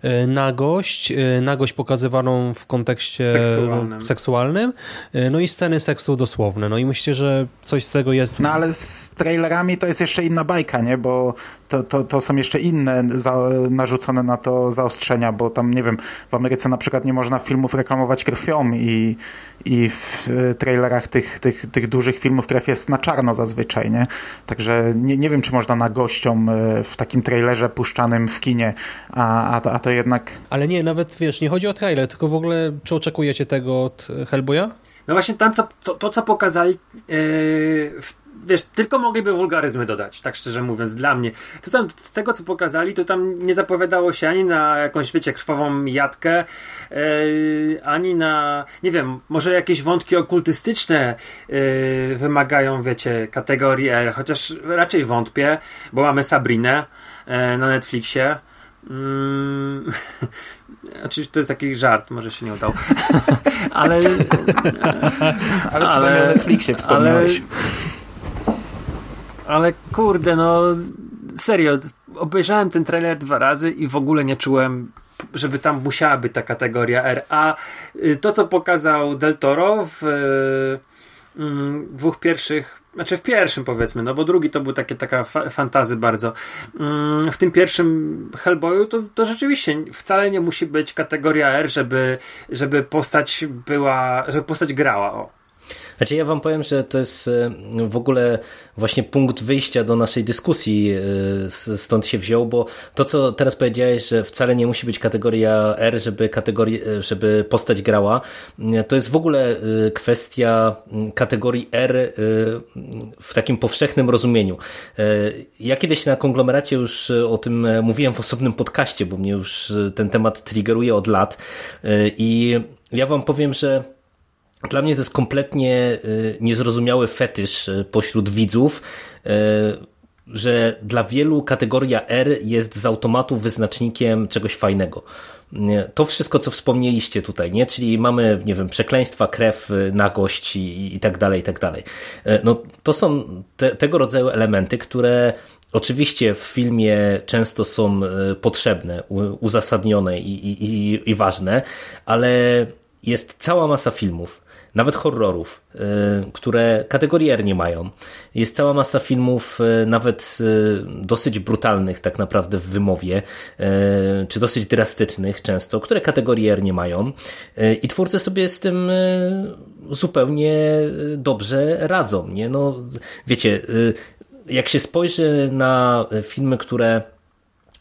E, nagość, e, nagość pokazywaną w kontekście seksualnym. seksualnym, e, no i sceny seksu dosłowne. No i myślę, że coś z tego jest... No ale z trailerami to jest jeszcze inna bajka, nie? Bo to, to, to są jeszcze inne za, narzucone na to zaostrzenia, bo tam, nie wiem, w Ameryce na przykład nie można filmów reklamować krwią i, i w trailerach tych, tych, tych dużych filmów krew jest na czarno zazwyczaj, nie? Także nie, nie wiem, czy można na gościom e, w takim trailerze puszczanym w kinie, a, a, to, a to jednak... Ale nie, nawet wiesz, nie chodzi o trailer, tylko w ogóle czy oczekujecie tego od Hellboya? No właśnie tam, co, to, to co pokazali yy, w wiesz, tylko mogliby wulgaryzmy dodać, tak szczerze mówiąc, dla mnie. To tam, z tego co pokazali, to tam nie zapowiadało się ani na jakąś, wiecie, krwawą jatkę, yy, ani na, nie wiem, może jakieś wątki okultystyczne yy, wymagają, wiecie, kategorii R, chociaż raczej wątpię, bo mamy Sabrinę yy, na Netflixie. Mm, [laughs] oczywiście to jest taki żart, może się nie udał. [laughs] [laughs] ale. ale przynajmniej o Netflixie wspomniałeś. Ale, ale kurde, no serio, obejrzałem ten trailer dwa razy i w ogóle nie czułem, żeby tam musiała być ta kategoria R. A y, to, co pokazał Del Toro w y, mm, dwóch pierwszych znaczy w pierwszym powiedzmy, no bo drugi to był takie, taka fa fantazy bardzo. Mm, w tym pierwszym Hellboyu to, to rzeczywiście wcale nie musi być kategoria R, żeby, żeby postać była, żeby postać grała. O. Znaczy ja wam powiem, że to jest e, w ogóle właśnie punkt wyjścia do naszej dyskusji e, stąd się wziął, bo to co teraz powiedziałeś, że wcale nie musi być kategoria R, żeby, kategorii, e, żeby postać grała, to jest w ogóle kwestia kategorii R w takim powszechnym rozumieniu. Ja kiedyś na konglomeracie już o tym mówiłem w osobnym podcaście, bo mnie już ten temat triggeruje od lat i ja wam powiem, że dla mnie to jest kompletnie y, niezrozumiały fetysz y, pośród widzów, y, że dla wielu kategoria R jest z automatu wyznacznikiem czegoś fajnego. To wszystko, co wspomnieliście tutaj, nie? Czyli mamy, nie wiem, przekleństwa, krew, nagość i, i tak dalej, i tak dalej. No, to są te, tego rodzaju elementy, które oczywiście w filmie często są potrzebne, uzasadnione i, i, i ważne, ale jest cała masa filmów, nawet horrorów, y, które kategorii R nie mają. Jest cała masa filmów, y, nawet y, dosyć brutalnych tak naprawdę w wymowie, czy dosyć drastycznych często, które kategorii R nie mają. I twórcy sobie z tym zupełnie dobrze radzą. Nie? No, wiecie, jak się spojrzy na filmy, które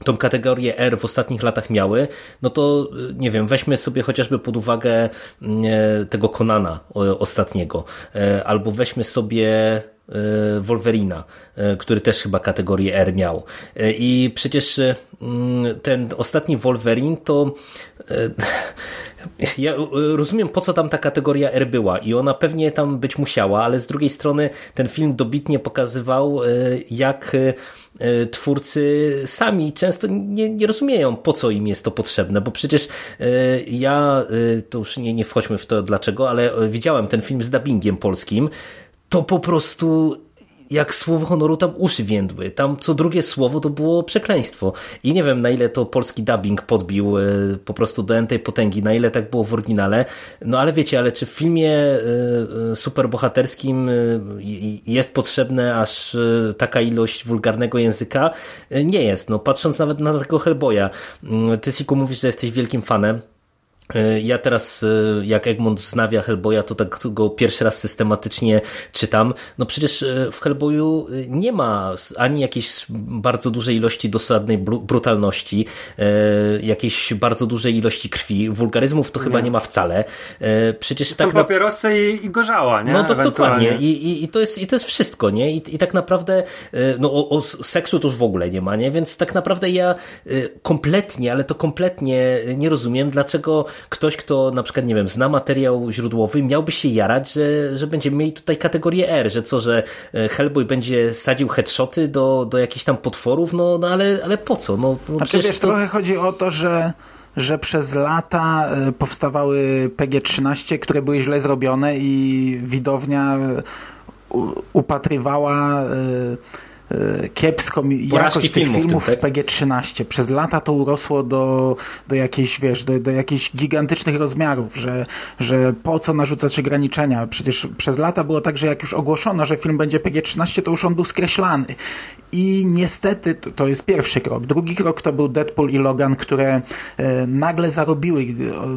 tą kategorię R w ostatnich latach miały, no to nie wiem, weźmy sobie chociażby pod uwagę mm, e, tego Konana ostatniego, e, albo weźmy sobie e, Wolverina, który też chyba kategorię R miał. I przecież mm, ten ostatni Wolverine to [laughs] ja rozumiem po co tam ta kategoria R była i ona pewnie tam być musiała, ale z drugiej strony ten film dobitnie pokazywał jak E, twórcy sami często nie, nie rozumieją, po co im jest to potrzebne, bo przecież ja, to już nie, nie wchodźmy w to dlaczego, ale widziałem ten film z dubbingiem polskim, to po prostu jak słowo honoru tam uszy więdły. Tam co drugie słowo to było przekleństwo. I nie wiem na ile to polski dubbing podbił e, po prostu do tej potęgi, na ile tak było w oryginale. No ale wiecie, ale czy w filmie e, e, superbohaterskim jest potrzebne aż taka ilość wulgarnego języka? Nie jest. No patrząc nawet na tego Hellboya. Mm, ty Siku mówisz, że jesteś wielkim fanem. E, ja teraz, e, jak Egmont wznawia Hellboya, to tak go pierwszy raz systematycznie czytam. No przecież e, w Hellboyu nie ma ani jakiejś bardzo dużej ilości dosadnej brutalności, jakiejś bardzo dużej ilości krwi. Wulgaryzmów to nie. chyba nie ma wcale. Przecież Są tak papierosy i, i gorzała, nie? No to dokładnie. I, i, I, to jest, I to jest wszystko, nie? I, i tak naprawdę no, o, o seksu to już w ogóle nie ma, nie? Więc tak naprawdę ja kompletnie, ale to kompletnie nie rozumiem, dlaczego ktoś, kto na przykład, nie wiem, zna materiał źródłowy, miałby się jarać, że, że będziemy mieli tutaj kategorię R, że co, że e, Hellboy będzie sadził headshoty do, do jakichś tam potworów, no, no ale, ale po co? No, no znaczy, wiesz, to... trochę chodzi o to, że że przez lata e, powstawały PG-13, które były źle zrobione i widownia e, upatrywała kiepską jakość tych filmów, filmów w PG-13. Przez lata to urosło do, do jakichś, wiesz, do, do jakichś gigantycznych rozmiarów, że, że po co narzucać ograniczenia? Przecież przez lata było tak, że jak już ogłoszono, że film będzie PG-13, to już on był skreślany. I niestety to, jest pierwszy krok. Drugi krok to był Deadpool i Logan, które e, nagle zarobiły e,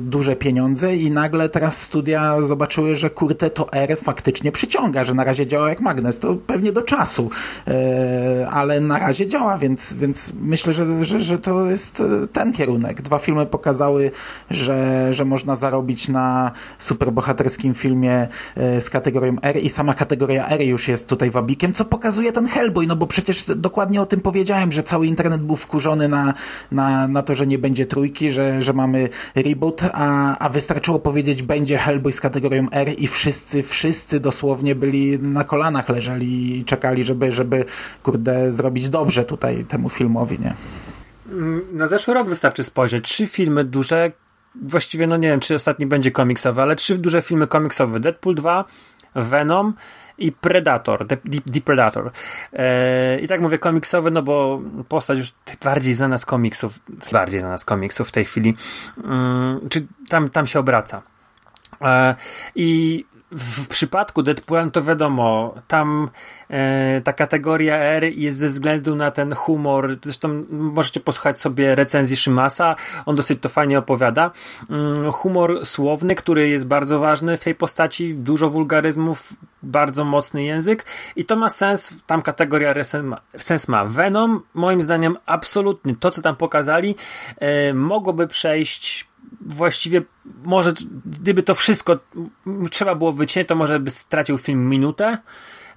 duże pieniądze i nagle teraz studia zobaczyły, że kurte to R faktycznie przyciąga, że na razie działa jak magnes. To pewnie do czasu. E, ale na razie działa, więc, więc myślę, że, że, że to jest ten kierunek. Dwa filmy pokazały, że, że można zarobić na superbohaterskim filmie z kategorią R i sama kategoria R już jest tutaj wabikiem, co pokazuje ten Hellboy, no bo przecież dokładnie o tym powiedziałem, że cały internet był wkurzony na, na, na to, że nie będzie trójki, że, że mamy reboot, a, a wystarczyło powiedzieć będzie Hellboy z kategorią R i wszyscy, wszyscy dosłownie byli na kolanach leżeli i czekali, żeby, żeby kurde, zrobić dobrze tutaj temu filmowi, nie? Mm, na zeszły rok wystarczy spojrzeć. Trzy filmy duże, właściwie no nie wiem, czy ostatni będzie komiksowy, ale trzy duże filmy komiksowe. Deadpool 2, Venom i Predator, The, The Predator. Eee, I tak mówię komiksowy, no bo postać już bardziej znana z komiksów, bardziej znana z komiksów w tej chwili, eee, czy tam, tam się obraca. Eee, I w przypadku Deadpoola no to wiadomo, tam e, ta kategoria R jest ze względu na ten humor. Zresztą możecie posłuchać sobie recenzji Shimasa, on dosyć to fajnie opowiada. Mm, humor słowny, który jest bardzo ważny w tej postaci, dużo wulgaryzmów, bardzo mocny język i to ma sens, tam kategoria sens ma. Venom, moim zdaniem, absolutnie to, co tam pokazali, e, mogłoby przejść właściwie może, gdyby to wszystko trzeba było wyciąć, to może by stracił film minutę.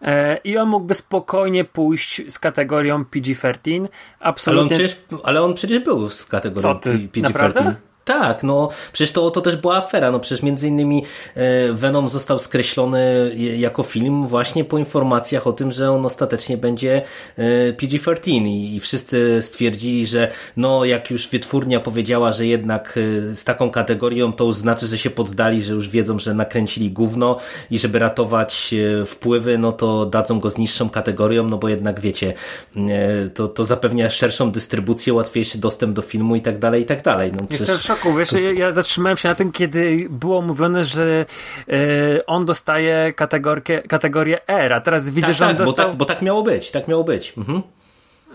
E, I on mógłby spokojnie pójść z kategorią PG-13. Absolutnie. Ale on, przecież, ale on przecież był z kategorią PG-13. Tak, no przecież to, to też była afera. No przecież między innymi e, Venom został skreślony jako film właśnie po informacjach o tym, że on ostatecznie będzie e, PG-13 i, wszyscy stwierdzili, że no jak już wytwórnia powiedziała, że jednak e, z taką kategorią to znaczy, że się poddali, że już wiedzą, że nakręcili gówno i żeby ratować wpływy, no to dadzą go z niższą kategorią, no bo jednak wiecie, to, to zapewnia szerszą dystrybucję, łatwiejszy dostęp do filmu i tak dalej, i tak dalej. No, przecież szoku, wiesz, ja, ja, zatrzymałem się na tym, kiedy było mówione, że e, on dostaje kategorię, kategorię R, a teraz widzę, tak, że on tak, dostał... Bo tak, bo tak miało być, tak miało być. Mhm.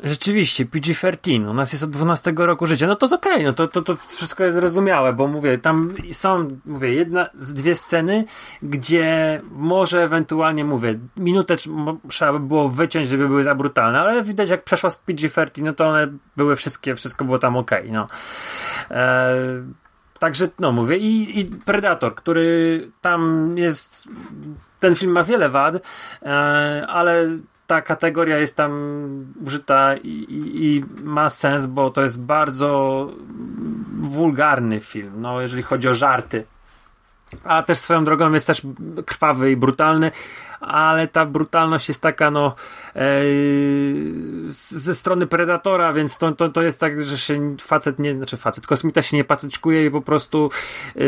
Rzeczywiście, PG-13, u nas jest od 12 roku życia, no to okej, okay, no to, to, to wszystko jest zrozumiałe, bo mówię, tam są, mówię, jedna, dwie sceny, gdzie może ewentualnie, mówię, minutę trzeba by było wyciąć, żeby były za brutalne, ale widać jak przeszła z PG-13, no to one były wszystkie, wszystko było tam okej, okay, no. Eee, Także, no mówię, i, i, Predator, który tam jest. Ten film ma wiele wad, e, ale ta kategoria jest tam użyta i, i, i, ma sens, bo to jest bardzo wulgarny film, no, jeżeli chodzi o żarty. A też swoją drogą jest też krwawy i brutalny, ale ta brutalność jest taka, no, e, ze strony Predatora, więc to, to, to jest tak, że się facet nie, znaczy facet, kosmita się nie patyczkuje i po prostu e,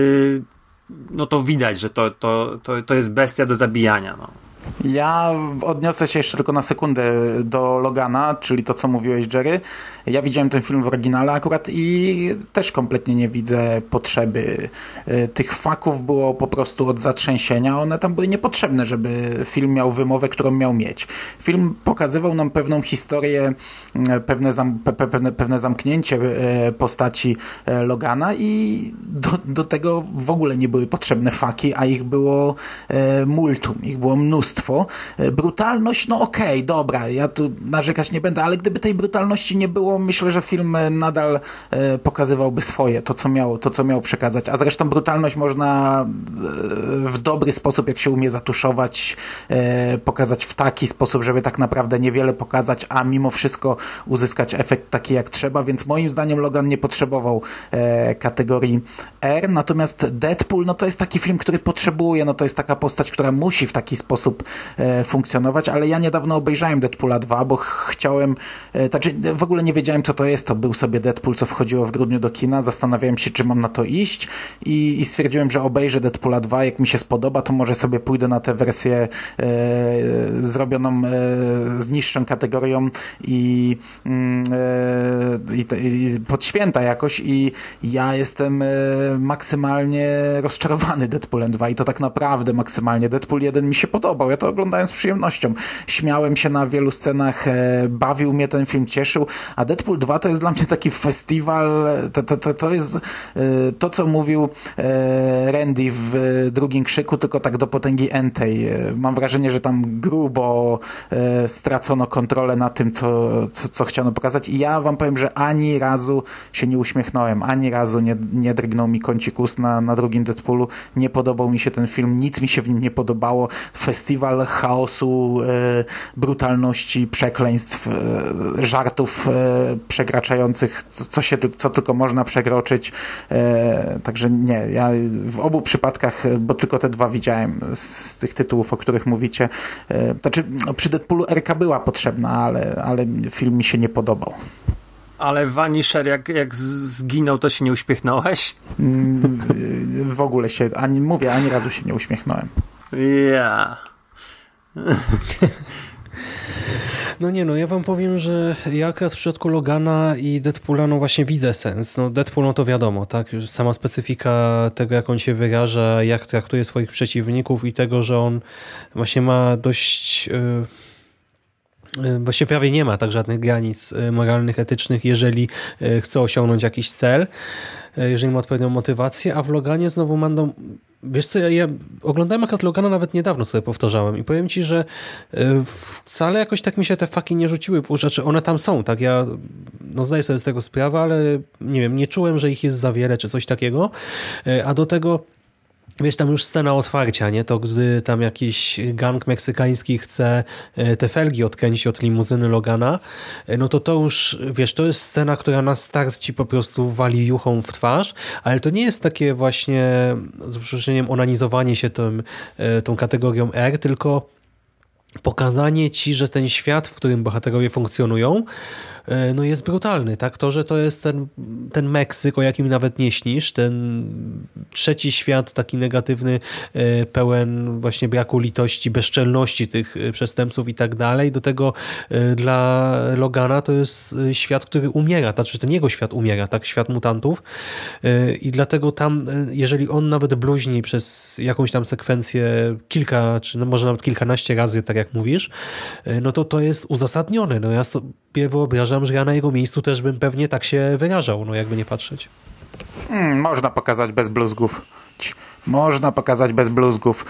no to widać, że to, to, to, to jest bestia do zabijania, no. Ja odniosę się jeszcze tylko na sekundę do Logana, czyli to, co mówiłeś, Jerry. Ja widziałem ten film w oryginale akurat i też kompletnie nie widzę potrzeby. Y, tych faków było po prostu od zatrzęsienia. One tam były niepotrzebne, żeby film miał wymowę, którą miał mieć. Film pokazywał nam pewną historię, y, pewne, zam, pewne, zamknięcie y, postaci Logana i do, do tego w ogóle nie były potrzebne faki, a ich było multum, ich było mnóstwo. Brutalność, no okej, okay, dobra, ja tu narzekać nie będę, ale gdyby tej brutalności nie było, myślę, że film nadal e, pokazywałby swoje, to co miał, to co miał przekazać. A zresztą brutalność można e, w dobry sposób, jak się umie zatuszować, e, pokazać w taki sposób, żeby tak naprawdę niewiele pokazać, a mimo wszystko uzyskać efekt taki jak trzeba, więc moim zdaniem Logan nie potrzebował kategorii R, natomiast Deadpool, no to jest taki film, który potrzebuje, no to jest taka postać, która musi w taki sposób funkcjonować, ale ja niedawno obejrzałem Deadpoola 2, bo chciałem, znaczy w ogóle nie wiedziałem, co to jest, to był sobie Deadpool, co wchodziło w grudniu do kina, zastanawiałem się, czy mam na to iść i, i stwierdziłem, że obejrzę Deadpoola 2, jak mi się spodoba, to może sobie pójdę na tę wersję e, zrobioną e, z niższą kategorią i, mm, e, i, i, pod święta jakoś. I ja jestem e, maksymalnie rozczarowany Deadpoolem 2 i to tak naprawdę maksymalnie. Deadpool 1 mi się podobał, ja to oglądałem z przyjemnością. Śmiałem się na wielu scenach, e, bawił mnie ten film, cieszył, a Deadpool 2 to jest dla mnie taki festiwal, to, to, to, to jest e, to, co mówił e, Randy w drugim krzyku, tylko tak do potęgi entej. Mam wrażenie, że tam grubo stracono kontrolę na tym, co, co, co chciano pokazać i ja wam powiem, że ani razu się nie uśmiechnąłem, ani razu nie, nie drgnął mi kącik ust na, na drugim Deadpoolu. Nie podobał mi się ten film, nic mi się w nim nie podobało. Festiwal chaosu, brutalności, przekleństw, żartów przekraczających, co, się, co tylko można przekroczyć. E, także nie, ja w obu przypadkach, bo tylko te dwa widziałem z tych tytułów, o których mówicie. E, znaczy, no, przy Deadpoolu RK była potrzebna, ale, ale film mi się nie podobał. Ale Vanisher, jak, jak zginął, to się nie uśmiechnąłeś? Mm, w ogóle się, ani mówię, ani razu się nie uśmiechnąłem. Ja. [laughs] No nie no, ja wam powiem, że ja akurat w przypadku Logana i Deadpoola no właśnie widzę sens. No Deadpool no to wiadomo, tak? Sama specyfika tego, jak on się wyraża, jak traktuje swoich przeciwników i tego, że on właśnie ma dość... Yy Właściwie prawie nie ma tak żadnych granic y, moralnych, etycznych, jeżeli chce osiągnąć jakiś cel, jeżeli ma odpowiednią motywację, a w Loganie znowu Mando Wiesz co, ja, ja oglądałem akurat Logana nawet niedawno sobie powtarzałem i powiem ci, że wcale jakoś tak mi się te faki nie rzuciły w uszy, czy one tam są, tak? Ja no zdaję sobie z tego sprawę, ale nie wiem, nie czułem, że ich jest za wiele, czy coś takiego, a do tego Wiesz, tam już scena otwarcia, nie? To gdy tam jakiś gang meksykański chce e, te felgi odkręcić od limuzyny Logana, e, no to to już, wiesz, to jest scena, która na start ci po prostu wali juchą w twarz, ale to nie jest takie właśnie, z przeproszeniem, onanizowanie się tym, e, tą kategorią R, tylko pokazanie ci, że ten świat, w którym bohaterowie funkcjonują, no jest brutalny. Tak? To, że to jest ten, ten Meksyk, o jakim nawet nie śnisz, ten trzeci świat taki negatywny, e, pełen właśnie braku litości, bezczelności tych e, przestępców i tak dalej. Do tego dla Logana to jest świat, który umiera, znaczy ten jego świat umiera, tak? Świat mutantów i dlatego tam, jeżeli on nawet bluźni przez jakąś tam sekwencję kilka, czy no może nawet kilkanaście razy, tak jak mówisz, no to to jest uzasadnione. No ja sobie wyobrażam że ja na jego miejscu też bym pewnie tak się wyrażał, no jakby nie patrzeć. Hmm, można pokazać bez bluzgów. Można pokazać bez bluzgów.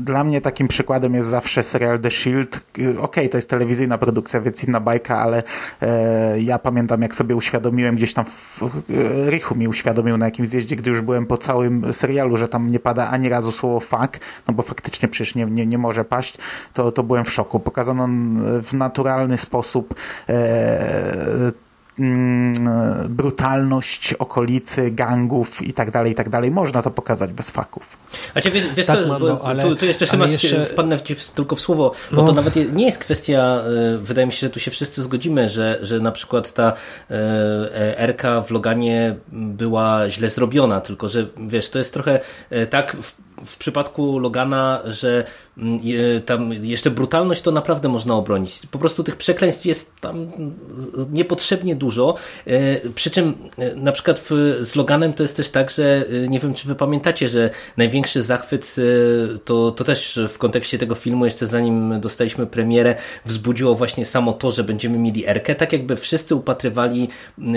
Dla mnie takim przykładem jest zawsze serial The Shield. Okej, okay, to jest telewizyjna produkcja, więc inna bajka, ale e, ja pamiętam, jak sobie uświadomiłem gdzieś tam, w, e, Richu mi uświadomił na jakimś zjeździe, gdy już byłem po całym serialu, że tam nie pada ani razu słowo fuck, no bo faktycznie przecież nie, nie, nie może paść, to, to byłem w szoku. Pokazano w naturalny sposób e, brutalność okolicy, gangów i tak dalej, i tak dalej. Można to pokazać bez faków. A cię, wiesz, wiesz tak, to, Mando, ale, tu, tu jeszcze, ale jeszcze... wpadnę ci tylko w słowo, bo no. to nawet nie jest kwestia, e, wydaje mi się, że tu się wszyscy zgodzimy, że, że na przykład ta e, RK w Loganie była źle zrobiona, tylko że wiesz, to jest trochę e, tak w przypadku Logana, że mm, tam jeszcze brutalność to naprawdę można obronić. Po prostu tych przekleństw jest tam niepotrzebnie dużo. Przy czym na przykład w, z Loganem to jest też tak, że nie wiem, czy wy pamiętacie, że największy zachwyt to, to też w kontekście tego filmu, jeszcze zanim dostaliśmy premierę, wzbudziło właśnie samo to, że będziemy mieli Erkę. Tak jakby wszyscy upatrywali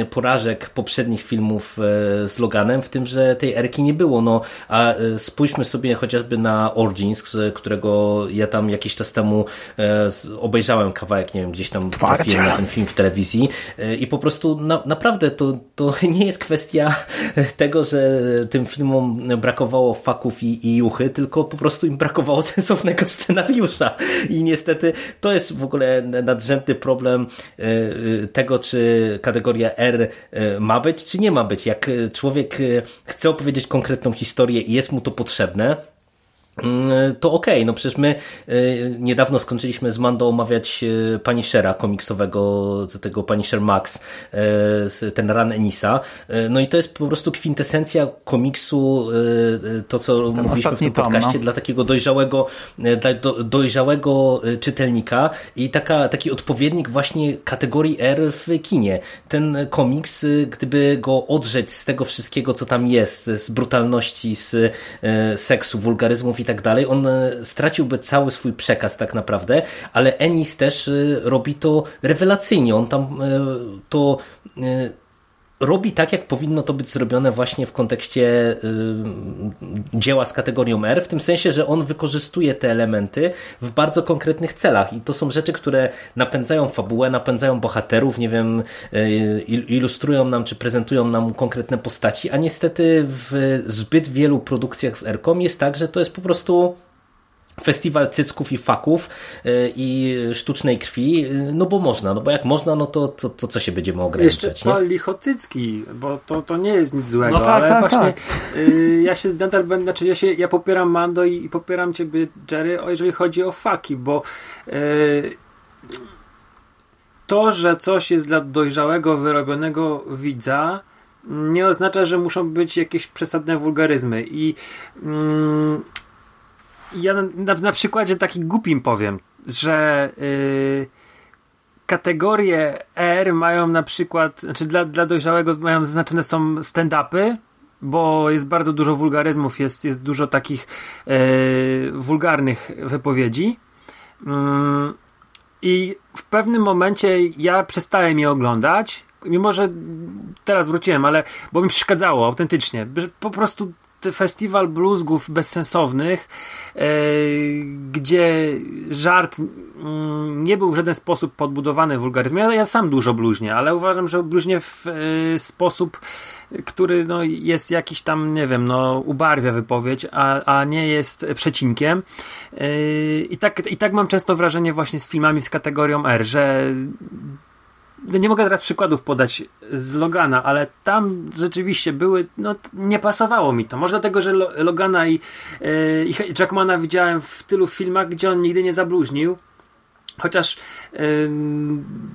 porażek poprzednich filmów z Loganem, w tym, że tej Erki nie było. No, a spójrzmy sobie chociażby na Origins, którego ja tam jakiś czas temu e, obejrzałem kawałek, nie wiem, gdzieś tam trafiłem na ten film w telewizji e, i po prostu na, naprawdę to, to [laughs] nie jest kwestia tego, że tym filmom brakowało faków i, i juchy, tylko po prostu im brakowało [laughs] sensownego scenariusza i niestety to jest w ogóle nadrzędny problem e, tego, czy kategoria R ma być, czy nie ma być. Jak człowiek chce opowiedzieć konkretną historię i jest mu to potrzebne, Mm, to okej, okay. no przecież my y, niedawno skończyliśmy z Mando omawiać y, Punishera komiksowego, tego Punisher Max, y, ten Ran Enisa, no i to jest po prostu kwintesencja komiksu, to co ten mówiliśmy w tym podcaście, no. dla takiego dojrzałego, dla dojrzałego czytelnika i taka, taki odpowiednik właśnie kategorii R w kinie. Ten komiks, gdyby go odrzeć z tego wszystkiego, co tam jest, z brutalności, z seksu, wulgaryzmów i tak dalej, on e, straciłby cały swój przekaz tak naprawdę, ale Ennis też e, robi to rewelacyjnie. On tam e, to robi tak, jak powinno to być zrobione właśnie w kontekście dzieła z kategorią R, w tym sensie, że on wykorzystuje te elementy w bardzo konkretnych celach. I to są rzeczy, które napędzają fabułę, napędzają bohaterów, nie wiem, ilustrują nam czy prezentują nam konkretne postaci, a niestety w zbyt wielu produkcjach z R-kom jest tak, że to jest po prostu festiwal cycków i faków y, i sztucznej krwi, y, no bo można, no bo jak można, no to, to, to co się będziemy ograniczać? Jeszcze pal lichocycki, bo to, to nie jest nic złego, no tak, ale tak, właśnie tak. Y, ja się nadal będę, znaczy ja, się, ja popieram Mando i, i popieram ciebie Jerry, jeżeli chodzi o faki, bo y, to, że coś jest dla dojrzałego, wyrobionego widza, nie oznacza, że muszą być jakieś przesadne wulgaryzmy i mm, ja na, na przykładzie takim głupim powiem, że yy, kategorie R mają na przykład, znaczy dla, dla dojrzałego mają zaznaczone są stand-upy, bo jest bardzo dużo wulgaryzmów, jest, jest dużo takich yy, wulgarnych wypowiedzi. Yy, I w pewnym momencie ja przestałem je oglądać, mimo że teraz wróciłem, ale bo mi przeszkadzało autentycznie. Po prostu festiwal bluzgów bezsensownych, e, gdzie żart mm, nie był w żaden sposób podbudowany wulgaryzmem. Ja, ja sam dużo bluźnię, ale uważam, że bluźnię w e, sposób, który no, jest jakiś tam, nie wiem, no, ubarwia wypowiedź, a, a nie jest przecinkiem. E, I tak, I tak mam często wrażenie właśnie z filmami z kategorią R, że nie mogę teraz przykładów podać z Logana, ale tam rzeczywiście były, no nie pasowało mi to. Może dlatego, że Logana i, yy, i Jackmana widziałem w tylu filmach, gdzie on nigdy nie zabluźnił. Chociaż yy,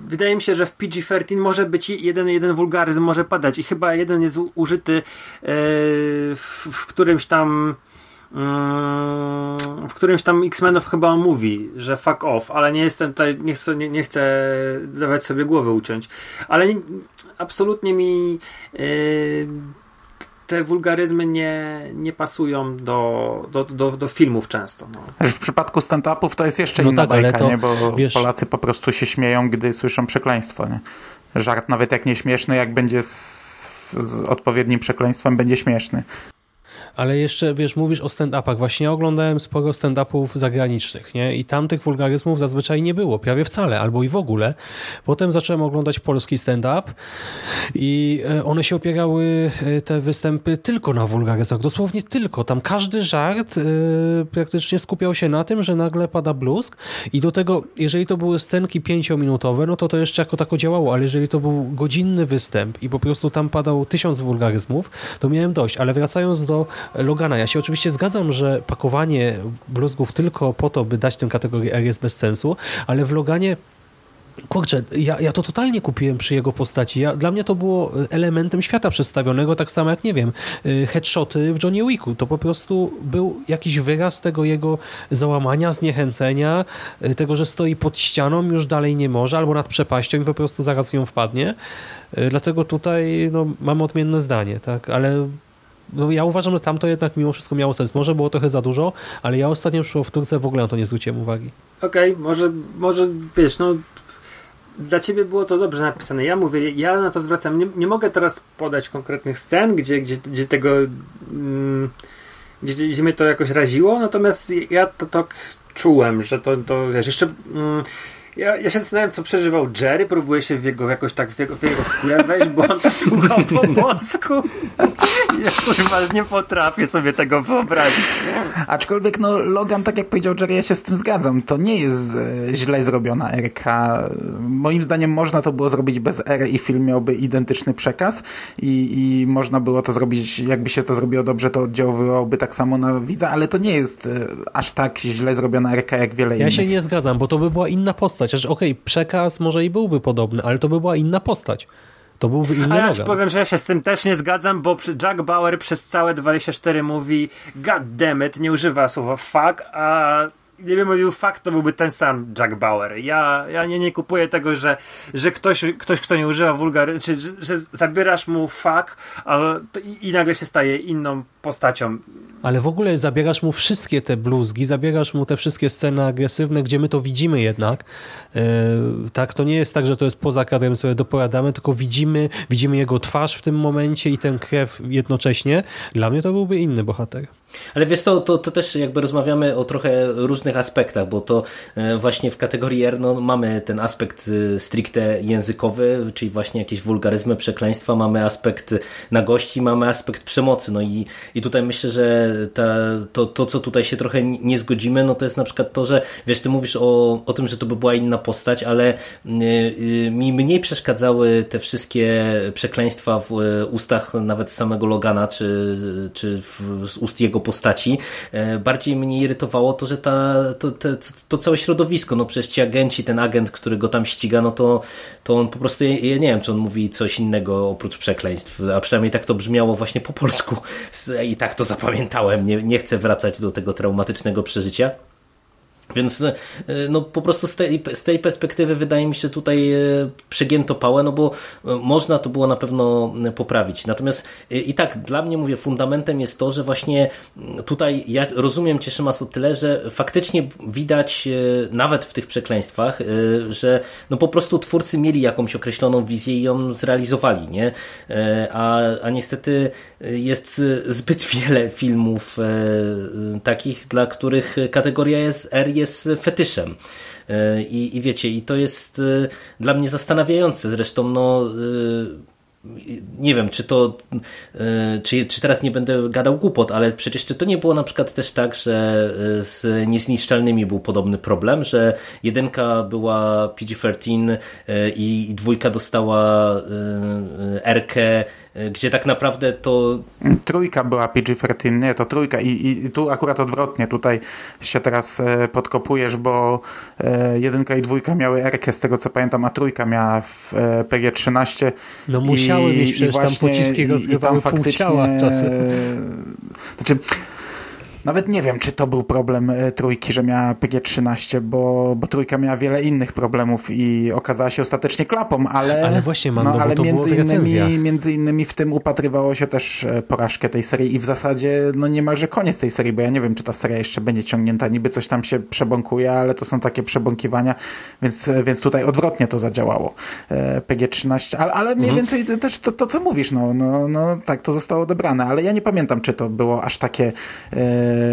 wydaje mi się, że w PG-13 może być jeden, jeden wulgaryzm może padać i chyba jeden jest użyty yy, w, w którymś tam w którymś tam X-Menów chyba mówi, że fuck off, ale nie jestem tutaj, nie chcę, nie, nie chcę dawać sobie głowy uciąć. Ale nie, absolutnie mi yy, te wulgaryzmy nie, nie pasują do, do, do, do filmów często. No. W przypadku stand-upów to jest jeszcze no inna tak, bajka, to, nie? bo wiesz... Polacy po prostu się śmieją, gdy słyszą przekleństwo. Nie? Żart nawet jak nie śmieszny, jak będzie z, z odpowiednim przekleństwem, będzie śmieszny ale jeszcze, wiesz, mówisz o stand-upach. Właśnie oglądałem sporo stand-upów zagranicznych, nie? I tam tych wulgaryzmów zazwyczaj nie było, prawie wcale, albo i w ogóle. Potem zacząłem oglądać polski stand-up i e, one się opierały, e, te występy, tylko na wulgaryzmach. Dosłownie tylko. Tam każdy żart yy, praktycznie skupiał się na tym, że nagle pada bluzg i do tego, jeżeli to były scenki pięciominutowe, no to to jeszcze jako tako działało, ale jeżeli to był godzinny występ i po prostu tam padał tysiąc wulgaryzmów, to miałem dość. Ale wracając do Logana. Ja się oczywiście zgadzam, że pakowanie bluzgów tylko po to, by dać tę kategorię R jest bez sensu, ale w Loganie Kurczę, ja, ja to totalnie kupiłem przy jego postaci. Ja, dla mnie to było elementem świata przedstawionego, tak samo jak, nie wiem, y, headshoty w Johnny Wicku. To po prostu był jakiś wyraz tego jego załamania, zniechęcenia, y, tego, że stoi pod ścianą, już dalej nie może, albo nad przepaścią i po prostu zaraz ją wpadnie. Y, dlatego tutaj no, mamy odmienne zdanie, tak, ale no, ja uważam, że tamto jednak mimo wszystko miało sens. Może było trochę za dużo, ale ja ostatnio w Turce w ogóle na to nie zwróciłem uwagi. Okej, okay, może, może wiesz, no dla ciebie było to dobrze napisane. Ja mówię, ja na to zwracam. Nie, nie mogę teraz podać konkretnych scen, gdzie, gdzie, gdzie tego. Mm, gdzie, gdzie mnie to jakoś raziło, natomiast ja to tak czułem, że to, to wiesz, jeszcze. Mm, ja, ja się zastanawiam, co przeżywał Jerry. Próbuję się w jego, jakoś tak w jego, w jego skórę wejść, bo on to słuchał po [laughs] polsku. Ja kurwa nie potrafię sobie tego wyobrazić. Aczkolwiek no Logan, tak jak powiedział Jerry, ja się z tym zgadzam. To nie jest e, źle zrobiona RK. Moim zdaniem można to było zrobić bez R i film miałby identyczny przekaz i, i można było to zrobić, jakby się to zrobiło dobrze, to oddziaływałoby tak samo na widza, ale to nie jest e, aż tak źle zrobiona RK jak wiele ja innych. Ja się nie zgadzam, bo to by była inna postać postać. okej, okay, przekaz może i byłby podobny, ale to by była inna postać. To byłby inny A ja ci powiem, że ja się z tym też nie zgadzam, bo Jack Bauer przez całe 24 mówi god damn it, nie używa słowa fuck, a gdyby mówił fakt, to byłby ten sam Jack Bauer. Ja, ja nie, nie kupuję tego, że, że ktoś, ktoś, kto nie używa wulgary, czy że, że zabierasz mu fuck ale i, i, nagle się staje inną postacią. Ale w ogóle zabierasz mu wszystkie te bluzgi, zabierasz mu te wszystkie sceny agresywne, gdzie my to widzimy jednak. Yy, tak, to nie jest tak, że to jest poza kadrem sobie dopowiadamy, tylko widzimy, widzimy jego twarz w tym momencie i tę krew jednocześnie. Dla mnie to byłby inny bohater. Ale wiesz, to, to, to też jakby rozmawiamy o trochę różnych aspektach, bo to e, właśnie w kategorii R no, mamy ten aspekt e, stricte językowy, czyli właśnie jakieś wulgaryzmy, przekleństwa, mamy aspekt nagości, mamy aspekt przemocy. No i, i tutaj myślę, że ta, to, to, co tutaj się trochę nie zgodzimy, no to jest na przykład to, że wiesz, ty mówisz o, o tym, że to by była inna postać, ale y, mi mniej przeszkadzały te wszystkie przekleństwa w ustach nawet samego Logana, czy, czy w, z ust jego postaci. E, bardziej mnie irytowało to, że ta, to, to, to całe środowisko, no przecież ci agenci, ten agent, który go tam ściga, no to, to on po prostu, ja nie wiem, czy on mówi coś innego oprócz przekleństw, a przynajmniej tak to brzmiało właśnie po polsku i tak to zapamiętałem. Nie, nie chcę wracać do tego traumatycznego przeżycia. Więc e, no, po prostu z tej, z tej perspektywy wydaje mi się tutaj e, przegięto pałę, no bo e, można to było na pewno poprawić. Natomiast i tak dla mnie mówię, fundamentem jest to, że właśnie tutaj ja rozumiem Cieszymas o tyle, że faktycznie widać nawet w tych przekleństwach, że no po prostu twórcy mieli jakąś określoną wizję i ją zrealizowali, nie? A, a niestety jest zbyt wiele filmów takich, dla których kategoria jest R jest fetyszem. E, I, I wiecie, i to jest e, dla mnie zastanawiające. Zresztą, no e, nie wiem, czy to, czy, czy teraz nie będę gadał głupot, ale przecież czy to nie było na przykład też tak, że z niezniszczalnymi był podobny problem, że jedynka była PG-13 i dwójka dostała R-kę gdzie tak naprawdę to... Trójka była PG-13, nie, to trójka I, i tu akurat odwrotnie, tutaj się teraz e, podkopujesz, bo e, jedynka i dwójka miały R z tego co pamiętam, a trójka miała w e, PG-13. No musiały i, mieć przecież tam pociski rozgrywały pół ciała czasem. Znaczy nawet nie wiem, czy to był problem e, trójki, że miała PG-13, bo, bo trójka miała wiele innych problemów i okazała się ostatecznie klapą, ale, ale właśnie mam, no, ale między, innymi, między innymi w tym upatrywało się też e, porażkę tej serii i w zasadzie no niemalże koniec tej serii, bo ja nie wiem, czy ta seria jeszcze będzie ciągnięta, niby coś tam się przebąkuje, ale to są takie przebąkiwania, więc, e, więc tutaj odwrotnie to zadziałało. PG-13, ale, ale mniej mhm. więcej też to, to, co mówisz, no, no, no tak to zostało odebrane, ale ja nie pamiętam, czy to było aż takie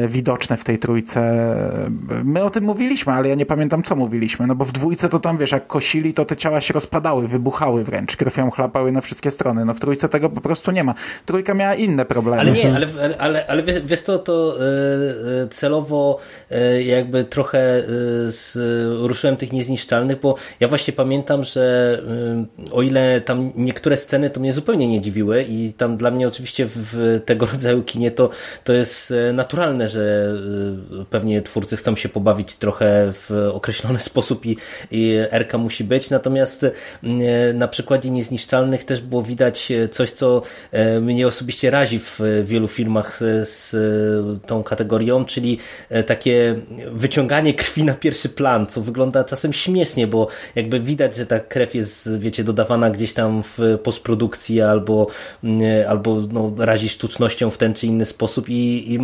widoczne w tej trójce. My o tym mówiliśmy, ale ja nie pamiętam, co mówiliśmy, no bo w dwójce to tam, wiesz, jak kosili, to te ciała się rozpadały, wybuchały wręcz, krwią chlapały na wszystkie strony. No w trójce tego po prostu nie ma. Trójka miała inne problemy. Ale nie, ale, ale, ale wiesz to, to e, celowo e, jakby trochę e, ruszyłem tych niezniszczalnych, bo ja właśnie pamiętam, że o ile tam niektóre sceny to mnie zupełnie nie dziwiły i tam dla mnie oczywiście w tego rodzaju kinie to, to jest naturalne naturalne, że y, pewnie twórcy chcą się pobawić trochę w określony [laughs] sposób i, i Erka musi być, natomiast y, na przykładzie Niezniszczalnych też było widać coś, co y, mnie osobiście razi w wielu filmach z tą kategorią, czyli takie wyciąganie krwi na pierwszy plan, co wygląda czasem śmiesznie, bo jakby widać, że ta krew jest, wiecie, dodawana gdzieś tam w postprodukcji albo, albo no, razi sztucznością w ten czy inny sposób i, i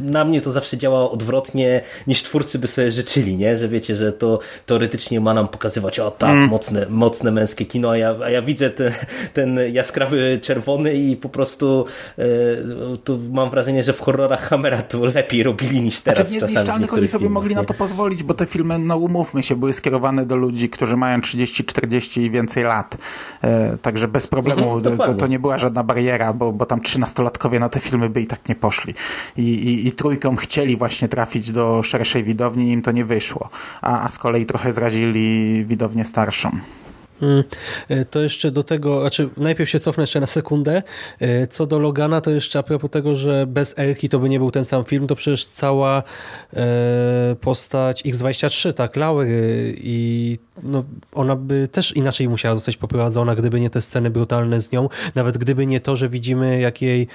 na mnie to zawsze działa odwrotnie niż twórcy by sobie życzyli, nie? że wiecie, że to teoretycznie ma nam pokazywać o tak, mm. mocne, mocne męskie kino, a ja, a ja widzę ten, ten jaskrawy czerwony i po prostu e, to mam wrażenie, że w horrorach Hammera to lepiej robili niż teraz znaczy, czasami. oni sobie filmach, mogli nie? na to pozwolić, bo te filmy, no umówmy się, były skierowane do ludzi, którzy mają 30, 40 i więcej lat. E, także bez problemu mhm, to, to, nie była żadna bariera, bo, bo tam trzynastolatkowie na te filmy by i tak nie poszli. I, i, i trójką chcieli właśnie trafić do szerszej widowni, im to nie wyszło. A, a z kolei trochę zrazili widownię starszą. Mm, e, to jeszcze do tego, znaczy najpierw się cofnę jeszcze na sekundę. E, co do Logana, to jeszcze a propos tego, że bez Elki to by nie był ten sam film, to przecież cała e, postać X-23, tak, Laury i no, ona by też inaczej musiała zostać poprowadzona, gdyby nie te sceny brutalne z nią, nawet gdyby nie to, że widzimy jak jej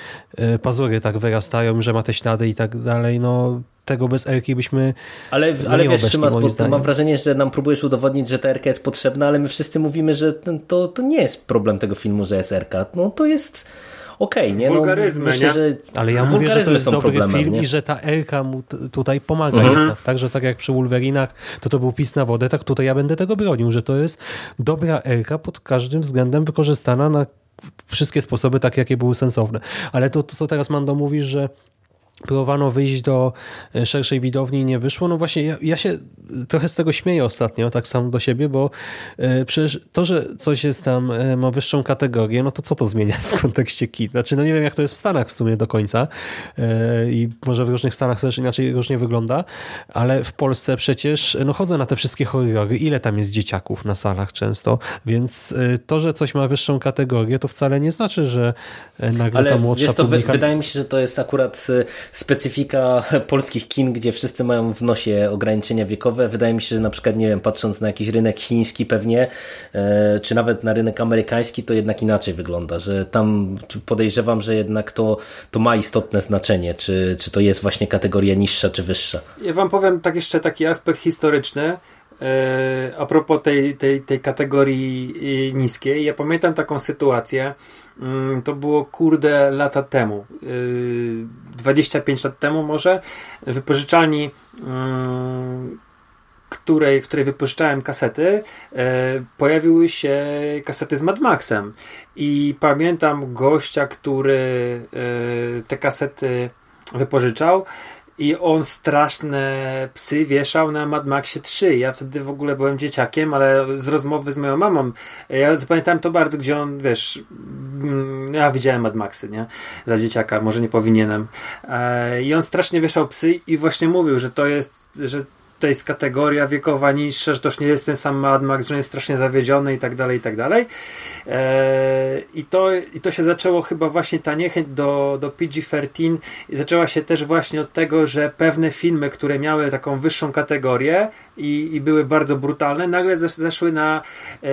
pazury tak wyrastają, że ma te ślady i tak dalej, no tego bez Erki byśmy Ale, ale wiesz, Szymas, bo mam wrażenie, że nam próbujesz udowodnić, że ta Erka jest potrzebna, ale my wszyscy mówimy, że to, to nie jest problem tego filmu, że jest Erka. No to jest okej, okay, nie? No, myślę, nie? Że Ale ja mówię, że to jest dobry film nie? i że ta Erka mu tutaj pomaga mhm. jednak. Tak jak przy Wolverinach, to to był pis na wodę, tak tutaj ja będę tego bronił, że to jest dobra Erka pod każdym względem wykorzystana na wszystkie sposoby, tak jakie były sensowne. Ale to, to co teraz Mando mówi, że próbowano wyjść do e, szerszej widowni i nie wyszło. No właśnie, ja, ja, się trochę z tego śmieję ostatnio, tak sam do siebie, bo e, przecież to, że coś jest tam, e, ma wyższą kategorię, no to co to zmienia w [laughs] kontekście kin? Znaczy, no nie wiem, jak to jest w Stanach w sumie do końca i może w różnych Stanach też inaczej różnie wygląda, ale w Polsce przecież, no chodzę na te wszystkie horrory, ile tam jest dzieciaków na salach często, więc to, że coś ma wyższą kategorię, to wcale nie znaczy, że nagle ale ta młodsza to, publika... Wydaje mi się, że to jest akurat specyfika [laughs] polskich kin, gdzie wszyscy mają w nosie ograniczenia wiekowe. Wydaje mi się, że na przykład, nie wiem, patrząc na jakiś rynek chiński pewnie, e, czy nawet na rynek amerykański, to jednak inaczej wygląda, że tam podejrzewam, że jednak to, to ma istotne znaczenie, czy, czy to jest właśnie kategoria niższa, czy wyższa. Ja wam powiem tak jeszcze taki aspekt historyczny, e, a propos tej, tej, tej kategorii e, niskiej. Ja pamiętam taką sytuację, to było kurde lata temu. 25 y, lat temu może. Wypożyczalni mm, której, której wypożyczałem kasety, y, pojawiły się kasety z Mad Maxem. I pamiętam gościa, który y, te kasety wypożyczał i on straszne psy wieszał na Mad Maxie 3. Ja wtedy w ogóle byłem dzieciakiem, ale z rozmowy z moją mamą, ja zapamiętałem to bardzo, gdzie on, wiesz, mm, ja widziałem Mad Maxy, nie? Za dzieciaka, może nie powinienem. E, I on strasznie wieszał psy i właśnie mówił, że to jest, że to jest kategoria wiekowa niższa, że to już nie jest ten sam Mad Max, że on jest strasznie zawiedziony i tak dalej, i tak dalej. Eee, I to, I to się zaczęło chyba właśnie ta niechęć do, do PG-13 zaczęła się też właśnie od tego, że pewne filmy, które miały taką wyższą kategorię i, i były bardzo brutalne, nagle zeszły na e,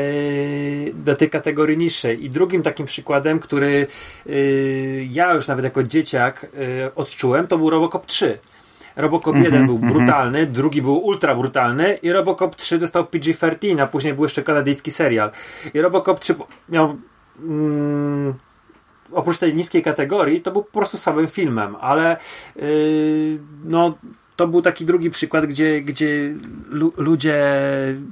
do tej kategorii niższej. I drugim takim przykładem, który e, ja już nawet jako dzieciak e, odczułem, to był Robocop 3 Robocop 1 mm -hmm, był mhm. brutalny, mm -hmm. drugi był ultra brutalny i Robocop 3 dostał PG-13, a później był jeszcze kanadyjski serial. I Robocop 3 miał... Mm, oprócz tej niskiej kategorii, to był po prostu słabym filmem, ale yy, no to był taki drugi przykład, gdzie, gdzie ludzie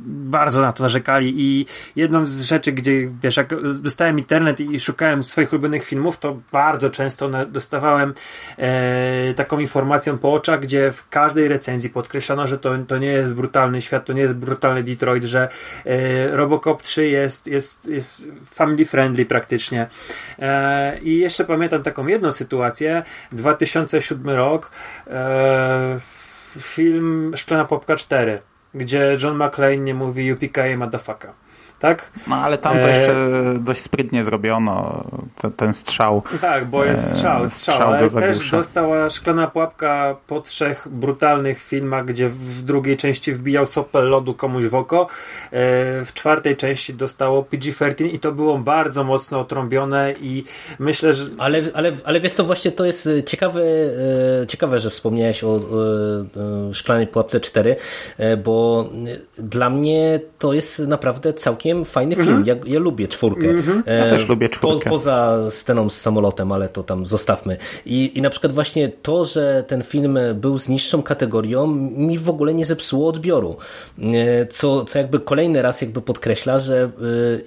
bardzo na to narzekali i jedną z rzeczy, gdzie wiesz, jak dostałem internet i szukałem swoich ulubionych filmów, to bardzo często dostawałem e, taką informacją po oczach, gdzie w każdej recenzji podkreślano, że to, to nie jest brutalny świat, to nie jest brutalny Detroit, że e, Robocop 3 jest, jest, jest family friendly praktycznie. E, I jeszcze pamiętam taką jedną sytuację, 2007 rok, e, film Szklana Popka 4, gdzie John McClane nie mówi UPK motherfucker. Tak? No ale tam to jeszcze dość sprytnie zrobiono, te, ten strzał. Tak, bo jest strzał, strzał, strzał ale też dostała szklana pułapka po trzech brutalnych filmach, gdzie w drugiej części wbijał sopel lodu komuś w oko. E, W czwartej części dostało PG-13 i to było bardzo mocno otrąbione i myślę, że Ale, ale, ale wiesz to właśnie to jest e, ciekawe, e, ciekawe, że wspomniałeś o e, e, Szklanej Pułapce 4, e, bo e, dla mnie to jest naprawdę całkiem fajny film. Ja, ja lubię czwórkę. E, Ja też lubię czwórkę. Po, poza sceną z samolotem, ale to tam zostawmy. I, I na przykład właśnie to, że ten film był z niższą kategorią, mi w ogóle nie zepsuło odbioru. E, Co, co jakby kolejny raz jakby podkreśla, że e,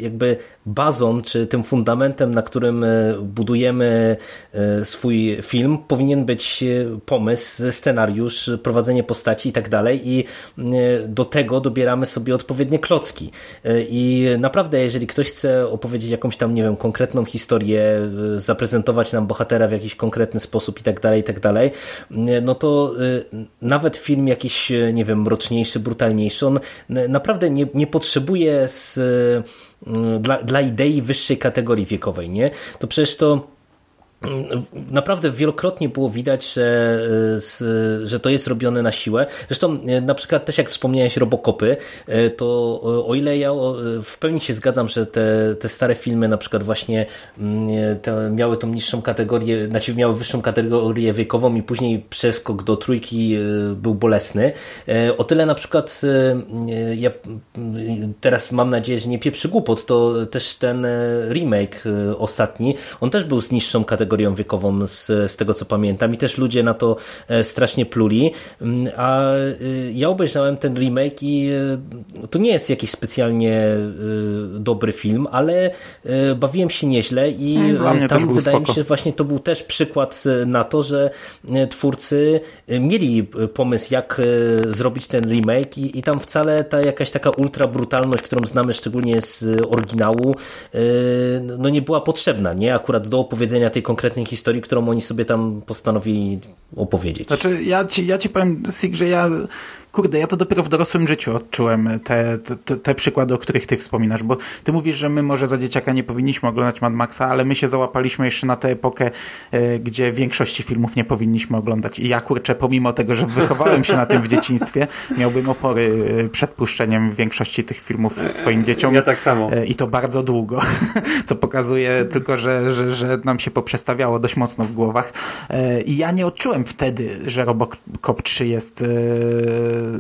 jakby bazą, czy tym fundamentem, na którym e, budujemy e, swój film, powinien być e, pomysł, scenariusz, prowadzenie postaci i tak dalej i do tego dobieramy sobie odpowiednie klocki. I naprawdę, jeżeli ktoś chce opowiedzieć jakąś tam, nie wiem, konkretną historię, zaprezentować nam bohatera w jakiś konkretny sposób i tak dalej, i tak dalej, no to nawet film jakiś, nie wiem, mroczniejszy, brutalniejszy, on naprawdę nie, nie potrzebuje z dla, dla idei wyższej kategorii wiekowej, nie? To przecież to naprawdę wielokrotnie było widać, że, z- że to jest robione na siłę. Zresztą y, na przykład też jak wspomniałeś Robokopy, y, to o ile ja w pełni się zgadzam, że te, te stare filmy na przykład właśnie mm, te miały tą niższą kategorię, znaczy miały wyższą kategorię wiekową i później przeskok do trójki był bolesny. O tyle na przykład ja teraz mam nadzieję, że nie pieprzy głupot, to też ten remake ostatni, on też był z niższą kategorią wiekową z, z tego co pamiętam i też ludzie na to e, strasznie pluli, Mm, a y, ja obejrzałem ten remake i y, to nie jest jakiś specjalnie dobry film, ale bawiłem się nieźle i mnie tam wydaje mi spoko. się, że właśnie to był też przykład na to, że twórcy mieli pomysł jak zrobić ten remake i, i tam wcale ta jakaś taka ultra brutalność, którą znamy szczególnie z oryginału, no nie była potrzebna, nie? Akurat do opowiedzenia tej konkretnej historii, którą oni sobie tam postanowili opowiedzieć. Znaczy, ja ci, ja ci powiem, Sig, że ja, kurde, ja to dopiero w dorosłym życiu odczułem te, te, te przykłady, o których ty wspominasz, bo ty mówisz, że my może za dzieciaka nie powinniśmy oglądać Mad Maxa, ale my się załapaliśmy jeszcze na tę epokę, e, gdzie większości filmów nie powinniśmy oglądać. I ja, kurczę, pomimo tego, że wychowałem się na tym w dzieciństwie, miałbym opory e, przed puszczeniem większości tych filmów swoim dzieciom. ja tak samo. E, I to bardzo długo, [laughs] co pokazuje tylko, że, że, że nam się poprzestawiało dość mocno w głowach. I ja nie odczułem wtedy, że Robocop 3 jest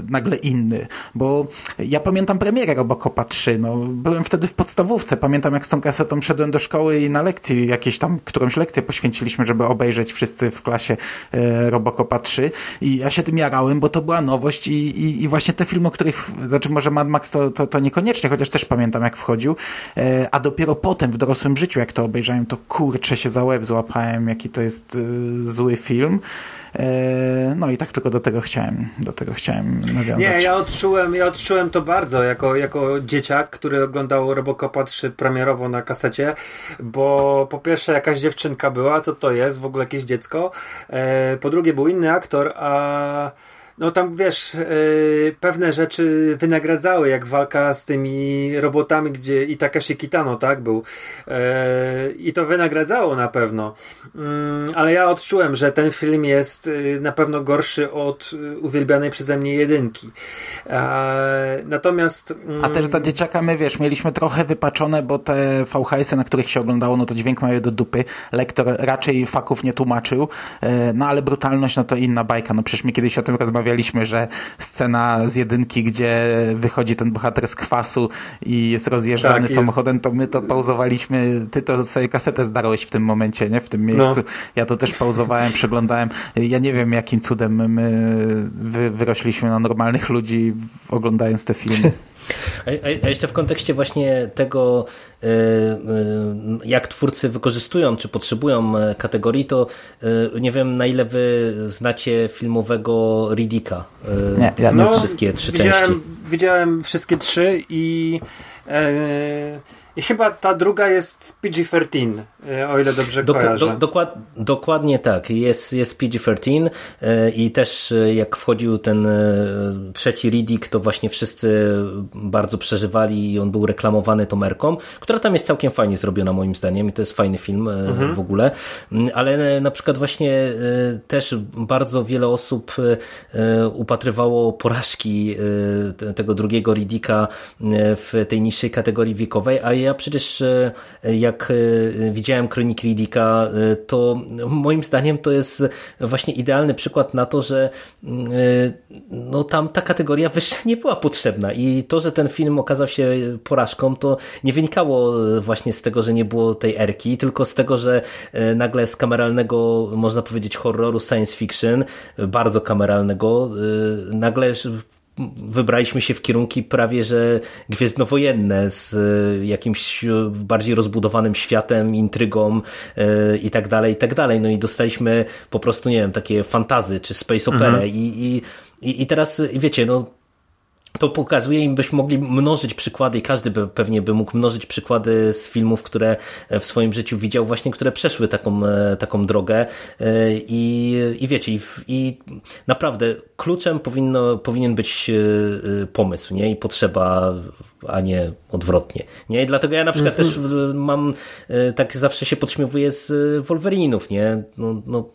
nagle inny, bo ja pamiętam premierę Robocopa 3, no, byłem wtedy w podstawówce, pamiętam jak z tą kasetą szedłem do szkoły i na lekcji, jakieś tam, którąś lekcję poświęciliśmy, żeby obejrzeć wszyscy w klasie e, Robocopa 3 i ja się tym jarałem, bo to była nowość i, i, i właśnie te filmy, o których, znaczy może Mad Max to, to, to niekoniecznie, chociaż też pamiętam jak wchodził, e, a dopiero potem w dorosłym życiu, jak to obejrzałem, to kurczę się za łeb złapałem, jaki to jest e, zły film. E, no i tak tylko do tego chciałem, do tego chciałem nawiązać. Nie, ja odczułem, ja odczułem to bardzo jako, jako dzieciak, który oglądał Robocopa 3 premierowo na kasecie, bo po pierwsze jakaś dziewczynka była, co to jest, w ogóle jakieś dziecko, e, po drugie był inny aktor, a no tam wiesz, e, pewne rzeczy wynagradzały, jak walka z tymi robotami, gdzie i Takashi Kitano, tak, był. E, I to wynagradzało na pewno. Mm, ale ja odczułem, że ten film jest y, na pewno gorszy od y, uwielbianej przeze mnie jedynki. Natomiast. mm, A też za dzieciaka my, wiesz, mieliśmy trochę wypaczone, bo te VHS-y, na których się oglądało, no to dźwięk mają do dupy. Lektor raczej faków nie tłumaczył. E, No ale brutalność, no to inna bajka. No przecież my kiedyś o tym rozmawialiśmy, że scena z jedynki, gdzie wychodzi ten bohater z kwasu i jest rozjeżdżany Tak, jest. samochodem, to my to pauzowaliśmy. Ty to sobie kasetę zdarłeś w tym momencie, nie? W tym miejscu. Ja to też pauzowałem, przeglądałem. Ja nie wiem, jakim cudem my wy, wyrośliśmy na normalnych ludzi, oglądając te filmy. [laughs] A, jeszcze w kontekście właśnie tego, jak twórcy wykorzystują, czy potrzebują kategorii, to nie wiem na ile wy znacie filmowego Riddicka. Nie, ja nie no, wszystkie trzy widziałem, części. Widziałem wszystkie trzy i e, i chyba ta druga jest PG-13, e, o ile dobrze Dok kojarzę. Do, dokład, dokładnie tak. Jest, jest PG-13 e, i też e, jak wchodził ten trzeci Riddick, to właśnie wszyscy bardzo przeżywali i on był reklamowany tą merką, która tam jest całkiem fajnie zrobiona moim zdaniem i to jest fajny film mhm. w ogóle. Mm, ale na przykład właśnie też bardzo wiele osób upatrywało porażki tego drugiego Riddicka w tej niższej kategorii wiekowej, a ja przecież e, jak e, widziałem kroniki Riddicka, e, to moim zdaniem to jest właśnie idealny przykład na to, że no tam ta kategoria wyższa nie była potrzebna i to, że ten film okazał się porażką, to nie wynikało właśnie z tego, że nie było tej erki, tylko z tego, że nagle z kameralnego, można powiedzieć, horroru science fiction, bardzo kameralnego, nagle wybraliśmy się w kierunki prawie, że gwiezdnowojenne z e, jakimś bardziej rozbudowanym światem, intrygą e, i tak dalej, i tak dalej. No i dostaliśmy po prostu, nie wiem, takie fantazy czy space opera mhm. i, i, i teraz, wiecie, no to pokazuje im, byśmy mogli mnożyć przykłady i każdy by, pewnie by mógł mnożyć przykłady z filmów, które w swoim życiu widział, właśnie które przeszły taką, e, taką drogę e, i, i wiecie, i, i naprawdę kluczem powinno, powinien być e, pomysł nie? i potrzeba a nie odwrotnie. Nie? I dlatego ja na przykład mm -hmm. też mam, tak zawsze się podśmiewuję z Wolverinów, nie? No, no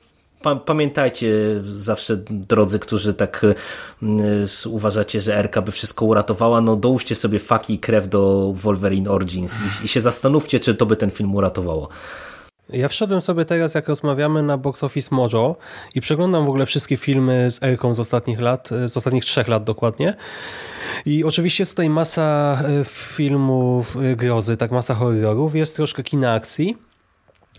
pamiętajcie zawsze, drodzy, którzy tak y, uważacie, że RK by wszystko uratowała, no dołóżcie sobie faki i krew do Wolverine Origins i, i się zastanówcie, czy to by ten film uratowało. Ja wszedłem sobie teraz, jak rozmawiamy na Box Office Mojo i przeglądam w ogóle wszystkie filmy z Erką z ostatnich lat, z ostatnich trzech lat dokładnie. I oczywiście jest tutaj masa y, filmów y, grozy, tak masa horrorów, jest troszkę kina akcji,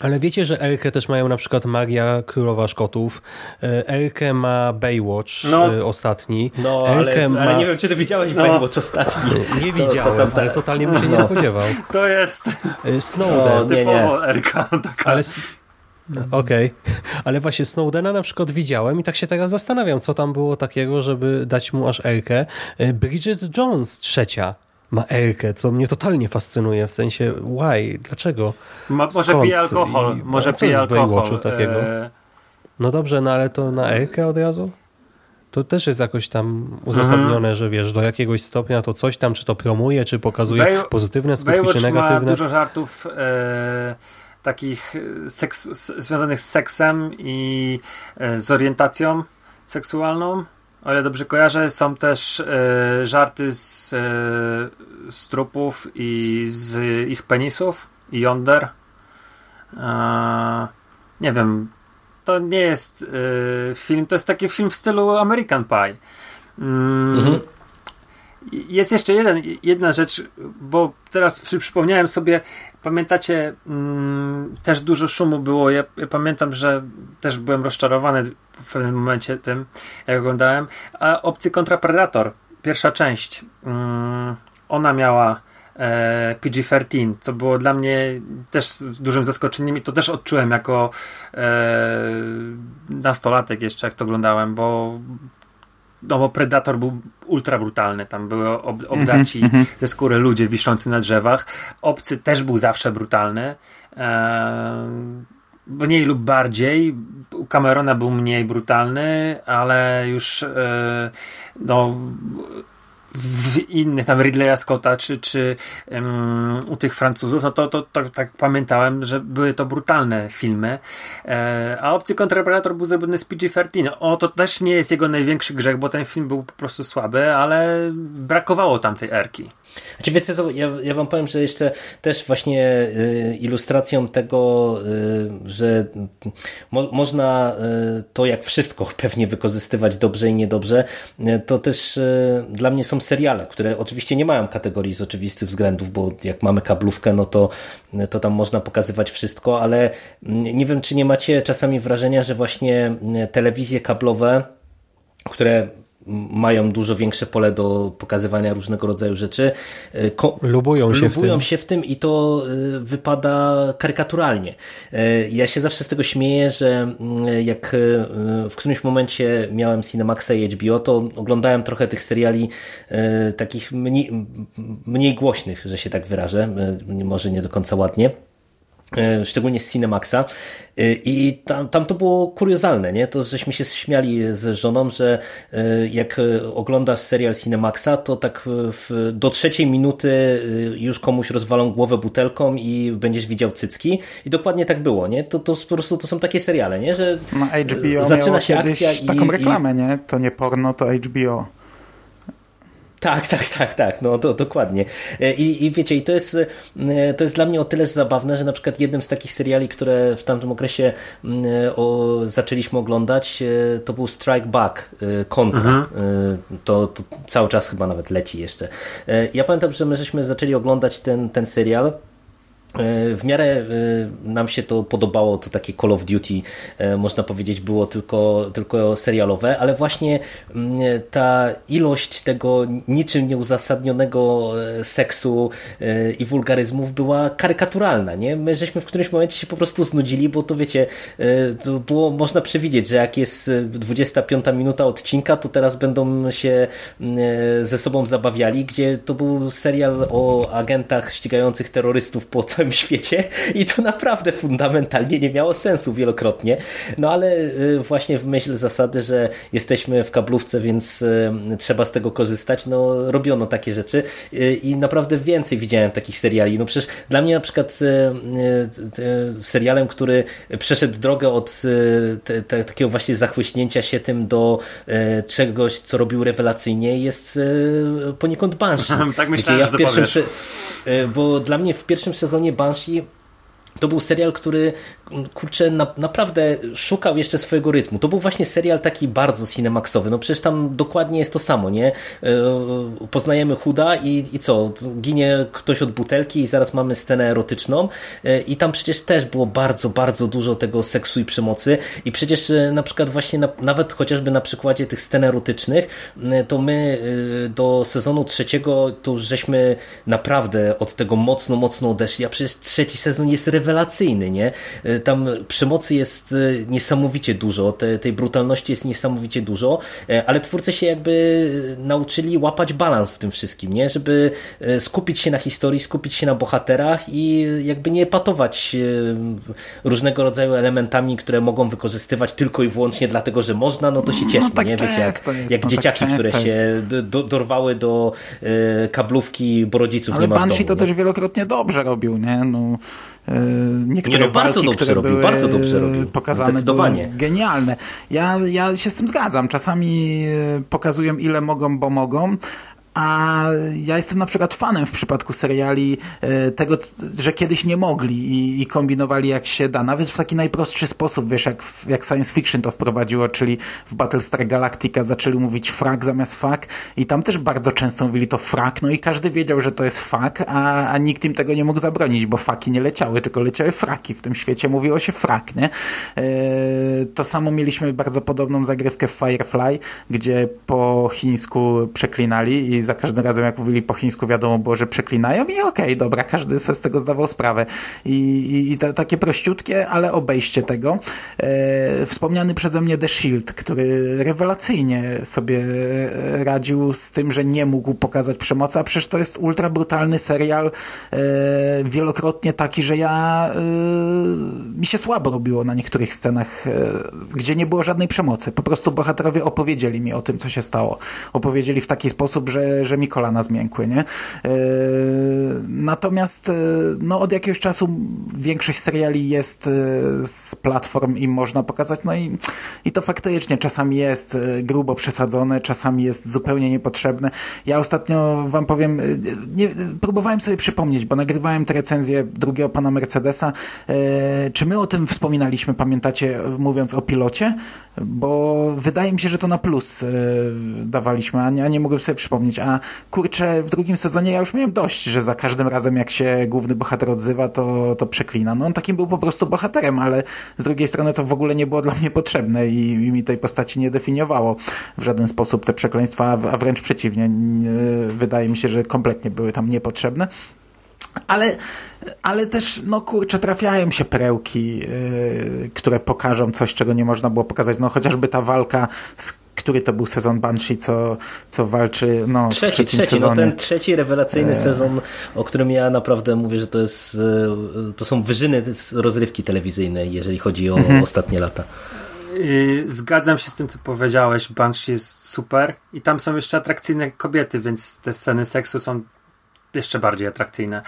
ale wiecie, że Elkę też mają na przykład Maria Królowa Szkotów. E, Elkę ma Baywatch no. E, ostatni. No, ale, ma... ale, nie wiem, czy ty widziałeś no. Baywatch ostatni. Nie widziałem, to, to, to, ale totalnie bym się nie no. spodziewał. To jest e, Snowden. No, typowo Elka. Taka. Ale... Okej, okay. ale właśnie Snowdena na przykład widziałem i tak się teraz zastanawiam, co tam było takiego, żeby dać mu aż Elkę. Bridget Jones trzecia ma Elkę, co mnie totalnie fascynuje, w sensie why, dlaczego? Ma, może pije alkohol, I, może pije alkohol. takiego? E... No dobrze, no ale to na Elkę od razu? To też jest jakoś tam uzasadnione, mhm. że wiesz, do jakiegoś stopnia to coś tam, czy to promuje, czy pokazuje Bay pozytywne skutki, Baywatch czy negatywne. ma dużo żartów e, takich seks, związanych z seksem i e, z orientacją seksualną o ile dobrze kojarzę, są też e, żarty z, e, z trupów i z ich penisów i yonder. E, nie wiem, to nie jest e, film, to jest taki film w stylu American Pie. Mm, mhm. Jest jeszcze jeden, jedna rzecz, bo teraz przy, przypomniałem sobie, pamiętacie, mm, też dużo szumu było. Ja, ja, pamiętam, że też byłem rozczarowany w pewnym momencie tym, jak oglądałem. A Obcy kontra Predator, pierwsza część, mm, ona miała e, PG-13, co było dla mnie też dużym zaskoczeniem i to też odczułem jako e, nastolatek jeszcze, jak to oglądałem, bo no bo Predator był ultra brutalny, tam były ob obdarci mm -hmm. ze skóry ludzie wiszący na drzewach. Obcy też był zawsze brutalny. Eee, mniej lub bardziej. U Camerona był mniej brutalny, ale już e, no w innych, tam Ridleya Scotta, czy, czy um, u tych Francuzów, no to, to, to, tak pamiętałem, że były to brutalne filmy. E, a Obcy Kontrapredator był zrobiony z PG-13. O, to też nie jest jego największy grzech, bo ten film był po prostu słaby, ale brakowało tam tej erki. Znaczy, wiecie co, ja, ja wam powiem, że jeszcze też właśnie y, ilustracją tego, y, że mo, można y, to jak wszystko [laughs] pewnie wykorzystywać dobrze i niedobrze, to też dla mnie są seriale, które oczywiście nie mają kategorii z oczywistych względów, bo jak mamy kablówkę, no to, to tam można pokazywać wszystko, ale nie wiem, czy nie macie czasami wrażenia, że właśnie telewizje kablowe, które mają dużo większe pole do pokazywania różnego rodzaju rzeczy. Ko lubują się lubują w tym. się w tym i to wypada karykaturalnie. Ja się zawsze z tego śmieję, że mm, jak w którymś momencie miałem Cinemaxa i HBO, to oglądałem trochę tych seriali takich mniej, mniej głośnych, że się tak wyrażę, może nie do końca ładnie szczególnie z Cinemaxa i tam, tam to było kuriozalne, nie? To żeśmy się śmiali z żoną, że jak oglądasz serial Cinemaxa, to tak w, do trzeciej minuty już komuś rozwalą głowę butelką i będziesz widział cycki i dokładnie tak było, nie? To, to po prostu to są takie seriale, nie? Że no, HBO zaczyna się akcja i, taką reklamę, i... nie? To nie porno, to HBO. Tak, tak, tak, tak, no to, dokładnie. I, I wiecie, i to jest, to jest dla mnie o tyle zabawne, że na przykład jednym z takich seriali, które w tamtym okresie o, zaczęliśmy oglądać, to był Strike Back, Contra. Mhm. To, to cały czas chyba nawet leci jeszcze. Ja pamiętam, że my żeśmy zaczęli oglądać ten, ten serial E, w miarę e, nam się to podobało, to takie Call of Duty, e, można powiedzieć, było tylko, tylko serialowe, ale właśnie mm, ta ilość tego niczym nieuzasadnionego seksu i wulgaryzmów była karykaturalna. Nie? My żeśmy w którymś momencie się po prostu znudzili, bo to wiecie, to było można przewidzieć, że jak jest 25 minuta odcinka, to teraz będą się mm, ze sobą zabawiali, gdzie to był serial o agentach ścigających terrorystów po całym świecie i to naprawdę fundamentalnie nie miało sensu wielokrotnie. No ale y, właśnie w myśl zasady, że jesteśmy w kablówce, więc y, trzeba z tego korzystać, no robiono takie rzeczy y, i naprawdę więcej widziałem takich seriali. No przecież dla mnie na przykład serialem, który przeszedł drogę od te, te, takiego właśnie zachłyśnięcia się tym do czegoś, co robił rewelacyjnie jest poniekąd Banshee. [laughs] tak myślałem, ja że pierwszym, Bo dla mnie w pierwszym sezonie にバンシー to był serial, który kurczę, na, naprawdę szukał jeszcze swojego rytmu. To był właśnie serial taki bardzo cinemaxowy. No przecież tam dokładnie jest to samo, nie? E, poznajemy chuda i, i co? Ginie ktoś od butelki i zaraz mamy scenę erotyczną e, i tam przecież też było bardzo, bardzo dużo tego seksu i przemocy i przecież e, na przykład właśnie na, nawet chociażby na przykładzie tych scen erotycznych to my do sezonu trzeciego to już żeśmy naprawdę od tego mocno, mocno odeszli, a przecież trzeci sezon jest rewelacyjny, nie? tam przemocy jest e, niesamowicie dużo, te, tej brutalności jest niesamowicie dużo, e, ale twórcy się jakby nauczyli łapać balans w tym wszystkim, nie? Żeby e, skupić się na historii, skupić się na bohaterach i jakby nie patować różnego rodzaju elementami, które mogą wykorzystywać tylko i wyłącznie dlatego, że można, no to się cieszmy, no, tak nie? Wiecie, jak, jest, jak no, dzieciaki, tak które się do, dorwały do kablówki, bo rodziców ale nie ma Banshee to też wielokrotnie dobrze robił, nie? No, niektóre nie no, bardzo walki, dobrze które robił, bardzo dobrze robił. pokazane Zdecydowanie. genialne. Ja, ja się z tym zgadzam. Czasami pokazują ile mogą, bo mogą, a ja jestem na przykład fanem w przypadku seriali e, tego, że kiedyś nie mogli i, i, kombinowali jak się da. Nawet w taki najprostszy sposób, wiesz, jak, jak science fiction to wprowadziło, czyli w Battlestar Galactica zaczęli mówić frak zamiast fak i tam też bardzo często mówili to frak, no i każdy wiedział, że to jest fak, a, a nikt im tego nie mógł zabronić, bo faki nie leciały, tylko leciały fraki. W tym świecie mówiło się frak, nie? E, to samo mieliśmy bardzo podobną zagrywkę w Firefly, gdzie po chińsku przeklinali i za każdym razem jak mówili po chińsku wiadomo było, że przeklinają i okej, okay, dobra, każdy sobie z tego zdawał sprawę. I, i, i ta, takie prościutkie, ale obejście tego. E, wspomniany przeze mnie The Shield, który rewelacyjnie sobie radził z tym, że nie mógł pokazać przemocy, a przecież to jest ultra brutalny serial, e, wielokrotnie taki, że ja e, mi się słabo robiło na niektórych scenach, e, gdzie nie było żadnej przemocy. Po prostu bohaterowie opowiedzieli mi o tym, co się stało. Opowiedzieli w taki sposób, że że mi kolana zmiękły, nie? E, natomiast e, no, od jakiegoś czasu większość seriali jest e, z platform i można pokazać, no i, i to faktycznie czasami jest grubo przesadzone, czasami jest zupełnie niepotrzebne. Ja ostatnio wam powiem, nie, próbowałem sobie przypomnieć, bo nagrywałem tę recenzję drugiego pana Mercedesa. Czy my o tym wspominaliśmy, pamiętacie, mówiąc o pilocie? Bo wydaje mi się, że to na plus dawaliśmy, a nie, a nie mogłem sobie przypomnieć a kurczę, w drugim sezonie ja już miałem dość, że za każdym razem jak się główny bohater odzywa, to, to przeklina. No on takim był po prostu bohaterem, ale z drugiej strony to w ogóle nie było dla mnie potrzebne i, i mi tej postaci nie definiowało w żaden sposób te przekleństwa, a, wręcz przeciwnie. Wydaje mi się, że kompletnie były tam niepotrzebne. Ale, ale też, no kurczę, trafiają się perełki, yy, które pokażą coś, czego nie można było pokazać. No chociażby ta walka z który to był sezon Banshee, co, co walczy no, trzeci, w trzecim trzeci, sezonie. No ten trzeci rewelacyjny e... sezon, o którym ja naprawdę mówię, że to jest e, to są wyżyny rozrywki telewizyjnej, jeżeli chodzi o mhm. ostatnie lata. Y, zgadzam się z tym, co powiedziałeś. Banshee jest super i tam są jeszcze atrakcyjne kobiety, więc te sceny seksu są jeszcze bardziej atrakcyjne.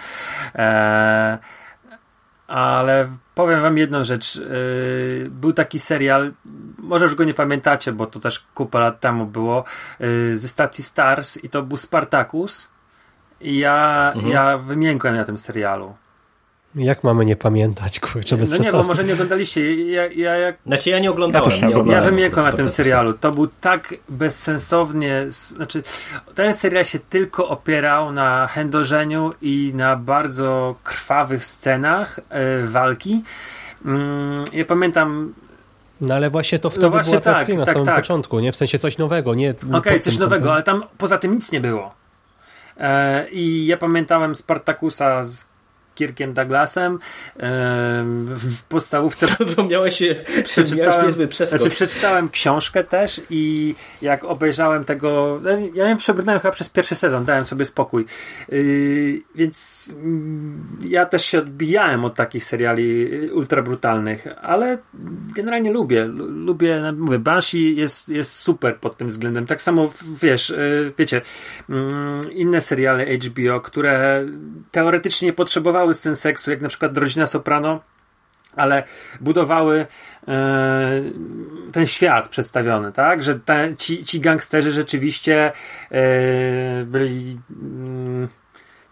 Eee, ale powiem wam jedną rzecz. Eee, był taki serial, może już go nie pamiętacie, bo to też kupę lat temu było, eee, ze stacji Stars i to był Spartacus. I ja, mhm. ja wymiękłem na tym serialu. Jak mamy nie pamiętać, kurczę, bez No nie, bo może nie oglądaliście. Ja, ja, ja, znaczy ja nie oglądałem. Ja, nie oglądałem. ja wymiękłem na tym serialu. To był tak bezsensownie... Znaczy, ten serial się tylko opierał na chędożeniu i na bardzo krwawych scenach e, walki. Mm, ja pamiętam no ale właśnie to wtedy no właśnie była tak, na samym tak. początku, nie? W sensie coś nowego, nie? Okej, okay, coś nowego, ale tam poza tym nic nie było. E, I ja pamiętałem Spartakusa z Kirkiem Douglasem w podstawówce. [laughs] To miałeś, przeczytałem. Znaczy przeczytałem książkę też i jak obejrzałem tego, ja ją przebrnąłem chyba przez pierwszy sezon, dałem sobie spokój. Yy, więc mm, ja też się odbijałem od takich seriali ultra brutalnych, ale generalnie lubię. Lubię, mówię, Banshee jest, jest super pod tym względem. Tak samo, wiesz, yy, wiecie, mm, inne seriale HBO, które teoretycznie potrzebowały budowały scen seksu, jak na przykład Rodzina Soprano, ale budowały e, ten świat przedstawiony, tak? Że te, ci, ci gangsterzy rzeczywiście e, byli mm,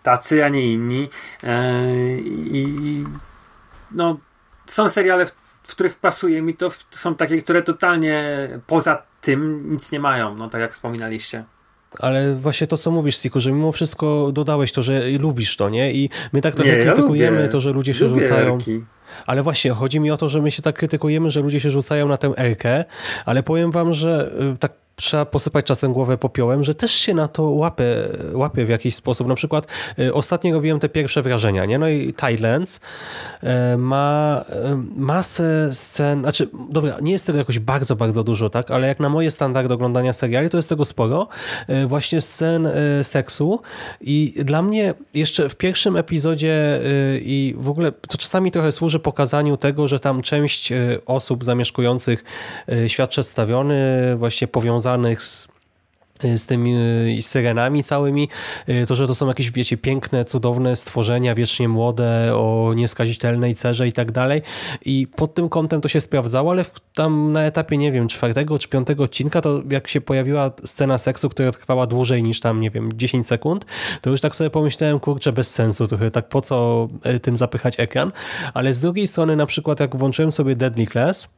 tacy, a nie inni. E, I no, są seriale, w, w których pasuje mi to, w, są takie, które totalnie poza tym nic nie mają, no tak jak wspominaliście. Ale właśnie to, co mówisz, Siku, że mimo wszystko dodałeś to, że lubisz to, nie? I my tak trochę nie, krytykujemy ja to, że ludzie się lubię rzucają. Erki. Ale właśnie, chodzi mi o to, że my się tak krytykujemy, że ludzie się rzucają na tę Erkę, ale powiem wam, że y, tak trzeba posypać czasem głowę popiołem, że też się na to łapie, łapie w jakiś sposób. Na przykład y, ostatnio robiłem te pierwsze wrażenia, nie? No i Thailands y, ma y, masę scen, znaczy, dobra, nie jest tego jakoś bardzo, bardzo dużo, tak? Ale jak na moje standardy oglądania seriali, to jest tego sporo. Właśnie scen seksu i dla mnie jeszcze w pierwszym epizodzie i w ogóle to czasami trochę służy pokazaniu tego, że tam część osób zamieszkujących świat przedstawiony właśnie powiązany związanych z z tymi z syrenami całymi, to, że to są jakieś, wiecie, piękne, cudowne stworzenia, wiecznie młode, o nieskazitelnej cerze i tak dalej. I pod tym kątem to się sprawdzało, ale tam na etapie, nie wiem, czwartego czy piątego odcinka, to jak się pojawiła scena seksu, która trwała dłużej niż tam, nie wiem, 10 sekund, to już tak sobie pomyślałem, kurczę, bez sensu trochę, tak po co tym zapychać ekran. Ale z drugiej strony, na przykład jak włączyłem sobie Deadly Class,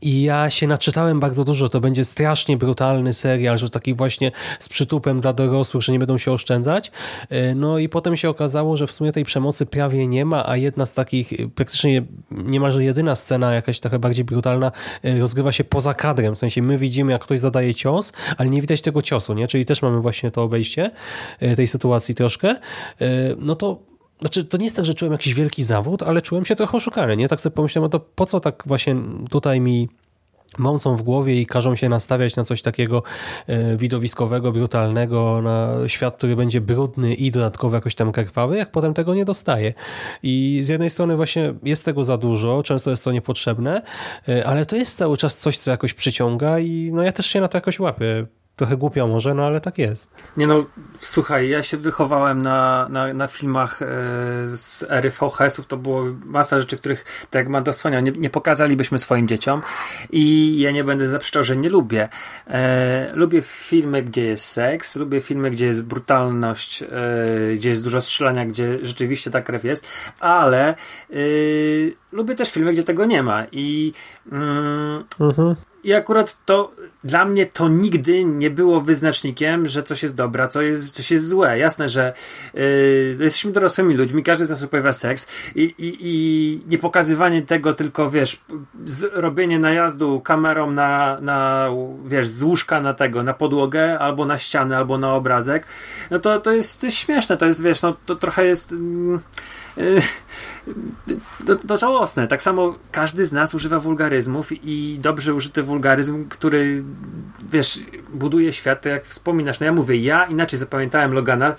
i ja się naczytałem bardzo dużo. To będzie strasznie brutalny serial, że taki właśnie z przytupem dla dorosłych, że nie będą się oszczędzać. E, no i potem się okazało, że w sumie tej przemocy prawie nie ma, a jedna z takich, e, praktycznie niemalże jedyna scena, jakaś trochę bardziej brutalna, e, rozgrywa się poza kadrem. W sensie my widzimy, jak ktoś zadaje cios, ale nie widać tego ciosu, nie? Czyli też mamy właśnie to obejście tej sytuacji troszkę. No to znaczy, to nie jest tak, że czułem jakiś wielki zawód, ale czułem się trochę oszukany, nie? Tak sobie pomyślałem, no to po co tak właśnie tutaj mi mącą w głowie i każą się nastawiać na coś takiego e, widowiskowego, brutalnego, na świat, który będzie brudny i dodatkowo jakoś tam krwawy, jak potem tego nie dostaje. I z jednej strony właśnie jest tego za dużo, często jest to niepotrzebne, e, ale to jest cały czas coś, co jakoś przyciąga i no ja też się na to jakoś łapię. Trochę głupio może, no ale tak jest. Nie no, słuchaj, ja się wychowałem na, na, na filmach e, z ery VHS-ów, to było masa rzeczy, których, tak jak ma dosłania, nie, nie pokazalibyśmy swoim dzieciom. I ja nie będę zaprzeczał, że nie lubię. E, lubię filmy, gdzie jest seks, lubię filmy, gdzie jest brutalność, e, gdzie jest dużo strzelania, gdzie rzeczywiście ta krew jest, ale e, lubię też filmy, gdzie tego nie ma. I mm, mhm I akurat to dla mnie to nigdy nie było wyznacznikiem, że coś jest dobra, co jest, coś jest złe. Jasne, że yy, jesteśmy dorosłymi ludźmi, każdy z nas uprawia seks i, i, i nie pokazywanie tego, tylko wiesz, robienie najazdu kamerą na, na, wiesz, z łóżka na tego, na podłogę, albo na ścianę, albo na obrazek, no to, to, jest, to jest śmieszne, to jest, wiesz, no to trochę jest. Yy, to, to żałosne. Tak samo każdy z nas używa wulgaryzmów i dobrze użyty wulgaryzm, który wiesz, buduje świat, to jak wspominasz. No ja mówię, ja inaczej zapamiętałem Logana.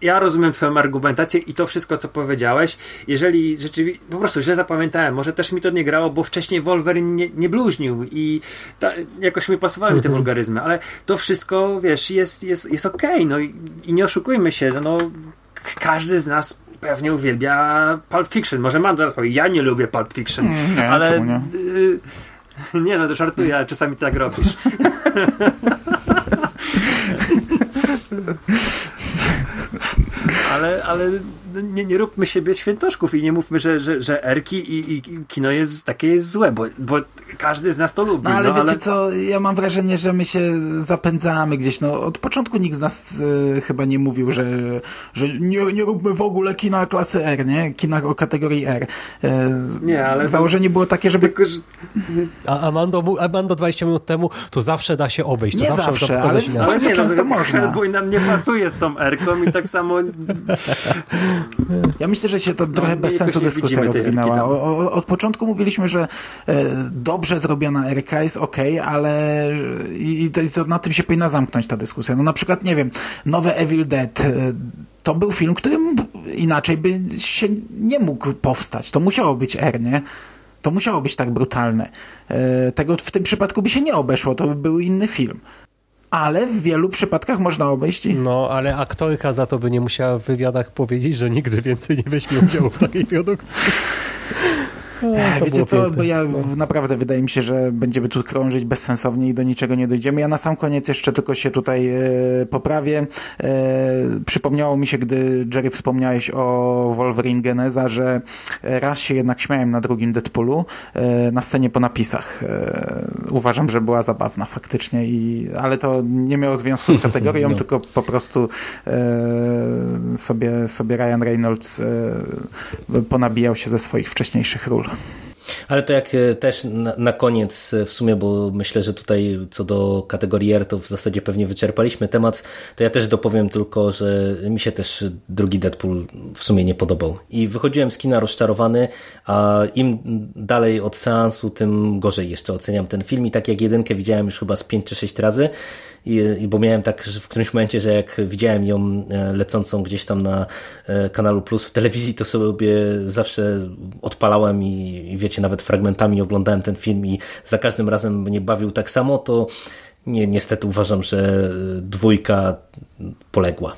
Ja rozumiem twoją argumentację i to wszystko, co powiedziałeś. Jeżeli rzeczywiście, po prostu źle zapamiętałem, może też mi to nie grało, bo wcześniej Wolverine nie, nie bluźnił i ta, jakoś mi pasowały mi te wulgaryzmy, ale to wszystko, wiesz, jest, jest, jest okej, okay, no i, i nie oszukujmy się, no każdy z nas pewnie uwielbia Pulp Fiction. Może mam teraz powiedzieć, ja nie lubię Pulp Fiction, Mm, nie, ale nie? y, [laughs] nie no, to żartuję, ale czasami tak robisz. [laughs] ale, ale nie, nie róbmy siebie świętoszków i nie mówmy, że, że, że erki i, i kino jest takie jest złe, bo, bo każdy z nas to lubi. No ale no, wiecie ale... co, ja mam wrażenie, że my się zapędzamy gdzieś, no od początku nikt z nas e, chyba nie mówił, że, że nie, nie róbmy w ogóle kina klasy R, nie? Kina o kategorii R. E, Nie, ale- Założenie było takie, żeby... Tylko, że A Amando, Amando 20 minut temu, to zawsze da się obejść. To Nie zawsze, zawsze, ale- inaczej. Bardzo nie, często no, można. Hellboy nam nie pasuje z tą erką i tak samo [laughs] Ja myślę, że się to trochę nie bez sensu dyskusja rozwinęła. tam. O, o, od początku mówiliśmy, że e, dobrze zrobiona RK jest ok, ale i, i to, na tym się powinna zamknąć ta dyskusja. No na przykład, nie wiem, nowe Evil Dead e, to był film, którym inaczej by się nie mógł powstać. To musiało być R, nie? To musiało być tak brutalne. E, tego w tym przypadku by się nie obeszło, to by był inny film. Ale w wielu przypadkach można obejść. No, ale aktorka za to by nie musiała w wywiadach powiedzieć, że nigdy więcej nie weźmie udziału w takiej produkcji. [laughs] O, to Wiecie co, piękne. bo ja naprawdę wydaje mi się, że będziemy tu krążyć bezsensownie i do niczego nie dojdziemy. Ja na sam koniec jeszcze tylko się tutaj e, poprawię. E, przypomniało mi się, gdy Jerry wspomniałeś o Wolverine Geneza, że raz się jednak śmiałem na drugim Deadpoolu e, na scenie po napisach. E, uważam, że była zabawna faktycznie, i, ale to nie miało związku z kategorią, [laughs] No. tylko po prostu e, sobie, sobie Ryan Reynolds e, ponabijał się ze swoich wcześniejszych ról. Ale to jak e, też na, na koniec e, w sumie, bo myślę, że tutaj co do kategorii R to w zasadzie pewnie wyczerpaliśmy temat, to ja też dopowiem tylko, że mi się też drugi Deadpool w sumie nie podobał. I wychodziłem z kina rozczarowany, a im dalej od seansu, tym gorzej jeszcze oceniam ten film. I tak jak jedynkę widziałem już chyba z 5 czy 6 razy, i, bo miałem tak że w którymś momencie, że jak widziałem ją e, lecącą gdzieś tam na e, kanalu Plus w telewizji, to sobie zawsze odpalałem i, i wiecie, nawet fragmentami oglądałem ten film i za każdym razem mnie bawił tak samo, to nie, niestety uważam, że dwójka poległa.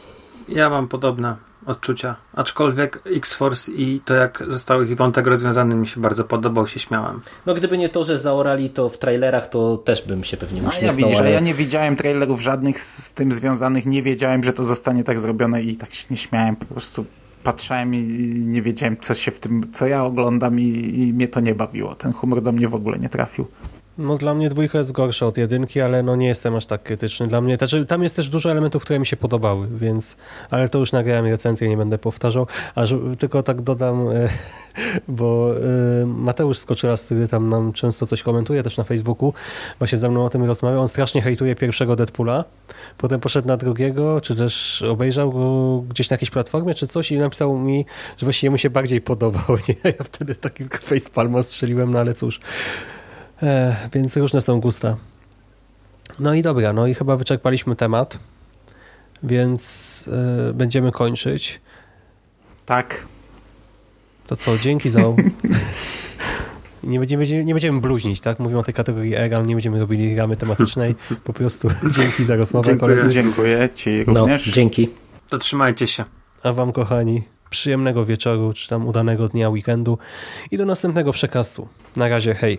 Ja mam podobne odczucia. Aczkolwiek X-Force i to jak został ich wątek rozwiązany mi się bardzo podobał, się śmiałem. No gdyby nie to, że zaorali to w trailerach, to też bym się pewnie A uśmiechnął. ja widzisz, ale... a ja nie widziałem trailerów żadnych z tym związanych, nie wiedziałem, że to zostanie tak zrobione i tak się nie śmiałem, po prostu patrzałem i nie wiedziałem, co się w tym, co ja oglądam i, i mnie to nie bawiło. Ten humor do mnie w ogóle nie trafił. No dla mnie dwójka jest gorsza od jedynki, ale no nie jestem aż tak krytyczny. Dla mnie, znaczy, tam jest też dużo elementów, które mi się podobały, więc, ale to już nagrałem recenzję, nie będę powtarzał, aż tylko tak dodam, e, [laughs] bo e, Mateusz Skoczylas, który tam nam często coś komentuje też na Facebooku, właśnie ze mną o tym rozmawiał, on strasznie hejtuje pierwszego Deadpoola, potem poszedł na drugiego, czy też obejrzał go gdzieś na jakiejś platformie, czy coś i napisał mi, że właściwie mu się bardziej [laughs] podobał, nie? Ja wtedy takim facepalma strzeliłem, no ale cóż. E, więc różne są gusta. No i dobra, no i chyba wyczerpaliśmy temat, więc e, będziemy kończyć. Tak. To co, dzięki za... [laughs] Nie będziemy, nie będziemy bluźnić, tak? Mówimy o tej kategorii R, ale nie będziemy robili ramy tematycznej. Po prostu [laughs] dzięki za rozmowę, Dziękuję. koledzy. Dziękuję Ci No, również. dzięki. To trzymajcie się. A wam, kochani, przyjemnego wieczoru, czy tam udanego dnia, weekendu i do następnego przekastu. Na razie, hej.